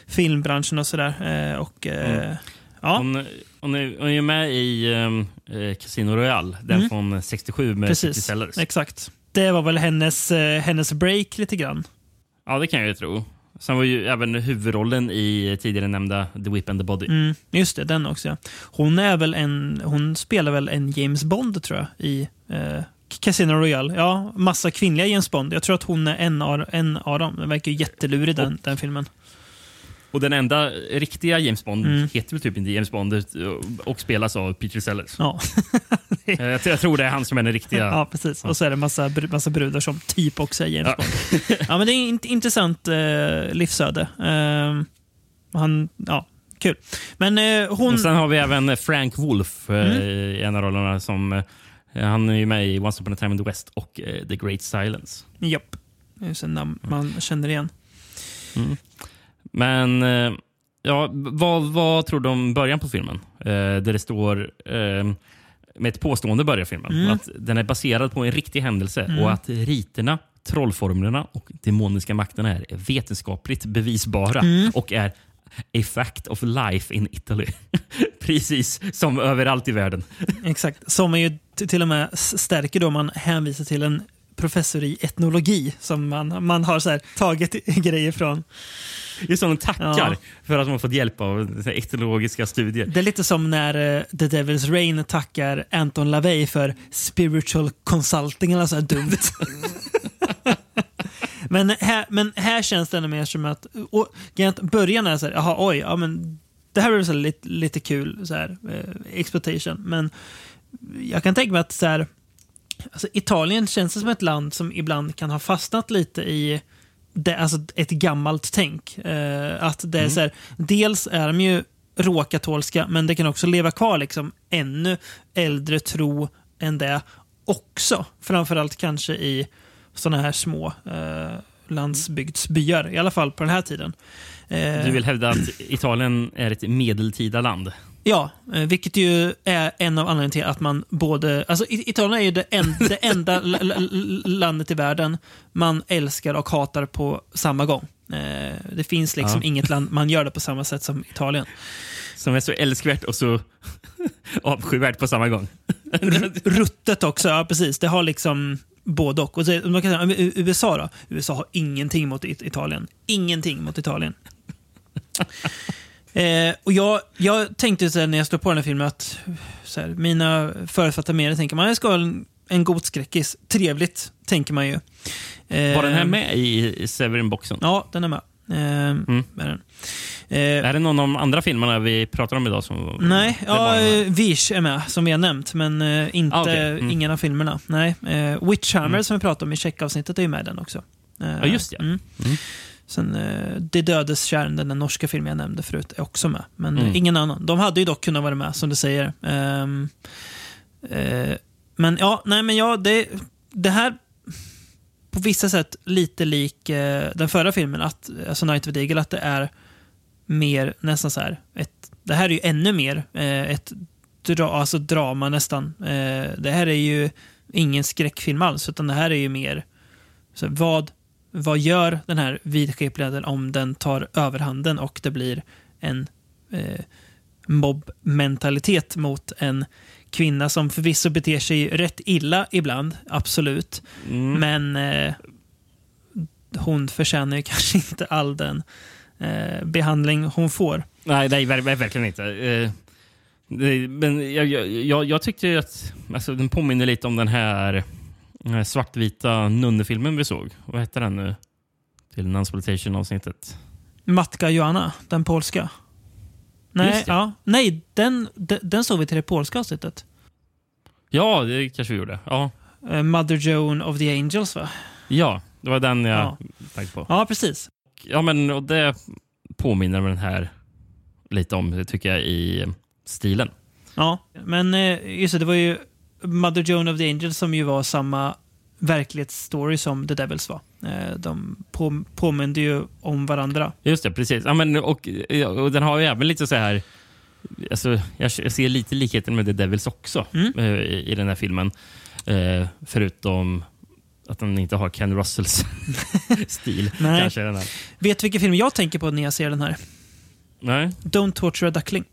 filmbranschen och sådär. Eh, och, eh, ja, Hon, hon, är, hon är med i um, eh, Casino Royale, den Mm. från 67 med precis. Sellers. Exakt. Det var väl hennes, eh, hennes break lite grann. Ja, det kan jag ju tro. Sen var ju även huvudrollen i tidigare nämnda The Whip and the Body. Mm, just det, den också. Ja. Hon, är väl en, hon spelar väl en James Bond, tror jag, i eh, Casino Royale. Ja, massa kvinnliga James Bond. Jag tror att hon är en av, en av dem. Den verkar ju jättelurig, den, den filmen. Och den enda riktiga James Bond Mm. heter väl typ inte James Bond eh, och spelas av Peter Sellers. Ja, Eh, jag, jag tror det är han som är den riktiga. ja precis. Och så är det massa, massa brudar som typ också är James Ja. Bond. Ja, men det är ett intressant eh, livsöde. Eh, han, ja, kul. Men eh, hon... Och sen har vi även Frank Wolf eh, Mm. i en av rollerna. Som, eh, han är ju med i Once upon a time in the West och The Great Silence. Japp. Det är namn man känner igen. Men eh, ja, vad, vad tror du om början på filmen? Eh, där det står eh, med ett påstående börjar filmen. Mm. Att den är baserad på en riktig händelse och att riterna, trollformlerna och demoniska makterna är vetenskapligt bevisbara Mm. och är a fact of life in Italy. Precis som överallt i världen. Exakt. Som är ju till och med stärker då man hänvisar till en professor i etnologi som man, man har så här, tagit grejer från. Just som de tackar Ja. för att man fått hjälp av etnologiska studier. Det är lite som när eh, The Devil's Rain tackar Anton LaVey för spiritual consulting eller så här dumt. men, här, men här känns det ändå mer som att, och, början är så här, jaha oj, ja, men det här så här lite, lite kul, så här, eh, exploitation. Men jag kan tänka mig att så här, alltså, Italien känns som ett land som ibland kan ha fastnat lite i det, alltså ett gammalt tänk. Eh, att det är så här, dels är de ju råkatolska, men det kan också leva kvar liksom ännu äldre tro än det också. Framförallt kanske i sådana här små eh, landsbygdsbyar, i alla fall på den här tiden. Eh, Du vill hävda att Italien är ett medeltida land? Ja, eh, vilket ju är en av anledningarna till att man både... Alltså Italien är ju det, en, det enda landet i världen man älskar och hatar på samma gång. Eh, Det finns liksom Ja. inget land man gör det på samma sätt som Italien. Som är så älskvärt och så avskyvärt på samma gång. Ruttet också, ja precis. Det har liksom både och. och så, man kan säga, USA då? USA har ingenting mot It- Italien. Ingenting mot Italien. Eh, och jag, jag tänkte så när jag stod på den här filmen att här, mina förutfattade meningar tänker man, jag ska ha en, en god skräckis. Trevligt, tänker man ju. Eh, Var den här med i Severin-boxen? Ja, den är med. Eh, Mm. med den. Eh, Är det någon av de andra filmerna vi pratar om idag? Som, Nej, ja, här? eh, Vish är med, som vi har nämnt, men eh, inte, Ah, okej. Mm. ingen av filmerna. Nej. Eh, Witchhammer, som vi pratade om i checkavsnittet, är ju med i den också. Eh, Ja, just det. Mm. Sen eh, Det dödes kärn, den norska filmen jag nämnde förut, är också med. Men eh, Mm. ingen annan. De hade ju dock kunnat vara med, som du säger. Ehm, eh, men ja, nej men ja, det, det här på vissa sätt lite lik eh, den förra filmen, att, alltså Night of the Eagle, att det är mer nästan så här. Ett, det här är ju ännu mer eh, ett dra, alltså drama nästan. Det här är ju ingen skräckfilm alls, utan det här är ju mer så vad, vad gör den här vidskepligheten om den tar överhanden och det blir en eh, mobbmentalitet mot en kvinna som förvisso beter sig rätt illa ibland, absolut. Mm. Men eh, hon förtjänar ju kanske inte all den eh, behandling hon får. Nej, nej ver ver verkligen inte. Eh, det, men jag, jag, jag, jag tyckte ju att alltså, den påminner lite om den här, den svartvita nunnefilmen vi såg. Vad heter den nu? Till Nunsploitation-avsnittet. Matka Joanna, den polska. Nej, ja, nej den, den, den såg vi till det polska avsnittet. Ja, det kanske vi gjorde. Ja, Eh, Mother Joan of the Angels, va? ja det var den jag Ja. tänkte på. Ja, precis. Ja, men och det påminner den här lite om, tycker jag, i stilen. Ja, men eh, just det, det var ju Mother Joan of the Angels som ju var samma verklighetsstory som The Devils var. Eh, De på, påminde ju om varandra. Just det, precis. Ja, men, och, och den har ju även lite så här... Alltså, jag, jag ser lite likheten med The Devils också Mm. eh, i, i den här filmen. Eh, förutom att den inte har Ken Russells stil. Nej. Kanske den här. Vet du vilken film jag tänker på när jag ser den här? Nej. Don't Torture a Duckling.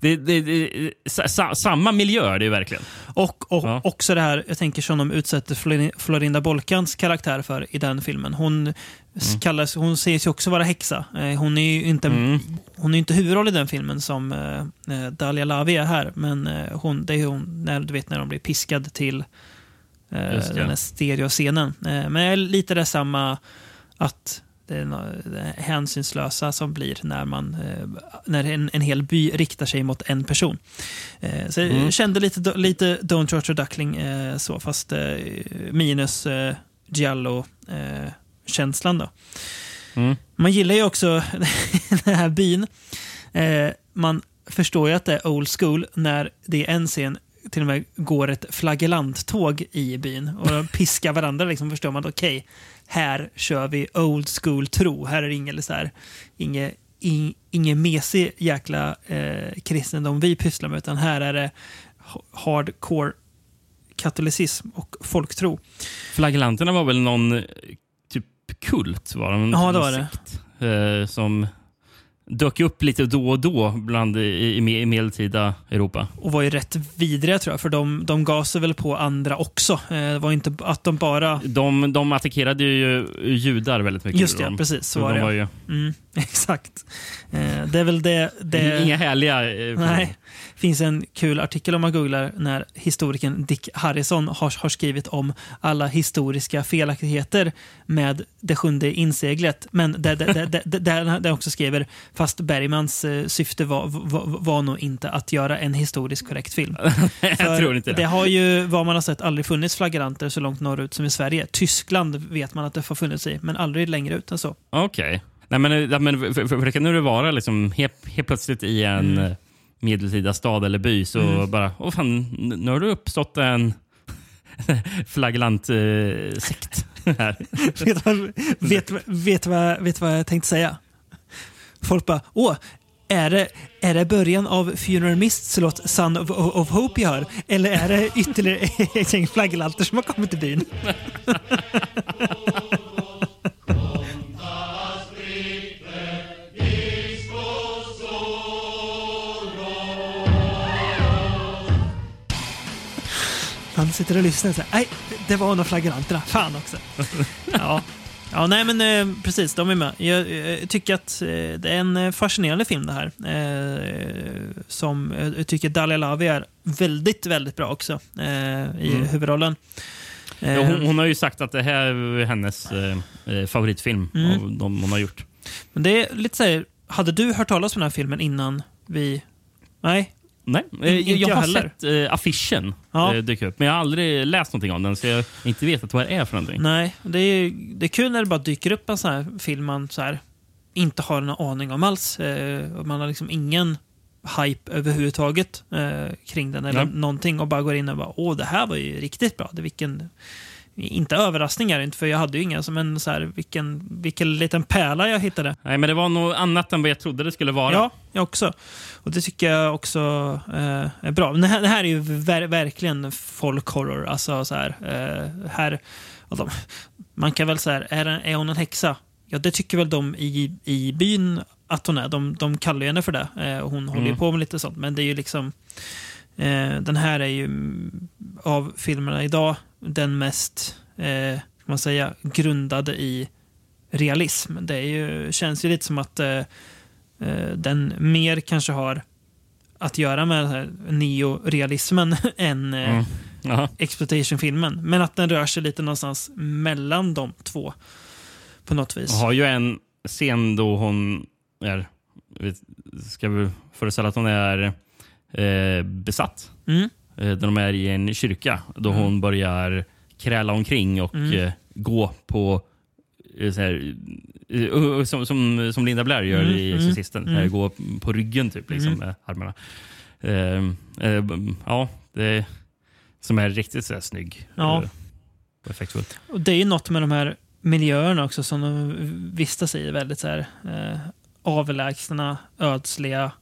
Det, det, det, sa, sa, samma miljö det är verkligen. Och, och Ja. också det här, jag tänker som de utsätter Flori- Florinda Bolkans karaktär för i den filmen. Hon, s- kallas, hon sägs ju också vara häxa. Eh, Hon är ju inte, Mm. hon är inte huvudroll i den filmen som eh, eh, Dahlia Lavi är här. Men eh, hon, det är hon, när, du vet när de blir piskad till eh, den här stereoscenen. Eh, men lite det samma att det hänsynslösa som blir när, man, eh, när en, en hel by riktar sig mot en person. Eh, så jag Mm. kände lite, lite Don't Torture Duckling eh, så, fast minus Giallo-känslan. då. Mm. Man gillar ju också den här byn. Man förstår ju att det är old school när det är en scen till och med går ett flagellanttåg i byn och piskar varandra. Liksom förstår man okej, här kör vi old school tro. Här är det inget så här, inget, in, ingen mesig jäkla eh, kristendom vi pysslar med, utan här är det ha- hardcore katolicism och folktro. Flagellanterna var väl någon eh, typ kult? Var de? Ja, det var det. eh, som dök upp lite då och då bland i, i, medeltida Europa. Och var ju rätt vidriga tror jag, för de, de gav sig väl på andra också. Eh, det var inte att de bara... De, de attackerade ju judar väldigt mycket. Just det, de. precis. Så var de det. var ju Mm, exakt. Eh, det är väl det... det inga härliga... eh, Nej. Det finns en kul artikel om man googlar när historikern Dick Harrison har, har skrivit om alla historiska felaktigheter med det sjunde inseglet. Men där, där, där, där, där han också skriver fast Bergmans eh, syfte var, var, var nog inte att göra en historiskt korrekt film. jag tror inte det. det har ju, vad man har sett, aldrig funnits flagranter så långt norrut som i Sverige. Tyskland vet man att det har funnits i, men aldrig längre ut än så. Okej. Nej, men, eh, men för, för, för det kan nu vara liksom helt, helt plötsligt i en Mm. eh, medeltida stad eller by så Mm. bara, åh fan, nu har det uppstått en flaglant eh, vet, vad, vet, vet vad jag tänkte säga? Folk bara, åh, är det, är det början av Funeral Mists låt Son of, of Hope jag hör? Eller är det ytterligare ett gäng flagglanter som har kommit till byn? Han sitter och lyssnar och säger, nej, det var nog flagranterna. Fan också. Ja. Ja, nej men eh, precis, de är med. Jag, eh, tycker att eh, det är en eh, fascinerande film det här. Eh, som eh, jag tycker Dalia Lavi är väldigt, väldigt bra också i Mm. huvudrollen. Ja, hon, hon har ju sagt att det här är hennes favoritfilm Mm. av de hon har gjort. Men det är lite så här, hade du hört talas om den här filmen innan vi... Nej? Nej, eh, jag, jag jag har heller. sett eh, affischen Ja. eh, dyka upp, men jag har aldrig läst någonting om den så jag inte vetat vad det är för någonting. Nej, det är, det är kul när det bara dyker upp en sån här film man så här, inte har en aning om alls. Eh, man har liksom ingen hype överhuvudtaget eh, kring den eller Nej. någonting och bara går in och bara åh, det här var ju riktigt bra. Det, vilken, inte överraskningar, inte för jag hade ju inga, men så här, vilken, vilken liten pärla jag hittade. Nej, men det var något annat än vad jag trodde det skulle vara. Ja, jag också. Och det tycker jag också eh, är bra. Men det här, det här är ju ver verkligen folk horror. Alltså så här, eh, här de, man kan väl säga, är, är hon en häxa? Ja, det tycker väl de i, i byn att hon är. De, de kallar henne för det. Eh, hon håller ju Mm. på med lite sånt. Men det är ju liksom... Eh, den här är ju mm, av filmerna idag den mest, eh, man säga, grundade i realism. Det är ju, känns ju lite som att eh, den mer kanske har att göra med neorealismen än eh, Mm. Exploitation-filmen. Men att den rör sig lite någonstans mellan de två på något vis. Hon har ju en scen då hon är, ska vi föreställa att hon är eh, besatt. Mm. Eh, de är i en kyrka. Då hon börjar kräla omkring och Mm. eh, gå på eh, så här, eh, som, som, som Linda Blair gör Mm, i mm, Exorcisten. mm. Mm. Gå på ryggen typ, liksom, Mm. med armarna. Eh, eh, b- ja, det som är riktigt så här, snygg. Ja. eh, och effektfullt. Och det är ju något med de här miljöerna också som de vistas i. Väldigt så här, eh, avlägsna, ödsliga,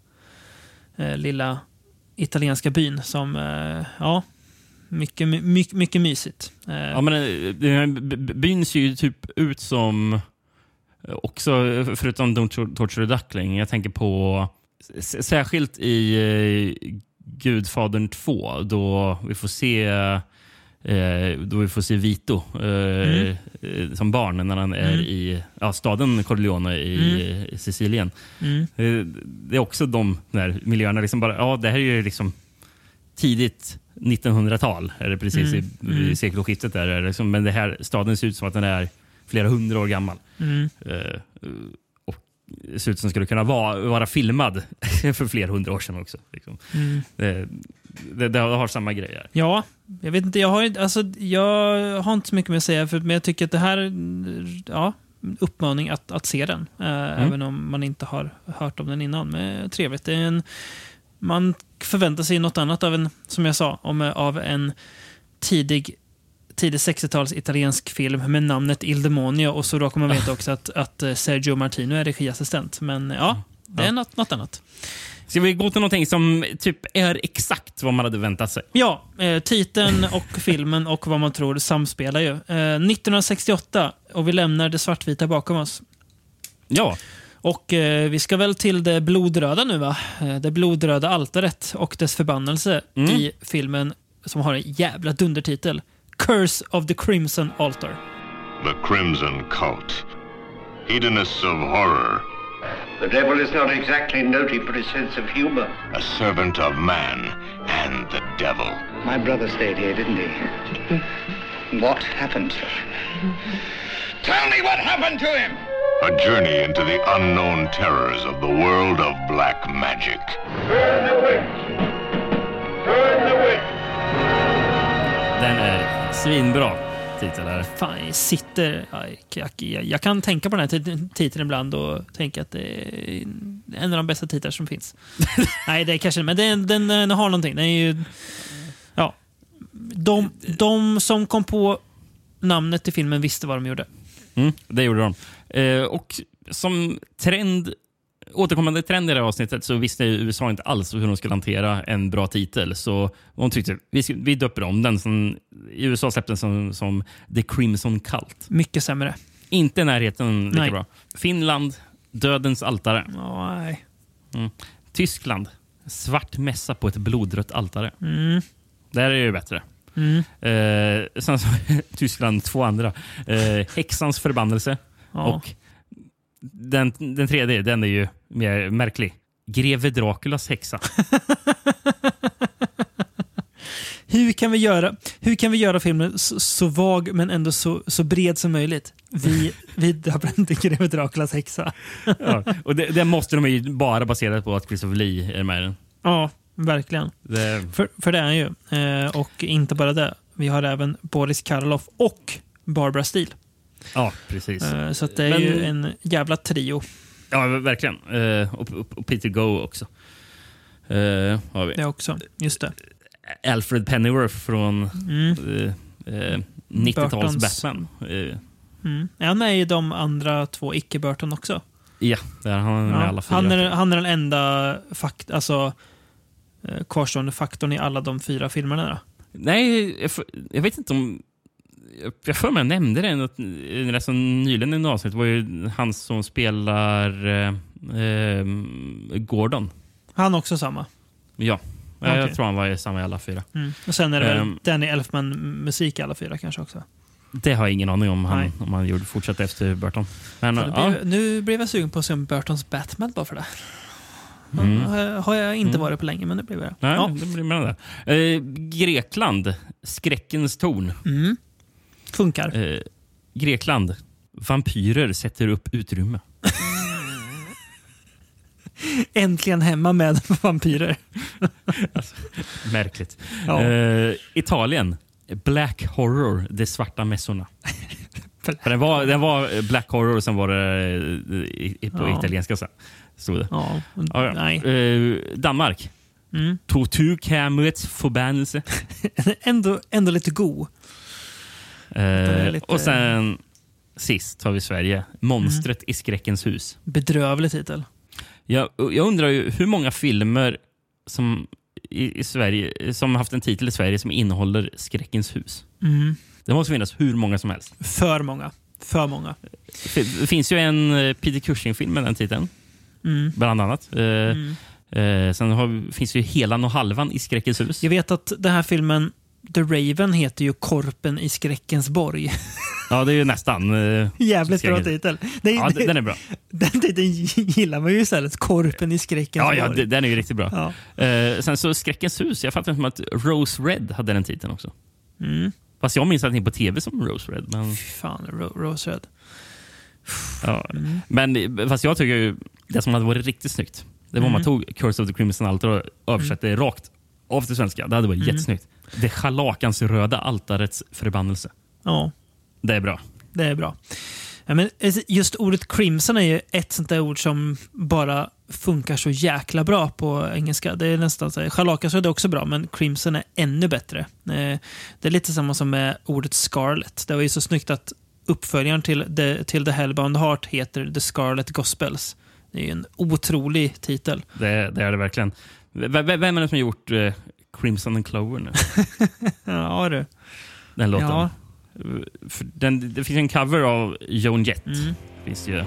lilla italienska byn som, ja, mycket, my- mycket, mycket mysigt. Ja, men den här byn ser ju typ ut som också, eh, förutom Don't Tor- Torture the Duckling, jag tänker på särskilt i eh, Gudfadern 2 då vi får se eh, då vi får se Vito eh, eh, som barn när han är Mm. i ja, staden Corleone i eh, Sicilien. mm, Eh, Det är också de där miljöerna. Liksom bara, ja, det här är ju liksom tidigt 1900-tal, är det precis Mm, i, mm. i sekelskiftet. Där, liksom, men det här staden ser ut som att den är flera hundra år gammal. mm. Eh, och ser ut som skulle kunna vara, vara filmad för flera hundra år sedan också. Liksom. Mm. Det, det, det har samma grejer. Ja, jag vet inte. Jag har, alltså, jag har inte så mycket mer att säga, för, men jag tycker att det här är ja, uppmaning att, att se den. Eh, Även om man inte har hört om den innan. Men trevligt. Det är en, man förväntar sig något annat av en, som jag sa, om, eh, av en tidig tidig 60-tals italiensk film med namnet Il Demonio och så råkar man veta också att, att eh, Sergio Martino är regiassistent. Men ja, det är Ja. något, något annat. Ska vi gå till någonting som typ är exakt vad man hade väntat sig? Ja, eh, titeln och filmen och vad man tror samspelar ju. Eh, 1968 och vi lämnar det svartvita bakom oss. Ja, Och eh, vi ska väl till det blodröda nu va? Eh, det blodröda altaret och dess förbannelse Mm. i filmen som har en jävla dundertitel. Curse of the Crimson Altar. The Crimson Cult. Hedonists of horror. The devil is not exactly noted for his sense of humor. A servant of man and the devil. My brother stayed here, didn't he? What happened? Tell me what happened to him! A journey into the unknown terrors of the world of black magic. Turn the witch! Turn the witch! den är uh, svinbra titel. Här. Fan, jag sitter... Jag, jag, jag kan tänka på den här titeln ibland och tänka att det är en av de bästa titlar som finns. Nej, det är kanske men den, den, den har någonting. Den är ju... Ja. De, de som kom på namnet till filmen visste vad de gjorde. Mm, det gjorde de. Eh, och som trend, återkommande trend i det här avsnittet så visste USA inte alls hur de skulle hantera en bra titel. Så de tyckte vi, vi döper om den. Som, I USA släppte den som, som The Crimson Cult. Mycket sämre. Inte i närheten lika Nej. bra. Finland, Dödens altare. Nej. Tyskland, Svart mässa på ett blodrött altare. Mm. Där är det ju bättre. Mm. Eh, sen så Tyskland, två andra. Eh, häxans förbannelse. Ja. Och den, den tredje, den är ju mer märklig. Greve Draculas häxa. Hur kan vi göra, hur kan vi göra filmen så, så vag men ändå så, så bred som möjligt? Vi, vi döper till Greve Draculas häxa. ja. Och det, det måste de ju bara baserat på att Christopher Lee är med i den. Ja, verkligen. Det, För, för det är han ju. Eh, och inte bara det. Vi har även Boris Karloff och Barbara Steele. Ja, precis. Eh, så det är Men- ju en jävla trio. Ja, verkligen. Eh, och, och, och Peter Go också. Eh, har vi. Det också. Just det. Alfred Pennyworth från Mm. eh, eh, 90-tals Burtons- Batman. Mm. Är han med i de andra två icke-Burton också? ja, där har han med Ja, alla fyra. han, är, han är den enda fakt, alltså, kvarstående faktorn i alla de fyra filmerna. Då. Nej, jag, jag vet inte om... jag- Jag för mig jag nämnde det något, rätt så nyligen i en avsnitt. Det var ju han som spelar eh, Ehm, Gordon. Han också samma. Ja. Jag Okej. tror han var i samma i alla fyra. Mm. Och sen är det väl Ehm. Danny Elfman-musik i alla fyra kanske också. Det har jag ingen aning om han, Nej. om han gjorde fortsatte efter Burton. Men, det ja. blev, Nu blev jag sugen på att se om Burtons Batman bara för det. Mm. Har- jag inte Mm. varit på länge, men det blev jag. Nej, Ja. det blir spännande. Eh, Grekland. Skräckens torn. Mm. Funkar. Eh, Grekland. Vampyrer sätter upp utrymme. Äntligen hemma med vampyrer. Märkligt. Ja. Eh, Italien. Black Horror, de svarta mässorna. Den, var, den var Black Horror och sen var det eh, i- i- på Ja. italienska. Så, stod det. Ja, Ja, nej. Eh, Danmark. Mm. Tortyrkamerets förbannelse. ändå, ändå lite god. Eh, lite- Och sen sist har vi Sverige. Monstret i skräckens hus. Bedrövlig titel. Jag, jag undrar ju hur många filmer som i, i Sverige som haft en titel i Sverige som innehåller skräckens hus. Mm. Det måste finnas hur många som helst. För många. För många. Det finns ju en eh, Peter Cushing-film med den titeln. Mm. Bland annat. Eh, Mm. eh, sen har, finns ju Helan och halvan i Skräckens hus. Jag vet att den här filmen The Raven heter ju Korpen i skräckens borg. Ja, det är ju nästan. eh, Jävligt bra titel. Det, Ja, det, den är bra. Den titeln gillar man ju istället. Korpen i skräckens Ja, ja, borg. det- den är ju riktigt bra. Ja. Eh, sen så Skräckens hus. Jag fattar som att Rose Red hade den titeln också. Mm. Fast jag minns att den på tv som Rose Red. Men, Fan, Ro- Rose Red. ja. Mm. men fast jag tycker ju det som hade varit riktigt snyggt. Det var om man Mm. tog Curse of the Crimson Altar och översatte det rakt av till svenska. Det hade varit Mm. jättesnyggt. Det scharlakansröda altarets förbannelse. Ja, Det är bra. det är bra. Ja, men just ordet crimson är ju ett sånt där ord som bara funkar så jäkla bra på engelska. Det är nästan så här, scharlakansröd är också bra, men crimson är ännu bättre. Eh, Det är lite samma som med ordet scarlet. Det var ju så snyggt att uppföljaren till The, till The Hellbound Heart heter The Scarlet Gospels. Det är ju en otrolig titel. Det, det är det verkligen. V- v- vem är det som har gjort eh, Crimson and Clover nu? Ja, du. Den låten. Ja. För den, det finns en cover av Joan Jett. Mm. Finns det ju.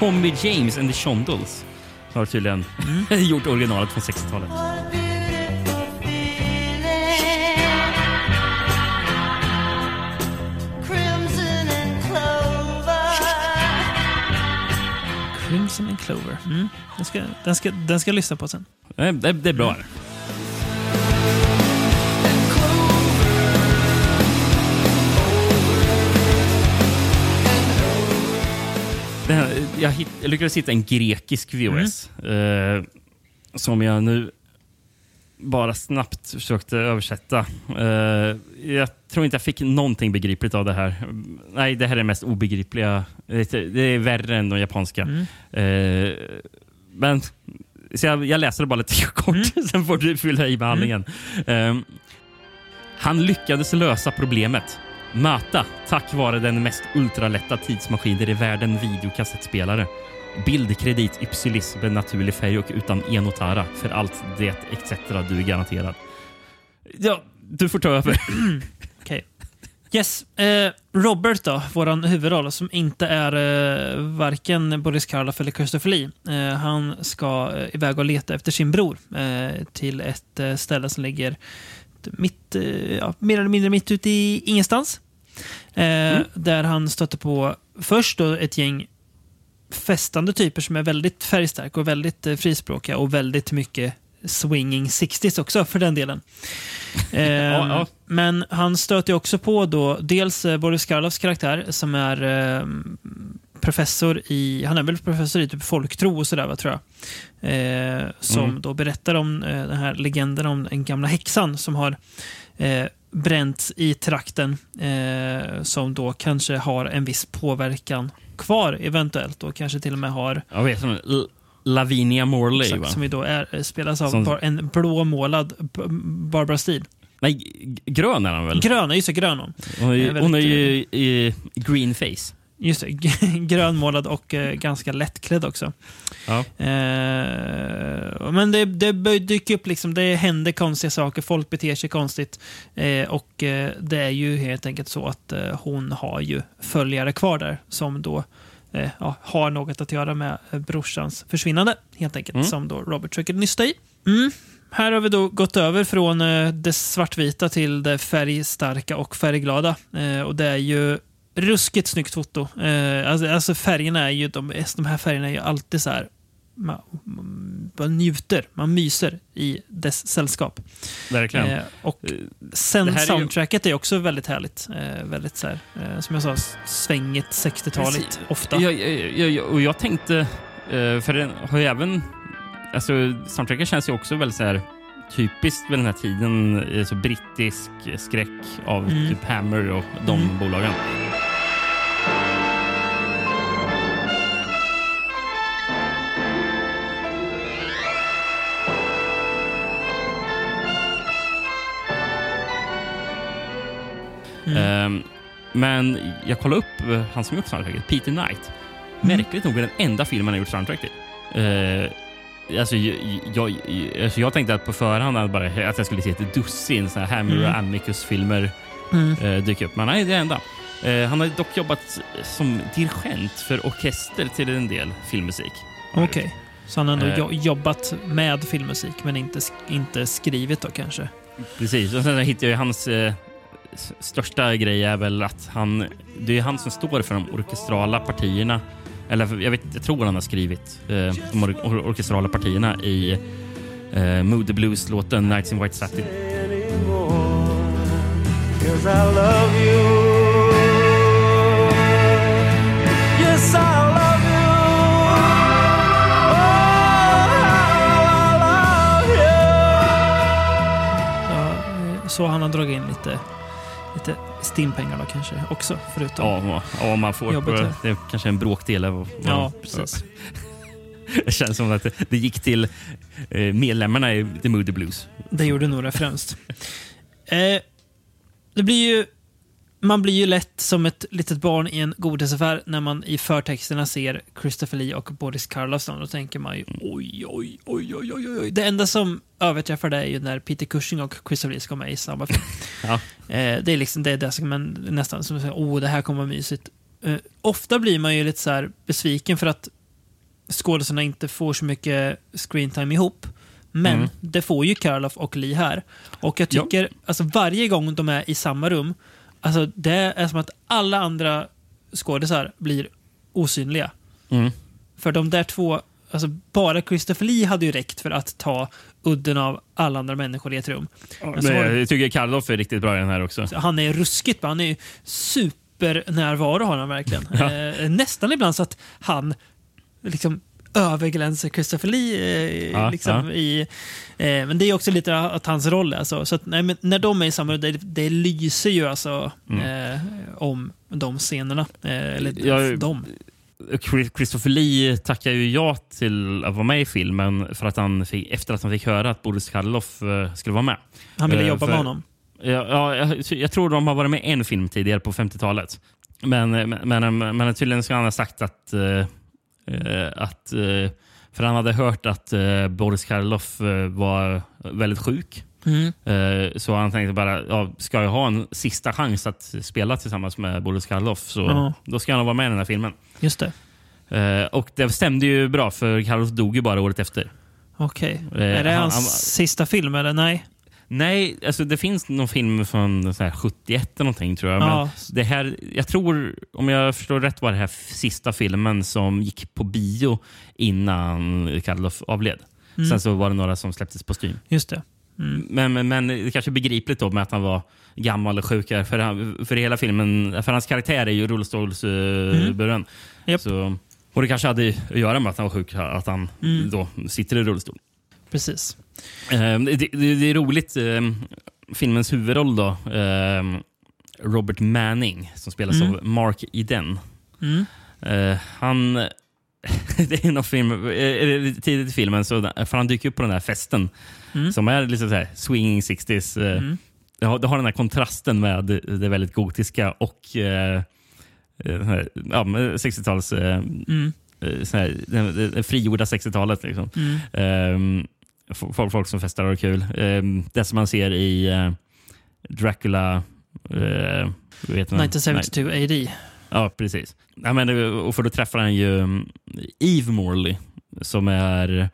Tommy James and the Shondells har tydligen Mm. gjort originalet från 60-talet. Crimson and Clover. Mm. Den, ska, den, ska, den ska jag lyssna på sen. Det, det, det är bra. Mm. här, jag, hitt, jag lyckades hitta en grekisk VHS Mm. eh, som jag nu bara snabbt försökte översätta. Eh, jag tror inte jag fick någonting begripligt av det här. Nej, det här är det mest obegripliga. Det är- värre än de japanska. Mm. Eh, men så jag, jag läser det bara lite kort, sen får du fylla i behandlingen. Eh, han lyckades lösa problemet. Möta, tack vare den mest ultralätta tidsmaskiner i världen, videokassettspelare. Bildkredit Ypsilis med naturlig färg och utan enotara. För allt det etc. Du är garanterad. Ja, du får ta över. Okej. Yes. Eh, Robert då, våran huvudroll, som inte är eh, varken Boris Karloff eller Christopher Lee. Eh, han ska eh, iväg och leta efter sin bror eh, till ett eh, ställe som ligger mitt, eh, ja, mer eller mindre mitt ute i ingenstans. Eh, Där han stöter på först då ett gäng festande typer som är väldigt färgstarka och väldigt eh, frispråkiga och väldigt mycket swinging 60s också för den delen. Eh, ja. Men han stöter också på då dels eh, Boris Karloffs karaktär som är eh, professor i, han är väl professor i typ folktro och sådär tror jag. Eh, som Mm. då berättar om eh, den här legenden om den gamla häxan som har eh, bränts i trakten. Som då kanske har en viss påverkan kvar eventuellt och kanske till och med har Jag vet L- Lavinia Morley, Exakt, va? som ju då är, spelas av Som- en blåmålad Barbara Steele. Nej, grön är han väl? Grön, just det, grön hon. Hon är, ju- Eh, väldigt, hon är ju i green face. Just det, grönmålad och eh, ganska lättklädd också. Ja. Eh, men det, det dyker upp, liksom, det händer konstiga saker, folk beter sig konstigt. Eh, och eh, det är ju helt enkelt så att eh, hon har ju följare kvar där som då ja, har något att göra med brorsans försvinnande, helt enkelt, Mm. som då Robert försöker nysta i. Mm. Här har vi då gått över från det svartvita till det färgstarka och färgglada. Och det är ju ruskigt snyggt foto. Eh, alltså, alltså färgerna är ju, de, de här färgerna är ju alltid så här, man, man njuter, man myser i dess sällskap. Verkligen. Eh, och sen det här är ju- soundtracket är också väldigt härligt. Eh, väldigt så här, eh, som jag sa, svängigt 60-taligt Precis. ofta. Jag, jag, jag, och jag tänkte, eh, för den har ju även... Alltså, soundtracket känns ju också väldigt så här typiskt vid den här tiden. Alltså, brittisk skräck av Mm. typ Hammer och de Mm. bolagen. Mm. Ehm, men jag kollade upp eh, han som gjort soundtracket, Peter Knight. Mm. Märkligt nog är den enda filmen han gjort soundtrack till. Uh, alltså, jag, jag, alltså, jag tänkte att på förhand att, bara, att jag skulle se ett dussin såna här Hammer Mm. och Amicus-filmer Mm. uh, dyka upp. Men nej, det är enda. Eh, han har dock jobbat som dirigent för orkester till en del filmmusik. Okej. Så han har ändå Eh. jo- jobbat med filmmusik, men inte, inte skrivit då kanske? Precis, och sen hittade jag hans eh, största grej är väl att han, det är han som står för de orkestrala partierna. Eller jag, vet, jag tror han har skrivit eh, de or or orkestrala partierna i eh, Mood the Blues-låten Nights in White Satin. Oh, eh, så han har dragit in lite, lite stimpengar då kanske också, förutom... Ja, ja, man får Jobbet det är kanske en bråkdel av vad Ja, precis. Det känns som att det, det gick till eh, medlemmarna i The Moody Blues. Det gjorde nog det främst. Eh, det blir ju, man blir ju lätt som ett litet barn i en godisaffär när man i förtexterna ser Christopher Lee och Boris Karloff. Då tänker man ju oj, oj, oj, oj, oj, oj. Det enda som överträffar det är ju när Peter Cushing och Christopher Lee ska med i samma film. Ja. Eh, det är liksom det, är det som man nästan som säger, åh, det här kommer vara mysigt. Eh, ofta blir man ju lite så besviken för att skådespelarna inte får så mycket screentime ihop. Men Mm. det får ju Karloff och Lee här. Och jag Ja. tycker, alltså varje gång de är i samma rum, alltså det är som att alla andra skådisar blir osynliga. Mm. För de där två, alltså bara Christopher Lee hade ju räckt för att ta udden av alla andra människor i ett rum. Var det- jag tycker Karloff är riktigt bra i den här också. han är ruskigt bra. Han är ju supernärvaro har han verkligen. Ja. Eh, nästan ibland så att han liksom överglänser Christopher Lee. Eh, Ja, liksom, ja. I, eh, men det är också lite att hans roll är så. att, nej, när de är i samma det, det lyser ju alltså Mm. eh, om de scenerna. Eh, eller Jag- de. Chris- Christopher Lee tackar ju ja till att vara med i filmen för att han fick, efter att han fick höra att Boris Karloff eh, skulle vara med. Han ville Eh, jobba för- med honom. Ja, ja, jag, jag tror de har varit med en film tidigare på 50-talet. Men, men, men, men tydligen ska han ha sagt att... eh, att eh, för han hade hört att eh, Boris Karloff var väldigt sjuk. Mm. Så han tänkte bara, ja, ska jag ha en sista chans att spela tillsammans med Boris Karloff så Ja. då ska han vara med i den här filmen. Just det. Och det stämde ju bra för Karloff dog ju bara året efter. Okej. Eh, är det han- hans han- sista film eller nej? Nej, alltså det finns någon film från så här 71 eller någonting tror jag. Ja. Men det här, jag tror, om jag förstår rätt, var det här sista filmen som gick på bio innan Karloff avled. Mm. Sen så var det några som släpptes på stream. Just det. Mm. Men, men, men det kanske är begripligt då med att han var gammal och sjuk. här, För, han- för hela filmen, för hans karaktär är ju rullstolsburen. Mm. Så, och det kanske hade att göra med att han var sjuk, att han Mm. då sitter i rullstol. Precis. Eh, det, det, det är roligt. Eh, filmens huvudroll då. Eh, Robert Manning som spelas Mm. av Mark Eden. Mm. Eh, han... det är någon film, eh, eller tidigt i filmen, så, för han dyker upp på den här festen Mm. som är lite så här swinging 60s. Eh, Mm. det, har, det har den här kontrasten med det, väldigt gotiska och eh, eh, ja, men 60-tals... Eh, Mm. eh, här, det, det, frigjorda 60-talet. Liksom. Mm. Ehm, f- folk, folk som festar och har kul. Ehm, det som man ser i eh, Dracula... Uh, vet man? 1972 AD. Ja, precis. Ja, men, eh, och för då träffar han ju um, Eve Morley som är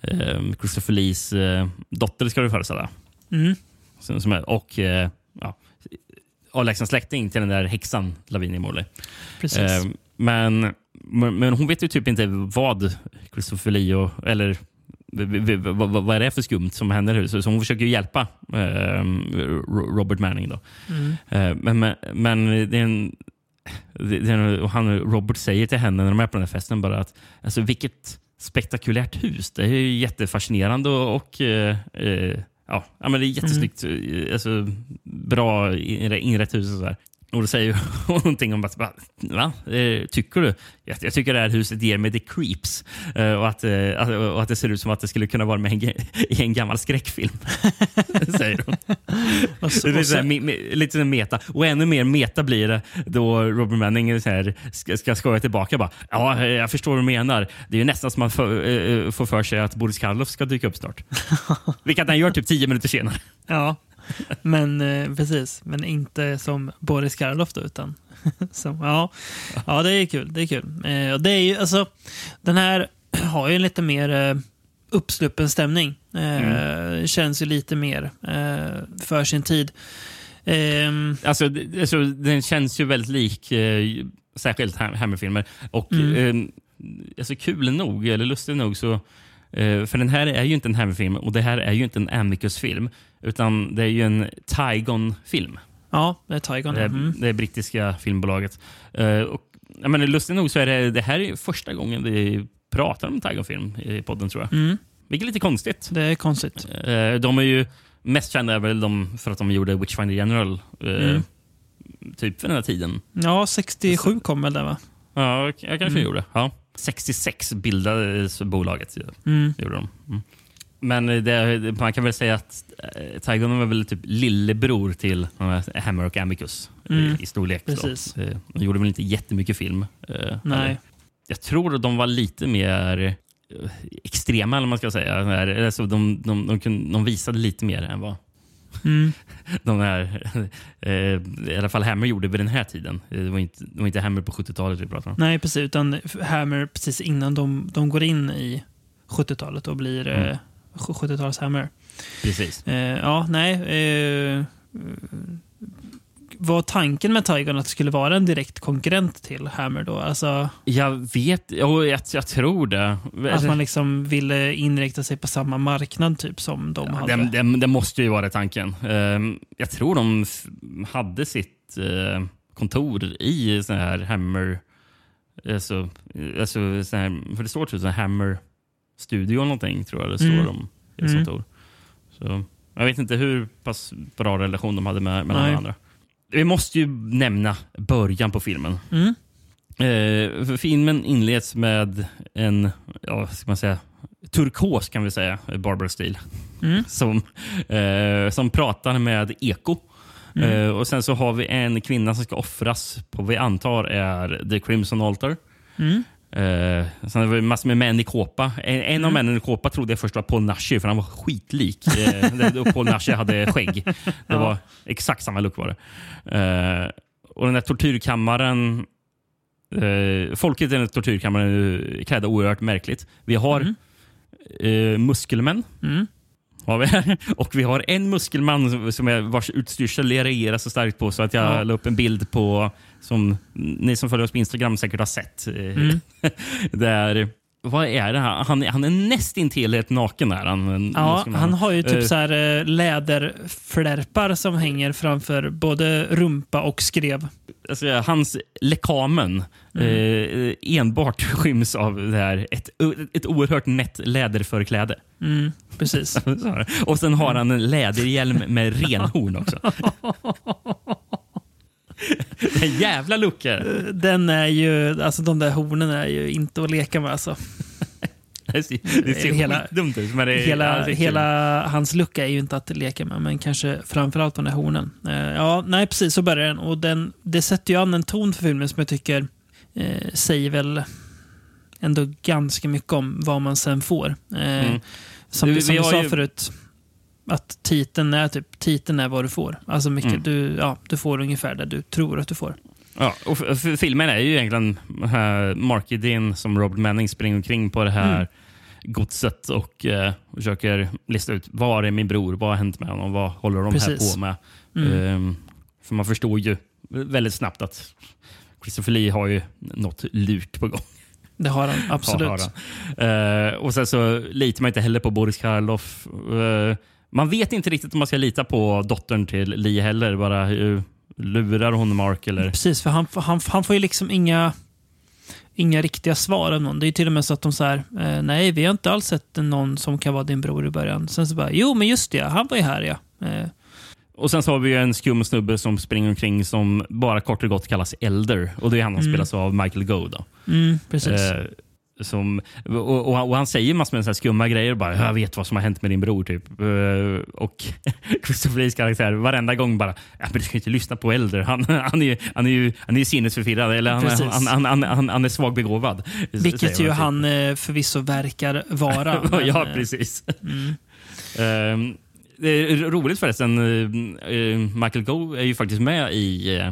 um, Christopher Lees eh, dotter, ska du föreställa. Mm. Som, som är, och uh, ja, avlägsen släkting till den där häxan Lavinia Morley. Precis. Eh, men, men hon vet ju typ inte vad Christopher Lee och, eller vad, vad är det för skumt som händer. här? Så, så hon försöker hjälpa eh, Ro- Robert Manning. Då. Mm. Eh, men, men, men det är en, det är en, han, Robert säger till henne när de är på den här festen bara att alltså, vilket spektakulärt hus. Det är ju jättefascinerande och, och eh, eh, ja, men det är jättesnyggt. eh, Alltså, bra inre- inrett hus och så där. Och då säger hon någonting om att, va? Eh, tycker du? Jag, jag tycker det här huset ger mig the creeps. Eh, och, att, att- och att det ser ut som att det skulle kunna vara med en, i en gammal skräckfilm. säger hon. Och så- och här, så- me, me, lite meta. Och ännu mer meta blir det då Robert Manning så här, ska, ska skoja tillbaka. Bara, ja, jag förstår vad du menar. Det är ju nästan som man får, eh, får för sig att Boris Karloff ska dyka upp snart. Vilket han gör typ tio minuter senare. Ja, men eh, precis. Men inte som Boris Karloff då, utan som, ja. ja, det är kul. Det är kul. Eh, och det är ju, alltså, den här har ju en lite mer eh, uppsluppen stämning. Eh, Känns ju lite mer eh, för sin tid. Ehm, Alltså, det- alltså, den känns ju väldigt lik, eh, särskilt Ham- Hammerfilmer. Och Mm. alltså, kul nog, eller lustigt nog, så för den här är ju inte en Hammerfilm och det här är ju inte en Amicus-film. Utan det är ju en Tygon-film. ja, det är Tygon. Det, Mm. det brittiska filmbolaget. Eh, och, jag menar, lustigt nog så är det, det här är första gången vi pratar om Tygon-film i podden tror jag. Mm. Vilket är lite konstigt. Det är konstigt. Eh, de är ju mest kända är väl de för att de gjorde Witchfinder General. eh, Mm. Typ för den här tiden. Ja, 67 kom väl det va? Ja, jag kanske Mm. gjorde. Ja. 66 bildades bolaget. Mm. Gjorde de. Mm. Men det, man kan väl säga att eh, Tygon var väl typ lillebror till Hammer och Amicus Mm. i storlek. då. Precis. Eh, De gjorde väl inte jättemycket film. eh, Nej. Jag tror de var lite mer extrema, eller man ska säga. Alltså, de, de, de, de visade lite mer än vad Mm. de här, eh, i alla fall Hammer gjorde vid den här tiden. Eh, Det var inte, det var inte Hammer på 70-talet vi pratade om. Nej, precis. Utan Hammer precis innan de, de går in i 70-talet och blir Mm. eh, 70-tals Hammer. Precis. Eh, ja, nej. Var tanken med Tygon att det skulle vara en direkt konkurrent till Hammer då? Alltså Jag vet, jo, jag, jag tror det. att man liksom ville inrikta sig på samma marknad typ som de hade? Det, det, det måste ju vara tanken. Ehm, jag tror de hade sitt eh, kontor i sån här Hammer... Alltså, alltså, sån här, för det står typ sån här Hammer Studio eller någonting, tror jag det står Mm. om i ett Mm. kontor. Så, jag vet inte hur pass bra relation de hade med, med Nej. varandra. Vi måste ju nämna början på filmen. Mm. Eh, filmen inleds med en, ja, ska man säga, turkos kan vi säga, Barbara Steele. Mm. Som, eh, som pratar med Eko. Mm. Eh, och Sen så har vi en kvinna som ska offras på vad vi antar är The Crimson Altar. Mm. Eh, sen har vi massor med män i kåpa. En, en av männen i kåpa trodde jag först var Paul Nashi för han var skitlik. Det- och Paul Nashi hade skägg. Det Ja. var exakt samma look var det. Eh, och den där tortyrkammaren Eh, folket i den tortyrkammaren är klädda oerhört märkligt. Vi har eh, muskelmän. Mm. Har vi här. Och vi har en muskelman som- är, vars utstyrsel jag reagerar så starkt på så att jag Ja. la upp en bild på som ni som följer oss på Instagram säkert har sett. Mm. där, vad är det här? Han, är- han är nästintill helt naken. Är han, Ja, muskelman. han har ju typ Eh, så här eh, läderflärpar som hänger framför både rumpa och skrev. alltså, hans lekamen Mm. eh, enbart skyms av det här, ett, ett oerhört nätt läderförkläde. Mm, precis. Och sen har han en läderhjälm med renhorn också. en jävla lucka. Den är ju, alltså de där hornen är ju inte att leka med alltså. det ser, det ser Hela- skitdumt ut. Men det, är- hela, hela hans lucka är ju inte att leka med, men kanske framförallt de där hornen. Eh, ja, nej, precis så börjar den. Och den, det sätter ju an en ton för filmen som jag tycker eh, säger väl ändå ganska mycket om vad man sen får. Eh, Mm. Som, vi, som vi sa ju- förut, att titeln är, typ, titeln är vad du får. Alltså mycket, Mm. du, ja, du får ungefär det du tror att du får. Ja, och filmen är ju egentligen uh, Marky Dean som Robert Manning springer omkring på det här Mm. godset och eh, försöker lista ut var är min bror, vad har hänt med honom, vad håller de Precis. här på med? Mm. Ehm, för man förstår ju väldigt snabbt att Christopher Lee har ju något lurt på gång. Det har han, absolut. Har han. Eh, och sen så litar man inte heller på Boris Karloff. Eh, man vet inte riktigt om man ska lita på dottern till Lee heller. Bara uh, lurar hon Mark eller? Precis, för han, han, han får ju liksom inga, inga riktiga svar av någon. Det är ju till och med så att de säger eh, nej, vi har inte alls sett någon som kan vara din bror i början. Sen så bara, jo men just det, han var ju här ja. Eh, Och sen så har vi ju en skum snubbe som springer omkring som bara kort och gott kallas Elder. Och det är han som Mm. spelas av Michael Goh. Då. mm, precis. Eh, som, och, och, och han säger massor med så skumma grejer. Bara, jag vet vad som har hänt med din bror. Typ. Eh, och Christopher Lees karaktär varenda gång bara, ja, men du ska inte lyssna på Elder. Han, han, är, han är ju han är ju sinnesförvirrad. Eller han, han, han, han, han, han är svagbegåvad. Vilket ju typ. han eh, förvisso verkar vara. men, ja, eh, precis. Mm. Ehm, det är roligt förresten. Michael Goh är ju faktiskt med i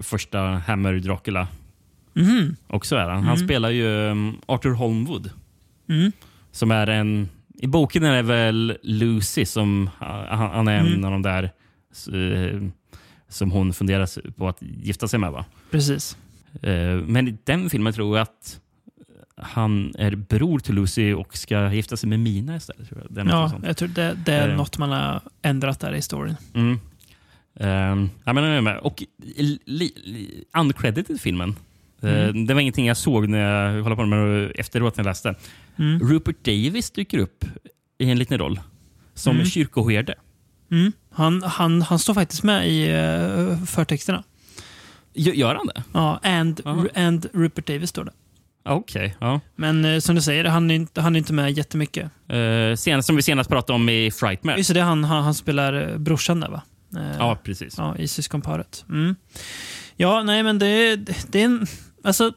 första Hammer Dracula. Mhm. Också är han. Han Mm. spelar ju um, Arthur Holmwood. Mm. Som är en... I boken är det väl Lucy som han, han är en Mm. av de där eh, som hon funderar på att gifta sig med. va? Precis. Eh, Men i den filmen tror jag att han är bror till Lucy och ska gifta sig med Mina istället. Tror jag. Det är något Ja, sånt. jag tror det, det är Eh. något man har ändrat där i historien. Mm. Um, ja, men. Och li, li, uncredited filmen. Eh, Mm. det var ingenting jag såg när jag kollade på den men efteråt när jag läste. Mm. Rupert Davis dyker upp i en liten roll som Mm. kyrkoherde. Mm. Han, han, han står faktiskt med i uh, förtexterna. Gör, han det? Ja, and, Aha. and Rupert Davis står det. Okej. ja. Men eh, som du säger, han är, inte, han är inte med jättemycket. Uh, senast, som vi senast pratade om i Frightmare. Just det, han, han, han spelar eh, brorsan där va? Eh, Ja, precis. Ja, i syskonparet. Mm. Ja, nej men det, det, är en, alltså,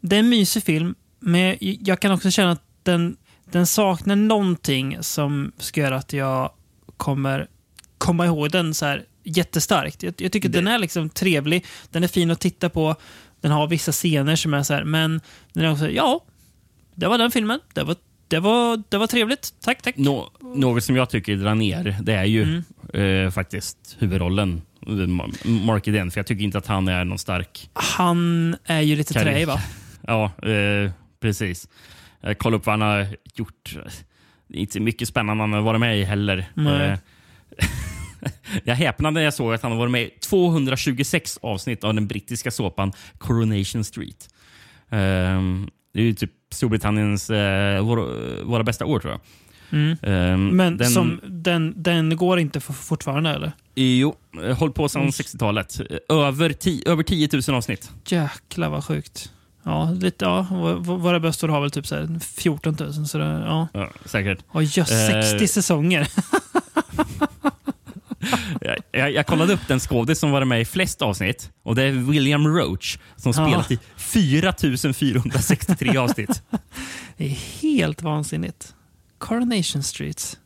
det är en mysig film, men jag kan också känna att den, den saknar någonting som ska göra att jag kommer komma ihåg den så här jättestarkt. Jag, jag tycker att den är liksom trevlig, den är fin att titta på, den har vissa scener som är så här, men den är också, ja, det var den filmen, det var, det var, det var trevligt, tack, tack. Nå, något som jag tycker drar ner, det är ju Mm. eh, faktiskt huvudrollen. Ma- Mark Eden, för jag tycker inte att han är någon stark Han är ju lite träig va? Ja, eh, precis. Eh, kolla upp vad han har gjort. Inte mycket spännande han har varit med i heller. Eh, jag häpnade när jag såg att han har varit med i 226 avsnitt av den brittiska såpan Coronation Street. Eh, det är ju typ Storbritanniens eh, våra, våra bästa år tror jag. Mm. Eh, Men den, som, den, den går inte för, fortfarande eller? Jo, eh, håll på sedan Oj. 60-talet. Eh, Över, ti, över 10 000 avsnitt. Jäklar vad sjukt. Ja, lite, ja vå- våra bästor har väl typ så här 14 000. Så det, ja. Ja, säkert. Oj, just, Eh, 60 säsonger. Jag, jag, jag kollade upp den skådis som var med i flest avsnitt. Och Det är William Roach som Ja. spelat i 4463 avsnitt. Det är helt vansinnigt. Coronation Street.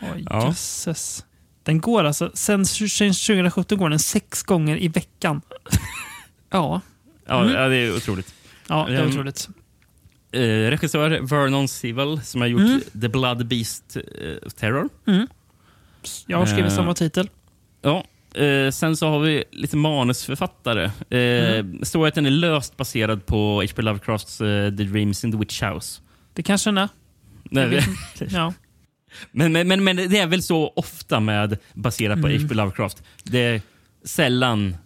Oj, Ja. jösses. Den går alltså, sen, sen 2017 går den sex gånger i veckan. Ja, Ja, Mm. ja, det är otroligt. ja det är Ehm, otroligt. Eh, regissör Vernon Sewell som har gjort Mm. The Blood Beast eh, Terror. Mm. Jag har skrivit Eh, samma titel. Ja. Eh, sen så har vi lite manusförfattare. Eh, Mm. Den är löst baserad på H.P. Lovecrafts eh, The Dreams in the Witch House. Det kanske den är. Nej, inte. Ja. Men, men, men, men det är väl så ofta med baserat på Mm. H.P. Lovecraft. Det är sällan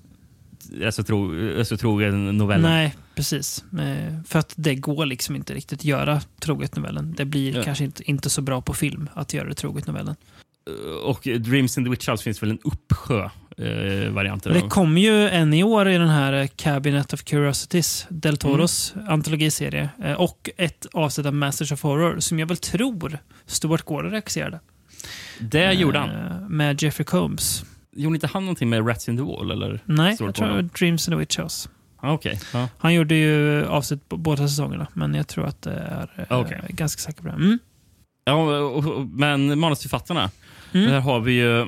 är så, tro, trogen novellen. Nej, precis. Eh, För att det går liksom inte riktigt att göra troget novellen. Det blir Ja. kanske inte, inte så bra på film att göra det troget novellen. Och Dreams in the Witch House finns väl en uppsjö eh, varianter. Det kommer ju en i år i den här eh, Cabinet of Curiosities, Del Toros antologiserie. Eh, Och ett avsnitt av Masters of Horror som jag väl tror Stuart Gordon regisserade. det gjorde han. Eh, Med Jeffrey Combs. Gjorde inte han någonting med Rats in the Wall? Eller? Nej, Stuart jag tror Gordon? Dreams in the Witch House. Ah, Okej. Ja. Han gjorde ju avsnitt på båda säsongerna, men jag tror att det är eh, Okej. ganska säker på det. Mm. Ja, och, och, men manusförfattarna. Mm. Där har vi ju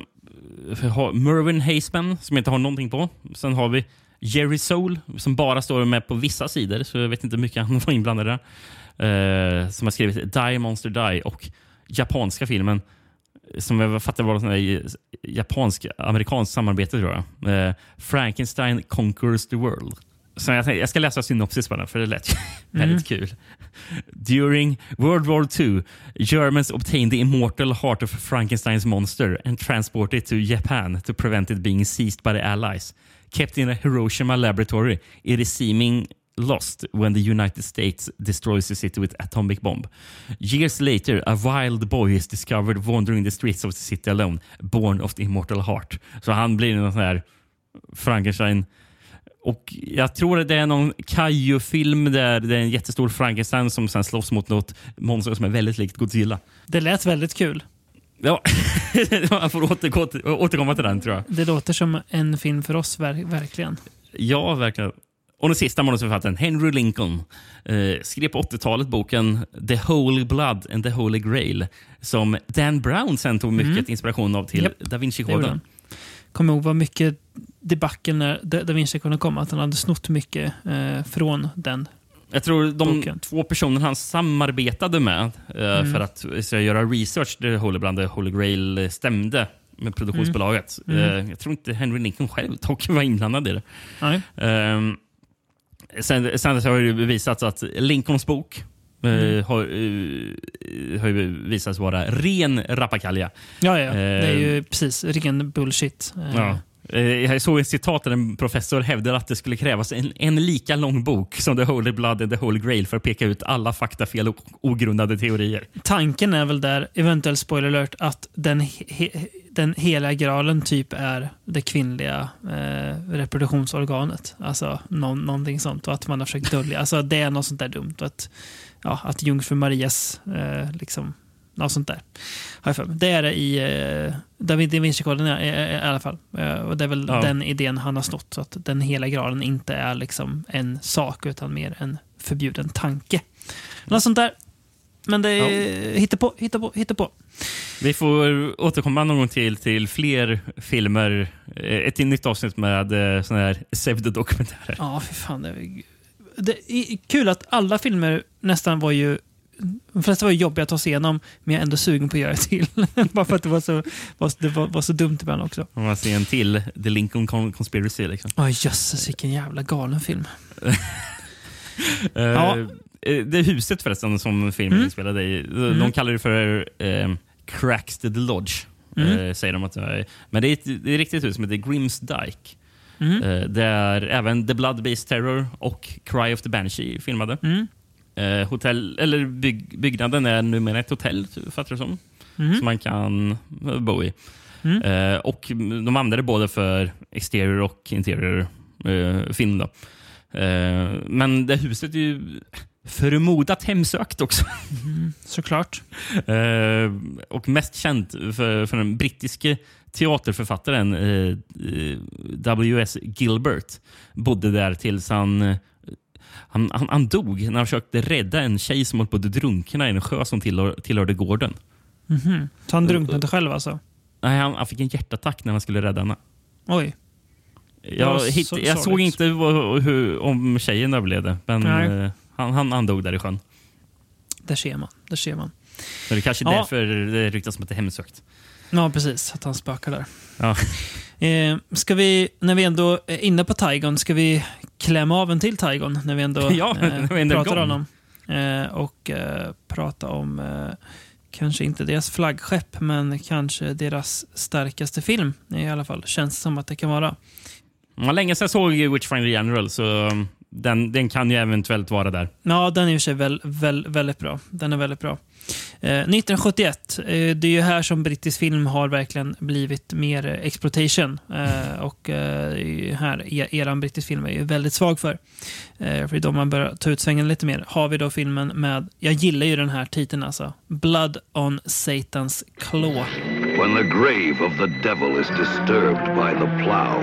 Eh, Mervyn Haseman som jag inte har någonting på. Sen har vi Jerry Soul som bara står med på vissa sidor, så jag vet inte hur mycket han var inblandad i det. Eh, som har skrivit Die Monster Die och japanska filmen eh, som jag fattar var ett eh, japansk-amerikanskt samarbete tror jag. Eh, Frankenstein Conquers the World. Så jag, tänkte, jag ska läsa synopsis på den, för det lät väldigt kul. During World War II, Germans obtained the immortal heart of Frankenstein's monster and transported it to Japan to prevent it being seized by the Allies. Kept in a Hiroshima laboratory, it is seeming lost when the United States destroys the city with atomic bomb. Years later, a wild boy is discovered wandering the streets of the city alone, born of the immortal heart. Så han blir någon sån här Frankenstein och jag tror att det är någon Kaiju-film där det är en jättestor Frankenstein som sen slåss mot något monster som är väldigt likt Godzilla. Det lät väldigt kul. Ja, man får återgå till, återkomma till den tror jag. Det låter som en film för oss, ver verkligen. Ja, verkligen. Och den sista manusförfattaren, Henry Lincoln, eh, skrev på 80-talet boken The Holy Blood and the Holy Grail som Dan Brown sen tog mycket inspiration av till Japp, Da Vinci-koden. Kommer ihåg vad mycket debacle när Da Vinci kunde komma. Att han hade snott mycket eh, från den. Jag tror de Boken. två personer han samarbetade med eh, Mm. för att så, göra research där Holy och Holy Grail eh, stämde med produktionsbolaget. Mm. Mm. Eh, jag tror inte Henry Lincoln själv dock var inblandad i det. Ehm, sen, sen så har det bevisats att Lincolns bok eh, Mm. har, eh, har ju visats vara ren rappakalja. Ja, ja. Det är Eh, ju precis ren bullshit. Eh, Ja. Eh, Jag såg ett citat där en professor hävdade att det skulle krävas en, en lika lång bok som The Holy Blood and the Holy Grail för att peka ut alla faktafel och ogrundade teorier. Tanken är väl där, eventuellt spoiler alert, att den, he, den heliga graalen typ är det kvinnliga eh, reproduktionsorganet. Alltså någon, någonting sånt. Och att man har försökt dölja. Alltså det är något sånt där dumt. Att, ja, att jungfru Marias, eh, liksom, något sånt där. Har jag för mig. Det är det i eh, Da Vin- Da Vinci-koden i, i, i alla fall. Eh, och det är väl Ja. den idén han har snott. Så att den heliga graalen inte är liksom en sak utan mer en förbjuden tanke. Något sånt där. Men det är hitta på, hitta på, hitta på. Vi får återkomma någon gång till till fler filmer. Eh, Ett nytt avsnitt med eh, såna här pseudodokumentärer. Ja, fy fan. Det, är- det är kul att alla filmer nästan var ju... De flesta var ju jobbiga att ta sig igenom, men jag är ändå sugen på att göra det till. Bara för att det var så, var, det var, var så dumt ibland också. Om man ser en till The Lincoln Con- Conspiracy. Liksom. Åh jösses, vilken jävla galen film. Eh, Ja. eh, Det huset förresten som filmen Mm. inspelade i, de Mm. kallar det för eh, Cracksted Lodge. Mm. Eh, säger de att det är. Men det är ett, det är ett riktigt hus som heter Grimms Dyke. Mm. Eh, där även The Blood Based Terror och Cry of the Banshee filmade. Mm. Eh, hotell, eller bygg, byggnaden är numera ett hotell, fattar du som. Mm. Som man kan eh, bo i. Mm. Eh, och de använder både för exterior och interior eh, film. Då. Men det huset är ju förmodat hemsökt också. Mm, såklart. Och mest känt för, för den brittiske teaterförfattaren eh, eh, W.S. Gilbert. Bodde där tills han, eh, han, han, han dog när han försökte rädda en tjej som höll på att drunkna i en sjö som tillhör, tillhörde gården. Mhm. Så han drunknade själv alltså? Nej, han, han fick en hjärtattack när han skulle rädda henne. Oj. Jag, hitt, så jag såg inte vad, hur, om tjejen överlevde, men eh, han, han, han dog där i sjön. Där ser man. Där ser man. Så det är kanske är Ja. därför det ryktas som att det är hemsökt. Ja, precis. Att han spökar där. Ja. Eh, ska vi, när vi ändå är inne på Tigon, ska vi klämma av en till Tigon när vi ändå, Ja, när vi ändå pratar om dem? Eh, och eh, prata om, eh, kanske inte deras flaggskepp, men kanske deras starkaste film i alla fall. Känns som att det kan vara. Det var länge sedan jag såg Witchfinder General, så um, den, den kan ju eventuellt vara där. Ja, den är i och för sig väl, väl, väldigt bra. Den är väldigt bra. Eh, 1971, eh, det är ju här som brittisk film har verkligen blivit mer exploitation. Eh, och eh, här e, eran brittisk film är ju väldigt svag för. Eh, för då man börjar ta ut svängen lite mer. Har vi då filmen med, jag gillar ju den här titeln alltså, Blood on Satans Claw. When the grave of the devil is disturbed by the plow,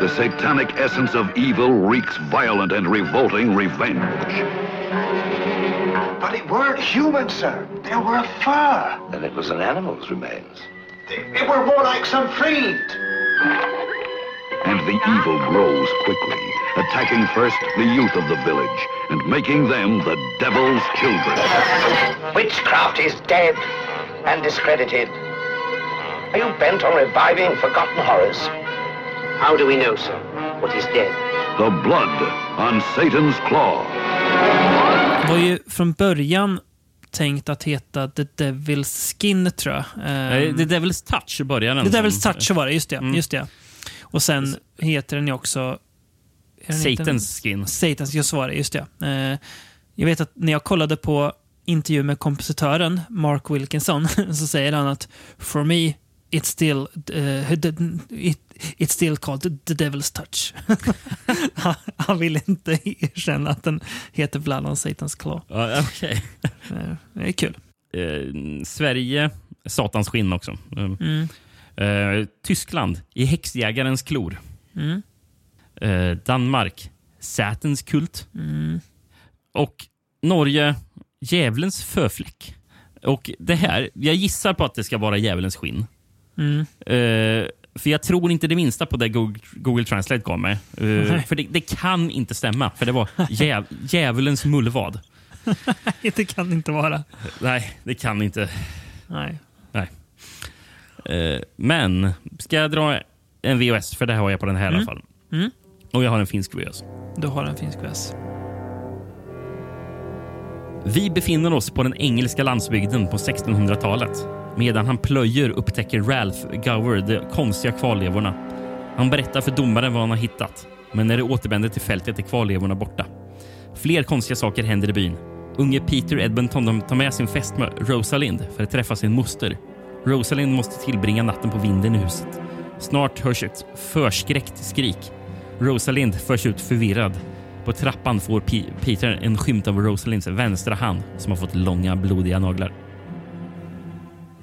the satanic essence of evil wreaks violent and revolting revenge. But it weren't human, sir. They were fur. Then it was an animal's remains. It were more like some fiend. And the evil grows quickly, attacking first the youth of the village and making them the devil's children. Witchcraft is dead and discredited. Are you bent on reviving forgotten horrors? How do we know, sir, what is dead? The blood on Satan's claw. var ju från början tänkt att heta The Devil's Skin, tror jag. Nej, Ehm, The Devil's Touch började den The som. Devil's Touch var det, just det. Mm. Just det. Och sen heter den ju också... Satan's Skin. Satans, just var det, just det. Eh, jag vet att när jag kollade på intervju med kompositören Mark Wilkinson så säger han att For me it's still, uh, it, it's still called the devil's touch. han, han vill inte erkänna att den heter Blood on Satan's Claw. Ja, okej. Eh, Det är kul. Eh, Sverige, Satans skinn också. Eh, Mm. eh, Tyskland, i häxjägarens klor. Mm. Eh, Danmark, Satans kult. Mm. Och Norge, djävulens föfläck. Och det här, jag gissar på att det ska vara djävulens skinn. Mm. Eh, för jag tror inte det minsta på det Google, Google Translate gav mig. Nej. för det, det kan inte stämma, för det var djäv, djävulens mullvad. Nej, det kan inte vara. Nej, det kan inte. Nej. Nej. Eh, men, ska jag dra en VHS? För det har jag på den här i alla Mm. fall. Mm. Och jag har en finsk VHS. Du har en finsk väs. Vi befinner oss på den engelska landsbygden på 1600-talet. Medan han plöjer upptäcker Ralph Gower de konstiga kvarlevorna. Han berättar för domaren vad han har hittat. Men när det återvänder till fältet är kvarlevorna borta. Fler konstiga saker händer i byn. Unge Peter Edmonton tar med sin fästmö Rosalind för att träffa sin moster. Rosalind måste tillbringa natten på vinden i huset. Snart hörs ett förskräckt skrik. Rosalind förs ut förvirrad. På trappan får P- Peter en skymt av Rosalinds vänstra hand som har fått långa blodiga naglar.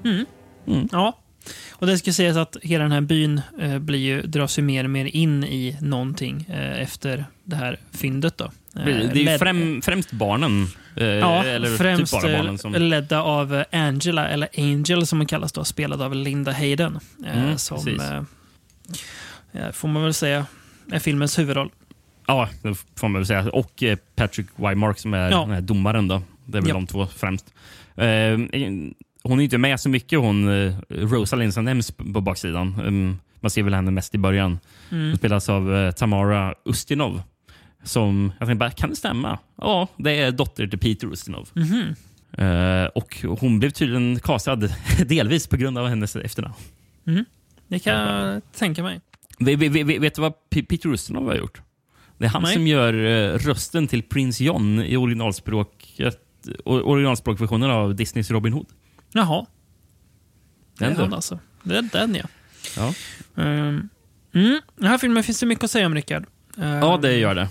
Mm. Ja. Och det ska sägas att hela den här byn eh, blir ju, dras ju mer och mer in i någonting eh, efter det här fyndet. Då. Eh, Det är led- främ, främst barnen. eh, Ja, eller främst typ bara eh, barnen. Som, ledda av eh, Angela, eller Angel som hon kallas då, spelad av Linda Hayden. eh, Mm, som, eh, eh, får man väl säga, är filmens huvudroll. ja, det får man väl säga. Och eh, Patrick Wymark som är Ja. den här domaren. Då. Det är väl Ja. de två främst. Hon är inte med så mycket, hon, eh, Rosalind, som nämns på baksidan. Um, man ser väl henne mest i början. Mm. Hon spelas av eh, Tamara Ustinov. Som, jag tänkte bara, kan det stämma? Ja, det är dotter till Peter Ustinov. Mhm. Eh, och hon blev tydligen castad delvis på grund av hennes efternamn. Mm. Det kan jag tänka mig. Vet, vet, vet, du vad Peter Ustinov har gjort? Det är han Nej. som gör rösten till Prins John i originalspråket, originalspråkversionen av Disneys Robin Hood. Jaha. Det Den han alltså. Det är den ja. Ja. Um, mm, den här filmen finns det mycket att säga om, Rickard. Um, ja, det gör det.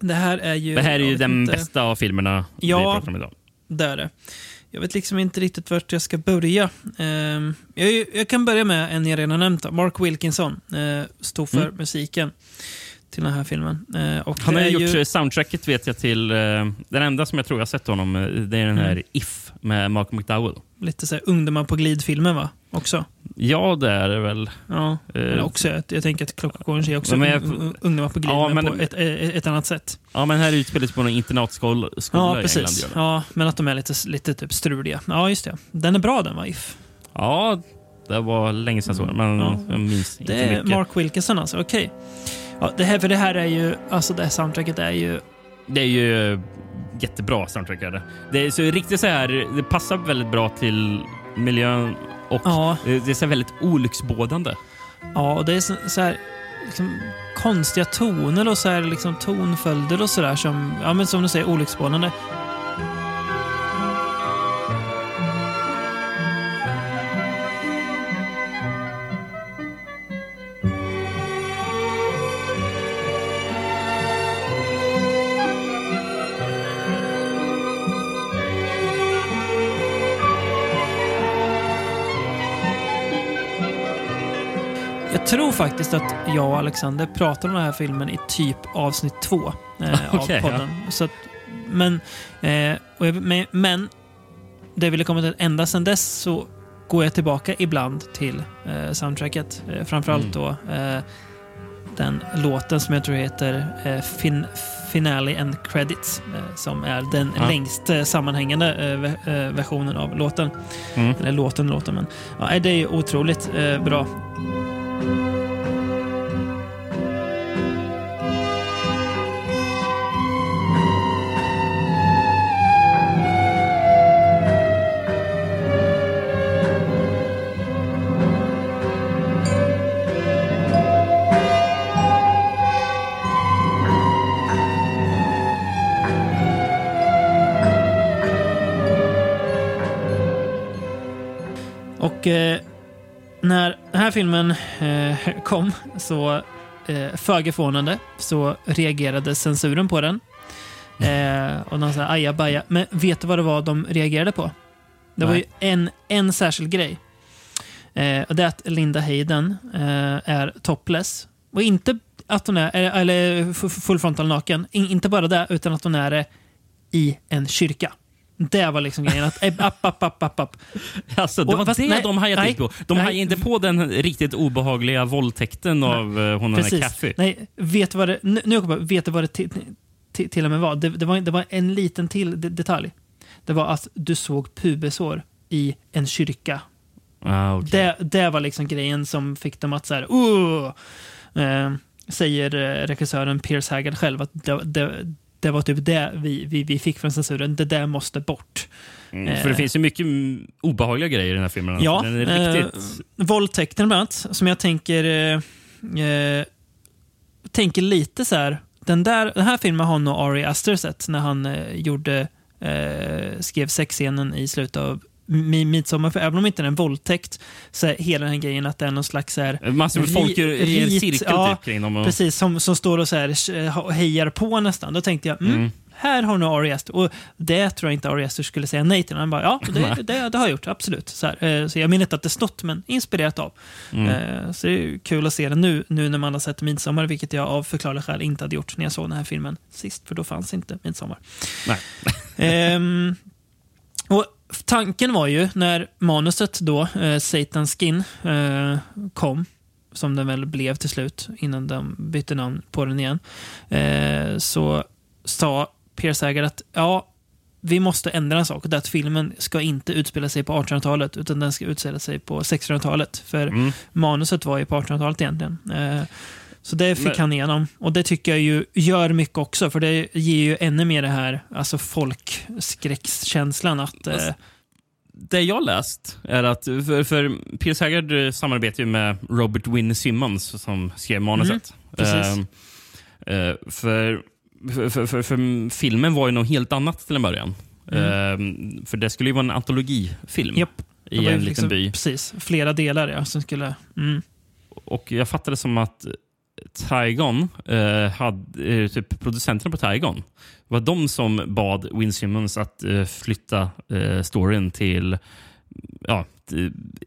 Det här är ju... Det här är ju den inte- bästa av filmerna vi Ja. pratar om idag. Det är det. Jag vet liksom inte riktigt vart jag ska börja. Ehm, jag, jag kan börja med en jag redan nämnt. Mark Wilkinson uh, stod för Mm. musiken till den här filmen. Eh, och Han har gjort ju, ju... soundtracket vet jag till... eh, den enda som jag tror jag sett honom, eh, det är den här Mm. If med Malcolm McDowell. lite så här ungdomar på glid-filmen va? Också. Ja, det är det väl. Ja, Eh, men också, jag, jag tänker att Clockwork är också jag- un- un- ungdomar på glid, Ja, men, på ett, ett, annat sätt. Ja, men här utspelas på en internatskola skola Ja, i England. precis. Gör det. Ja, men att de är lite, lite typ struliga. Ja, just det. Den är bra den va, If? Ja, det var länge sedan jag såg den, men Ja. jag minns inte Det är mycket. Mark Wilkinson alltså, okej. Ja, det här, för det här är ju, alltså det här soundtracket är ju... Det är ju jättebra soundtrack. Är det. det är så riktigt så här, det passar väldigt bra till miljön och Ja. det är så väldigt olycksbådande. Ja, och det är så, så här, liksom, konstiga toner och så här, liksom, tonföljder och sådär som, ja, men som du säger, olycksbådande. Tror faktiskt att jag och Alexander pratade om den här filmen i typ avsnitt två eh, Okej, av podden. Så att, men, eh, jag, men, men det jag ville komma till, ända sedan dess så går jag tillbaka ibland till eh, soundtracket. Eh, framförallt Mm. då eh, den låten som jag tror heter eh, fin Finale and Credits. Eh, som är den Ja. längst eh, sammanhängande eh, ve- versionen av låten. Mm. Eller låten, låten. Men, ja, det är otroligt bra. Här filmen eh, kom så eh, föga förvånande så reagerade censuren på den. Eh, och de sa ajabaja. Men vet du vad det var de reagerade på? Det var ju Nej. en, en särskild grej. Eh, och det är att Linda Hayden eh, är topless. Och inte att hon är, eller- eller f- full frontal naken. In, inte bara det, utan att hon är det i en kyrka. Det var liksom grejen. Att, app, app, app, app, app. Alltså, det Och var fast- det nej, de hajade nej, på. De nej. hajade inte på den riktigt obehagliga våldtäkten av eh, hon den här Precis. Kathy. Nej, vet vad det, nu, nu kommer jag på, vet du vad det till, till, till och med var? Det, det var? det var en liten till de- detalj. Det var att du såg pubesår i en kyrka. Ah, okej. Det, det var liksom grejen som fick dem att så här, eh, säger eh, regissören Pierce Haggard själv att det, det, det var typ det vi, vi, vi fick från censuren. Det där måste bort. Mm, Eh, för det finns ju mycket obehagliga grejer i den här filmen. alltså. Ja, Den är riktigt... eh, våldtäkten bland annat, som jag tänker eh, eh, tänker lite så här. Den, där, den här filmen har nog Ari Aster sett när han eh, gjorde, eh, skrev sexscenen i slutet av Midsommar. För även om inte det är en våldtäkt så är hela den här grejen att det är någon slags... Så här, Massor med folk i en cirkel ja, typ kring dem. Och... Precis, som, som står och så här, hejar på nästan. Då tänkte jag, mm, Mm. här har nu Ari Aster. Och det tror jag inte Ari Aster skulle säga nej till. Han bara, ja, det, det, det har jag gjort, absolut. Så, här, eh, så jag menar inte att det stått, men inspirerat av. Mm. Eh, Så det är kul att se det nu, nu när man har sett Midsommar, vilket jag av förklarliga skäl inte hade gjort när jag såg den här filmen sist, för då fanns inte Midsommar. Nej. Ehm, tanken var ju när manuset då, eh, Satan's Skin, eh, kom, som den väl blev till slut innan de bytte namn på den igen, eh, så sa Pierce Haggard att ja, vi måste ändra en sak. Det att filmen ska inte utspela sig på 1800-talet, utan den ska utspela sig på 1600-talet. För Mm. manuset var ju på 1800-talet egentligen. Så det fick Men- han igenom. Och det tycker jag ju gör mycket också, för det ger ju ännu mer det här alltså folkskräckskänslan. Att, eh, Det jag läst är att, för, för Piers Haggard eh, samarbetar ju med Robert Wynne Simmons som skrev manuset. Mm, precis. Eh, för, för, för, för, filmen var ju något helt annat till en början. Eh, för det skulle ju vara en antologifilm Mm. Det i en liksom- liten by. Precis, flera delar ja, som skulle... Mm. Och jag fattade som att Tygon, eh, hade, eh, typ producenterna på Tygon, var de som bad Win Simmons att eh, flytta eh, storyn till ja,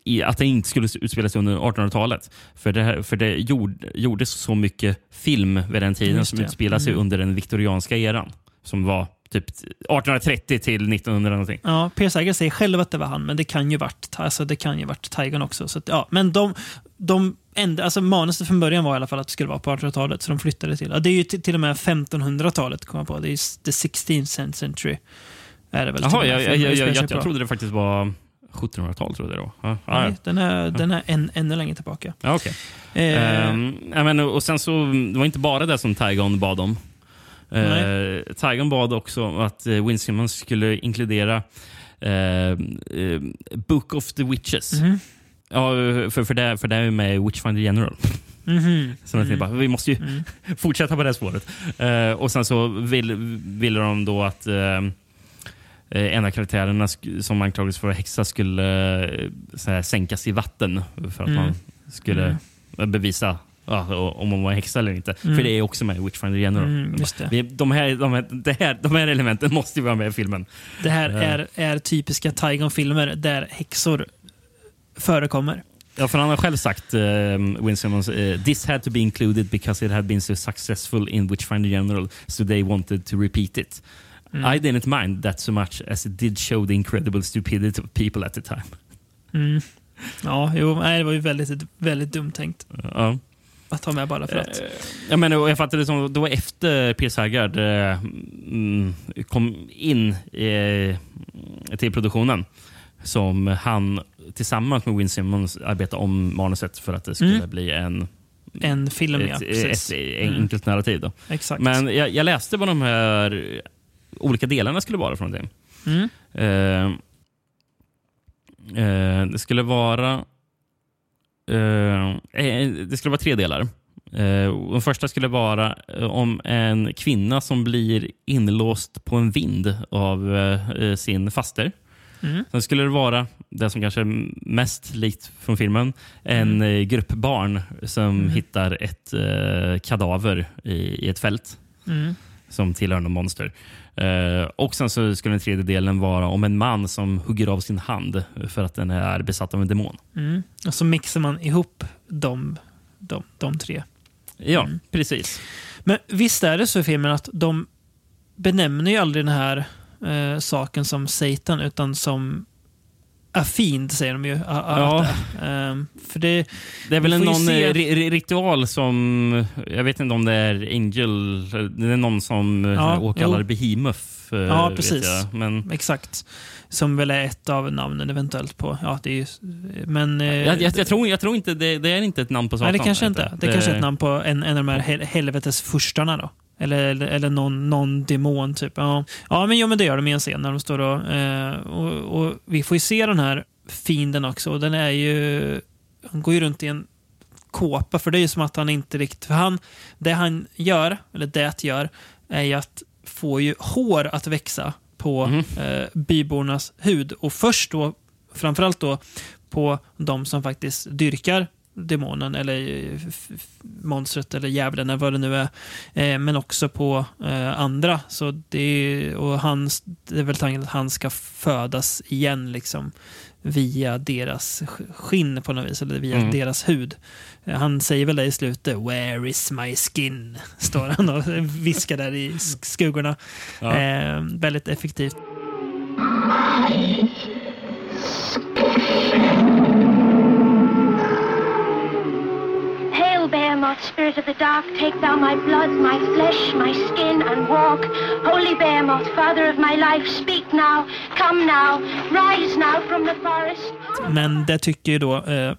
i, att den inte skulle utspela sig under 1800-talet. För det, här, för det gjord, gjordes så mycket film vid den tiden Just som det. utspelade sig Mm. under den viktorianska eran. Som var typ 1830 till 1900 någonting. Ja, Pierce Haggard säger själv att det var han, men det kan ju varit, alltså, det kan ju varit Tygon också. Så att, ja, men de, de ända, alltså, manuset från början var i alla fall att det skulle vara på 1800-talet, så de flyttade till. Ja, det är ju till, och med 1500-talet, kom jag på. Det är the 16th century. Är det väl Jaha, jag, jag, jag, jag, jag, trodde det faktiskt var 1700-tal. Trodde jag då. Ja, Nej, ja. den är, den är än, ännu längre tillbaka. Ja, okej. Eh, ja, men, och sen så, det var inte bara det som Tygon bad om. Uh, Tygon bad också att uh, Win Simmons skulle inkludera eh, eh, Book of the Witches. Mhm. Ja, för, för, det, för det är ju med Witchfinder General. Mhm. Så jag tänkte bara, vi måste ju Mm. fortsätta på det spåret. Eh, och sen så vill, ville de då att eh, en av karaktärerna som anklagades för att häxa skulle så här, sänkas i vatten för att Mm. man skulle bevisa ja, om hon var häxa eller inte. Mm. För det är också med i Witchfinder General. Mm, just det. De, här, de, här, det här, de här elementen måste ju vara med i filmen. Det här är, är typiska Tygon-filmer där häxor förekommer. Ja, för han har själv sagt, uh, Win Simmons, uh, this had to be included because it had been so successful in Witchfinder General, so they wanted to repeat it. Mm. I didn't mind that so much as it did show the incredible stupidity of people at the time. Mm. Ja, jo, nej, det var ju väldigt, väldigt dumt tänkt. Ja. Att ta med bara för att. Eh, Jag, menar, jag fattade det som det var efter Piers Haggard eh, mm, kom in eh, till produktionen som han tillsammans med Win Simmons arbetade om manuset för att det skulle Mm. bli en En film, ja. ett, Precis. ett Mm. enkelt narrativ. Då. Exakt. Men jag, jag läste vad de här olika delarna skulle vara för någonting. Mm. Eh, det skulle vara eh, Det skulle vara tre delar. Den första skulle vara om en kvinna som blir inlåst på en vind av sin faster. Mm. Sen skulle det vara det som kanske är mest likt från filmen. En eh, grupp barn som Mm. hittar ett eh, kadaver i, i ett fält Mm. som tillhör någon monster. Eh, och sen så skulle den tredje delen vara om en man som hugger av sin hand för att den är besatt av en demon. Mm. Och så mixar man ihop de, de, de tre. Ja, Mm. precis. Men visst är det så i filmen att de benämner ju aldrig den här eh, saken som Satan utan som fiend säger de ju. Ja. det. Ehm, för det, Det är väl någon se- eh, ri- ritual som... Jag vet inte om det är Angel. Det är någon som Ja, ja, åkallar jo. Behemoth. eh, Ja, precis. jag. Men Exakt. Som väl är ett av namnen eventuellt på... Ja, det är ju, men... eh, jag, jag, jag, tror, jag tror inte det, det är inte ett namn på Satan. Nej, det kanske inte. jag. Det, kanske är ett namn på en, en av de här hel, helvetes furstarna då. Eller, eller, eller någon, någon demon typ. Ja, ja men, jo, men det gör de i en scen när de står och, eh, och, och Vi får ju se den här fienden också. Och den är ju... Han går ju runt i en kåpa, för det är ju som att han inte riktigt... För han, det han gör, eller det gör, är ju att få ju hår att växa på eh, bybornas hud. Och först då, framförallt då, på de som faktiskt dyrkar demonen eller eh, monstret eller djävulen eller vad det nu är. Eh, men också på eh, andra. Så det, är- och hans, det är väl tanken att han ska födas igen liksom via deras sk- skinn på något vis, eller via Mm. deras hud. Han säger väl det i slutet, “Where is my skin?” står han och viskar där i sk- skuggorna. Ja. Eh, väldigt effektivt. Hail, Behemoth, spirit of the dark, take thou my blood, my flesh, my skin, and walk. Holy Behemoth, father of my life, speak now, come now, rise now from the forest. Men det tycker ju då eh,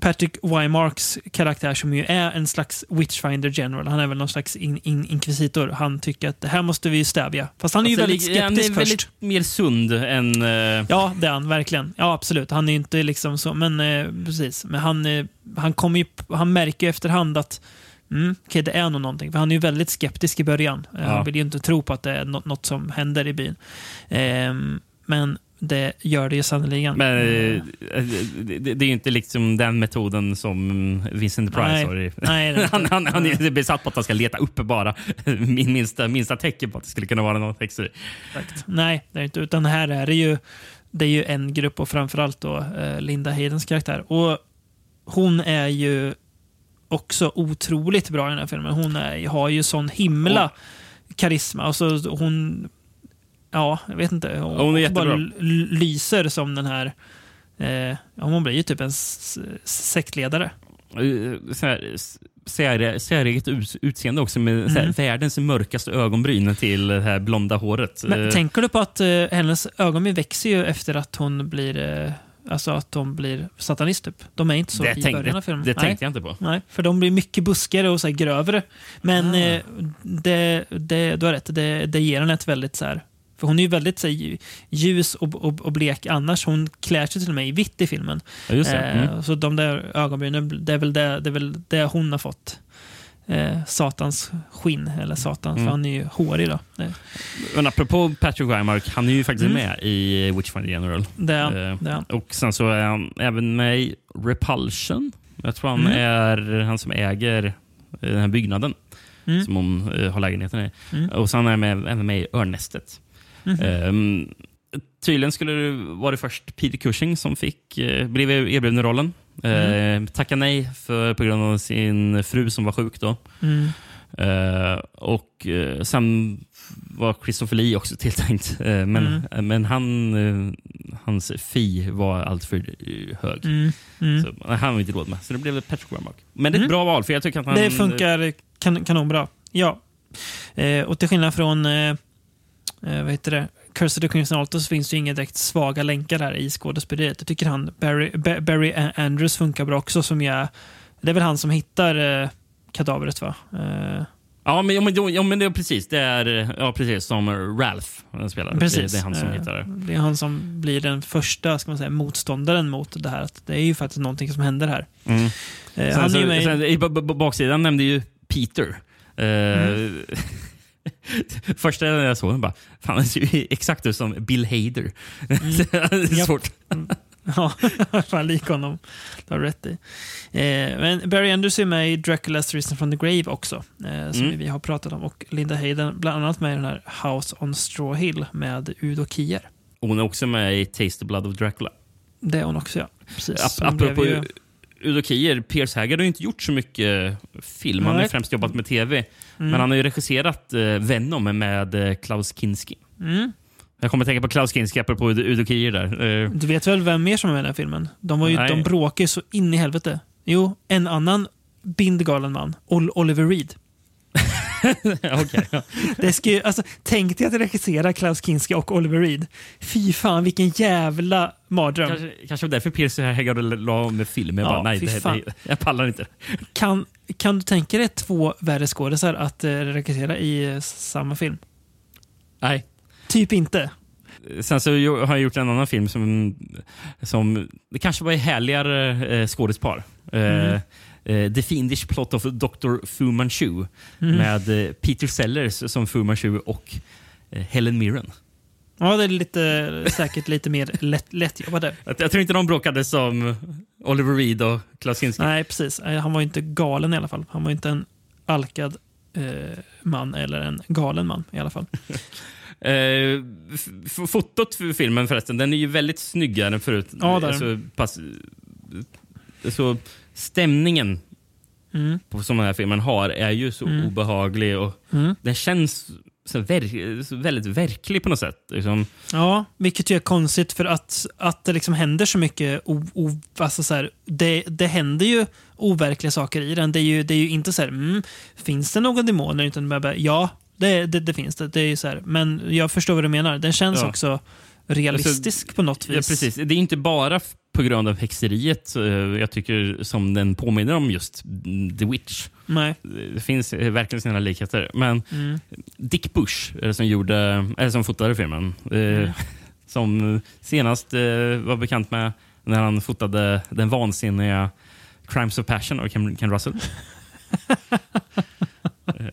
Patrick Wymarks karaktär som ju är en slags Witchfinder General. Han är väl någon slags in, in, inkvisitor. Han tycker att det här måste vi ju stävja. Fast han är ju Alltså, väldigt li- han är skeptisk först. väldigt mer sund än... eh, Ja, det är han verkligen. Ja, absolut. Han är ju inte liksom så, men eh, precis. Men han, eh, han, kommer ju, han märker ju efterhand att mm, okej, det är nog någonting. För han är ju väldigt skeptisk i början. Eh, Ja. Han vill ju inte tro på att det är något, något som händer i byn. Ehm, men det gör det ju sannerligen. Men eh, det, det är ju inte liksom den metoden som Vincent Price Nej. har. Nej, han, han, han är besatt på att han ska leta upp bara min minsta, minsta tecken på att det skulle kunna vara något extra. Exakt. Nej, det är inte. Utan här är det ju, det är ju en grupp och framförallt då eh, Linda Haydens karaktär. Och hon är ju också otroligt bra i den här filmen. Hon är, har ju sån himla karisma. Alltså hon... Ja, jag vet inte. Hon, Hon är bara lyser som den här... Eh, hon blir ju typ en sektledare. Eh, Säreget ut, utseende också med så här, Mm. världens mörkaste ögonbryn till det här blonda håret. Men Eh, tänker du på att eh, hennes ögonbryn växer ju efter att hon blir... Eh, alltså att de blir satanist typ. De är inte så Det i början av filmen. det Nej. tänkte jag inte på. Nej, för de blir mycket buskigare och så grövre. Men Ah. eh, det, det, du har rätt, det, det ger henne ett väldigt så här... För hon är ju väldigt så ljus och, och, och blek annars. Hon klär sig till och med i vitt i filmen. Ja. Eh, Mm. Så de där ögonbrynen, det är väl det, det, är väl det hon har fått. Eh, satans skinn, eller satan, Mm. för han är ju hårig då. Det, Men apropå Patrick Wymark, han är ju faktiskt Mm. med i Witchfinder General. Det är Eh, det är. Och sen så är han även med i Repulsion. Jag tror han Mm. är han som äger eh, den här byggnaden Mm. som hon eh, har lägenheten i. Mm. Och sen är han med, även med i Örnästet. Mhm. Ehm, tydligen skulle det vara det först Peter Cushing som fick, eh, blev erbjuden rollen. Eh, tackade nej för, på grund av sin fru som var sjuk då. Mm. Eh, och eh, sen var Christopher Lee också tilltänkt. Eh, men Mm. men han, eh, hans fi var alltför hög. Mm. Mm. Så, han var inte råd med. Så det blev Patrick Warmark. Men det är ett Mm. bra val, för jag tycker att han... Det funkar kan, kanonbra. Ja. Och till skillnad från eh, eh, vad heter det? Curse of Crimson Altar så finns det ju inga direkt svaga länkar här i skådespeleriet. Jag tycker han, Barry, Ba- Barry Andrews funkar bra också. Som jag, det är väl han som hittar eh, kadavret va? Eh, Ja, men, ja, men, ja, men det är precis. Det är ja, precis som Ralph han spelar. Precis. Det, är han som Eh, hittar det. Det är han som blir den första ska man säga, motståndaren mot det här. Att det är ju faktiskt någonting som händer här. Mm. Eh, Sen, han så, med sen, I baksidan nämnde ju Peter. Eh, Mm. Första när jag såg den bara, fan han ser ju exakt ut som Bill Hader. Mm. det är svårt. Mm. Ja, fan lik honom. Du har rätt i. Eh, men Barry Andrews är med i Dracula's Risen from the Grave också. Eh, som Mm. vi har pratat om. Och Linda Hayden bland annat med i den här House on Straw Hill med Udo Kier. Hon är också med i Taste the Blood of Dracula. Det är hon också, ja. Precis. Ap- apropå ju- Udo Kier, Pierce Haggard har ju inte gjort så mycket film. Han har främst jobbat med tv. Mm. Men han har ju regisserat eh, Venom med eh, Klaus Kinski. Mm. Jag kommer att tänka på Klaus Kinski apropå Udo Udo Kier där. Eh, Du vet väl vem mer som är med i den här filmen? De, var ju, Nej. de bråkar ju så in i helvete. Jo, en annan bindgalen man. Ol- Oliver Reed. Okej, ja. Det ska ju, alltså, tänk dig att regissera Klaus Kinski och Oliver Reed. Fy fan, vilken jävla mardröm. Kanske, kanske därför Pierce Haggard la av med film. Jag Ja, bara, nej, det, det, jag pallar inte. Kan, kan du tänka dig två värre skådisar att eh, regissera i eh, samma film? Nej. Typ inte. Sen så har jag gjort en annan film som, som det kanske var ett härligare eh, skådespar. Eh, Mm. Eh, The Fiendish Plot of Dr. Fu Manchu Mm. med eh, Peter Sellers som Fu Manchu och eh, Helen Mirren. Ja, det är lite, säkert lite mer lätt, lättjobbade. Jag, jag tror inte de bråkade som Oliver Reed och Klaus Kinski. Nej, precis. Eh, Han var ju inte galen i alla fall. Han var ju inte en alkad eh, man eller en galen man i alla fall. Eh, fotot för filmen förresten, den är ju väldigt snyggare än förut. Ja, det är alltså, pass, så stämningen Mm. på, som den här filmen har är ju så Mm. obehaglig och Mm. den känns så, ver- så väldigt verklig på något sätt. Liksom. Ja, vilket ju är konstigt för att, att det liksom händer så mycket. O, o, alltså så här, det, det händer ju overkliga saker i den. Det är ju, det är ju inte så här, mm, finns det någon demon? Utan bara, ja, det, det, det finns det. det är så här, men jag förstår vad du menar. Den känns Ja. också realistisk på något vis. Ja, precis. Det är inte bara på grund av häxeriet eh, jag tycker som den påminner om just The Witch. Nej. Det finns eh, verkligen sina likheter. Men Mm. Dick Bush det som, gjorde, eller som fotade filmen. Eh, Mm. Som senast eh, var bekant med när han fotade den vansinniga Crimes of Passion av Ken Russell.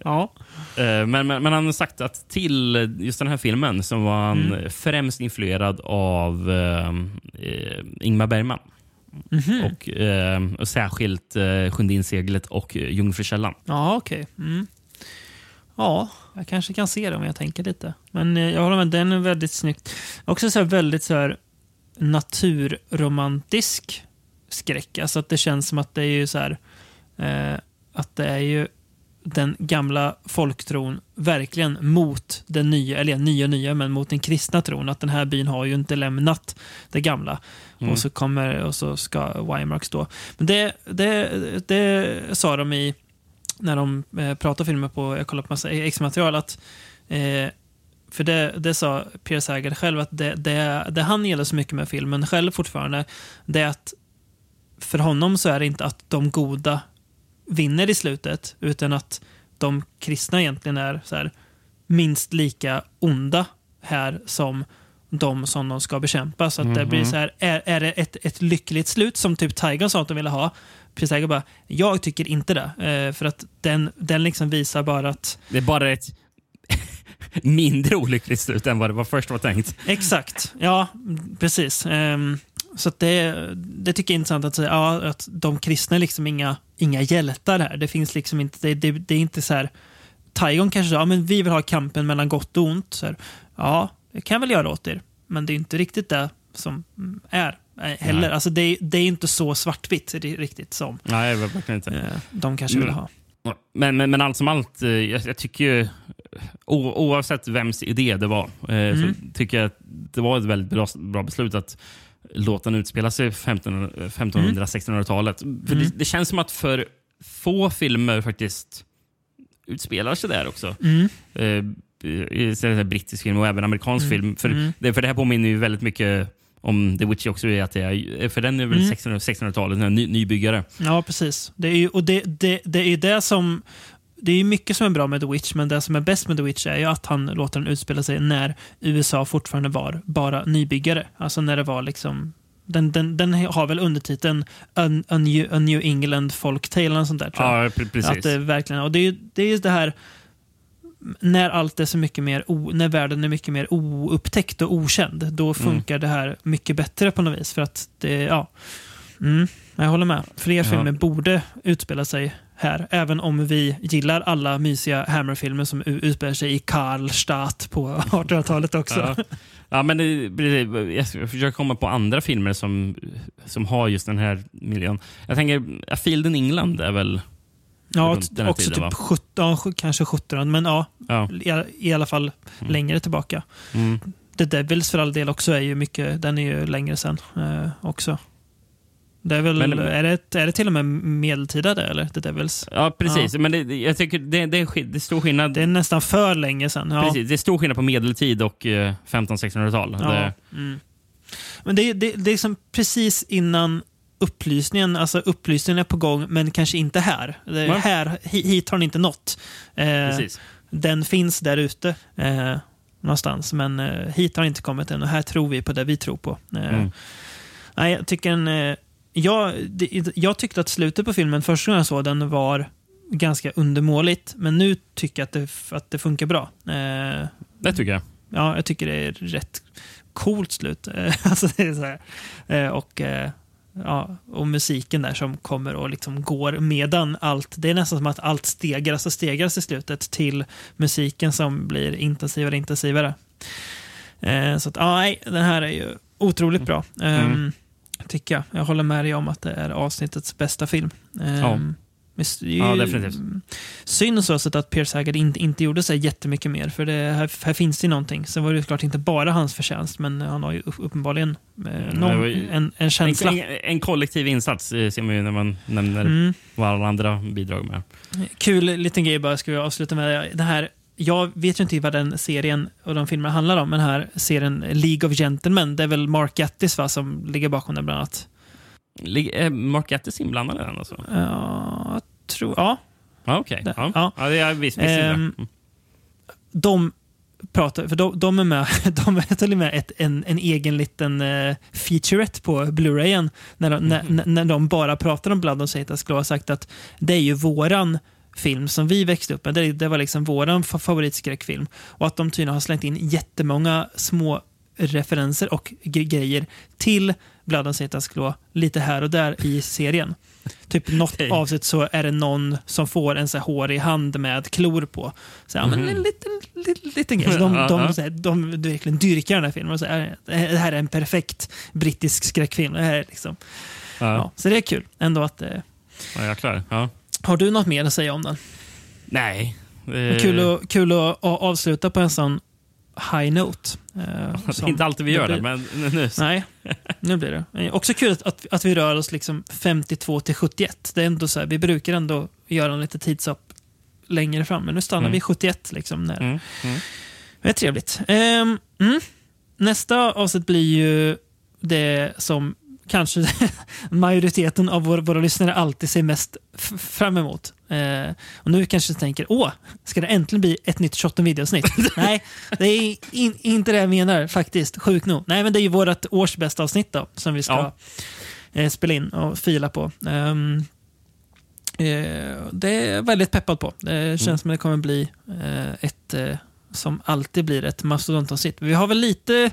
Ja. Eh, Men, men, men han har sagt att till just den här filmen så var han Mm. främst influerad av eh, eh, Ingmar Bergman. Mhm. Och, eh, och särskilt eh, Sjunde inseglet och Jungfrukällan. Ja, okej. Mm. Ja, jag kanske kan se det om jag tänker lite. Men eh, jag håller med, den är väldigt snyggt. Också så väldigt så här naturromantisk skräck. Alltså att det känns som att det är ju så här eh, att det är ju den gamla folktron verkligen mot den nya, eller nya nya, men mot den kristna tron. Att den här byn har ju inte lämnat det gamla. Mm. Och så kommer och så ska Weimark stå. Men det, det, det sa de i när de eh, pratade filmer på, jag kollade på massa extra-material, att eh, för det, det sa Pierce Haggard själv, att det, det, det han gillar så mycket med filmen själv fortfarande, det är att för honom så är det inte att de goda vinner i slutet, utan att de kristna egentligen är så här, minst lika onda här som de som de ska bekämpa. Så att det blir Mhm. så här, är, är det ett, ett lyckligt slut som typ Tiger sa att de ville ha? Precis Tiger bara, jag tycker inte det. Eh, för att den, den liksom visar bara att Det är bara ett mindre olyckligt slut än vad det var först var tänkt. Exakt, ja precis. Ehm, så det, det tycker jag är intressant att säga. Ja, att de kristna är liksom inga, inga hjältar här. Det finns liksom inte, det, det, det är inte så här. Taigon kanske sa, ja, men vi vill ha kampen mellan gott och ont. Så här, ja, det kan jag väl göra åt er. Men det är inte riktigt det som är eh, heller. Nej. Alltså det, det är inte så svartvitt ri- riktigt som Nej, verkligen inte. eh, de kanske vill ha. Men, men, men allt som allt, eh, jag, jag tycker ju, o, oavsett vems idé det var, eh, Mm. så tycker jag att det var ett väldigt bra, bra beslut att låta den utspela sig 1500 1500-1600-talet. För Mm. det, det känns som att för få filmer faktiskt utspelar sig där också. Mm. Eh, här brittisk film och även amerikansk Mm. film. För, Mm. det, för det här påminner ju väldigt mycket om The Witch också. Är att det är, för den är väl Mm. 1600 1600-talet, en ny, nybyggare. Ja, precis. Det är ju, och det, det, det är det som... Det är mycket som är bra med The Witch, men det som är bäst med The Witch är ju att han låter den utspela sig när USA fortfarande var bara nybyggare. Alltså när det var liksom... Den, den, den har väl undertiteln A, A, New, A New England Folktale eller sånt där. Tror jag. Ja, pre- precis. Att det verkligen, och det är ju det, är det här när allt är så mycket mer, o, när världen är mycket mer oupptäckt och okänd, då funkar det här mycket bättre på något vis. För att det, ja. Mm, jag håller med. Fler Ja. filmer borde utspela sig här, även om vi gillar alla mysiga Hammer-filmer som utspelar sig i Karlstadt på 1800-talet också. Ja. Ja, men jag försöker komma på andra filmer som, som har just den här miljön. Jag tänker, A Field in England är väl Ja, också tiden, va? typ 17, ja, kanske 17, men ja, Ja. i, i alla fall längre tillbaka. Mm. The Devils för all del också är ju mycket, den är ju längre sen eh, också. Det är väl, Men- är, det, är det till och med medeltida det eller? The Devils? Ja, precis. Ja. Men det, jag tycker det, det, är, det är stor skillnad. Det är nästan för länge sen. Ja. Precis, det är stor skillnad på medeltid och eh, 1500-1600-tal. Ja. Mm. Men det, det, det är som precis innan upplysningen, alltså upplysningen är på gång men kanske inte här. Det, här hi- hit har den inte nått. Eh, den finns där ute eh, någonstans men eh, hit har inte kommit än och här tror vi på det vi tror på. Eh, Mm. Nej, jag tycker en, eh, jag, det, jag tyckte att slutet på filmen, första gången jag såg den, var ganska undermåligt. Men nu tycker jag att det, att det funkar bra. Eh, det tycker jag. Ja, jag tycker det är rätt coolt slut. Alltså det är så. Eh, och, eh, ja, och musiken där som kommer och liksom går medan allt. Det är nästan som att allt stegras och stegras i slutet till musiken som blir intensivare och intensivare. Eh, så att, ja, nej, den här är ju otroligt bra. Mm. Tycker jag. Jag håller med dig om att det är avsnittets bästa film. Ja. är Ja, definitivt. Synd så sätt att Pierce Haggard inte, inte gjorde så jättemycket mer, för det, här, här finns det någonting. Sen var det ju klart inte bara hans förtjänst, men han har ju upp- uppenbarligen eh, det någon, ju- en, en känsla. En, en, kollektiv insats eh, ser man ju när man nämner Mm. vad alla andra bidrag med. Kul liten grej bara, ska vi avsluta med. Det här, jag vet ju inte vad den serien och de filmerna handlar om, men här serien League of Gentlemen, det är väl Mark Gatiss va, som ligger bakom den bland annat. Lig- Är Mark Gatiss inblandad i den? Alltså? Ja, jag tror... Ja. Ja, okej. Det- Ja. ja. Ja. är visst, visst. Ehm, Mm. de pratar, för de, de är med, de är till och med ett, en, en egen liten uh, featurette på Blu-rayen när, de- när, när, när de bara pratar om Blood on Satan's Claw och sagt att det är ju våran film som vi växte upp med. Det, det var liksom fa- favoritskräckfilm. Och att de tydligen har slängt in jättemånga små referenser och gre- grejer till Blood on Satan's Claw lite här och där i serien. Typ något Okej. avsnitt så är det någon som får en så här hårig hand med klor på. Så, ja, men Mhm. en liten, liten, liten grej. Så de, de, ja. så här, de, de verkligen dyrkar den här filmen. Och så här, det här är en perfekt brittisk skräckfilm. Det här är liksom, Ja. ja, så det är kul ändå att... Eh, Ja, jäklar. Ja. Har du något mer att säga om den? Nej. Eh, Kul, att, kul att avsluta på en sån high note. eh, Det är inte alltid vi gör det, men nu... Nej, nu blir det. Eh, Också kul att, att, att vi rör oss liksom 52 till 71. Det är ändå så här, vi brukar ändå göra en lite tidshopp längre fram, men nu stannar Mm. vi 71. Liksom, när, Mm, mm. Det är trevligt. Mm. Nästa avsnitt blir ju det som kanske majoriteten av våra, våra lyssnare alltid ser mest fram emot. Eh, och nu kanske du tänker, åh, ska det äntligen bli ett nytt Shot videoavsnitt? Nej, det är in, inte det jag menar faktiskt. Sjukt nog. Nej, men det är ju vårt års bästa avsnitt då, som vi ska Ja. eh, spela in och fila på. Ehm, eh, det är jag väldigt peppad på. Det känns som det kommer bli eh, ett, eh, som alltid blir ett mastodontavsnitt. Vi har väl lite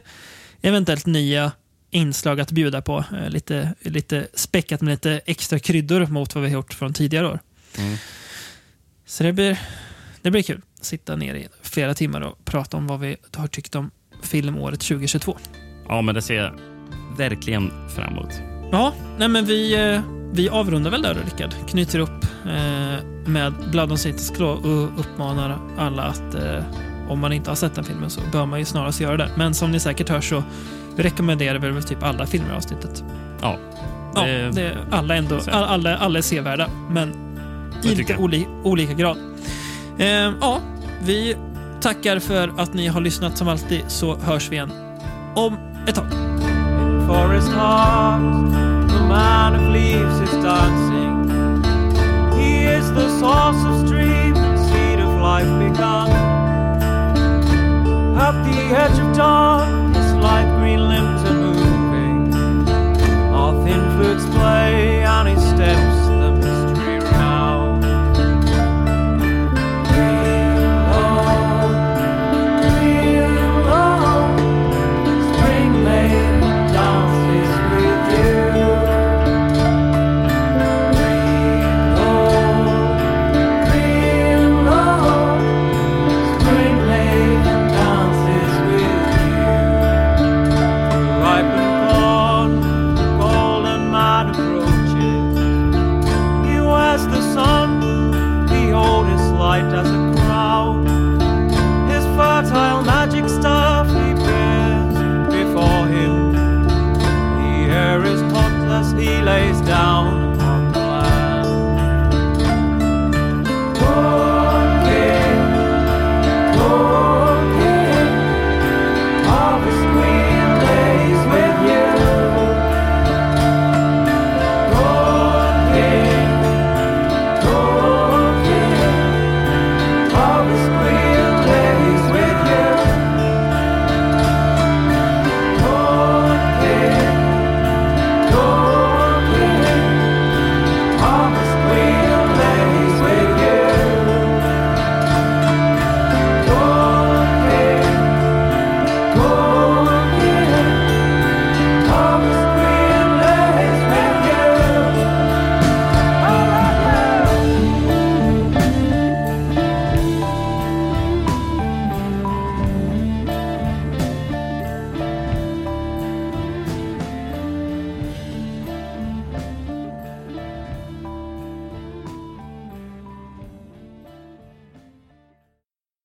eventuellt nya inslag att bjuda på. Eh, lite, lite späckat med lite extra kryddor mot vad vi har gjort från tidigare år. Mm. Så det blir, det blir kul. Sitta ner i flera timmar och prata om vad vi har tyckt om filmåret 2022. Ja, men det ser, verkligen fram emot. Ja, nej men vi, eh, vi avrundar väl där då, Rickard. Knyter upp eh, med Blood on Claw och uppmanar alla att eh, om man inte har sett den filmen så bör man ju snarast göra det. Men som ni säkert hör så rekommenderar vi väl typ alla filmer i avsnittet. Ja. Ja, Det- det, alla, ändå, alla, alla, är sevärda, men i lite oli, olika grad. Eh, ja, vi tackar för att ni har lyssnat som alltid, så hörs vi igen om ett tag. forest heart, the man of leaves is dancing. He is the source of stream and seed of life begun. At the edge of dawn, light green limbs are moving. Our thin flutes play on his steps.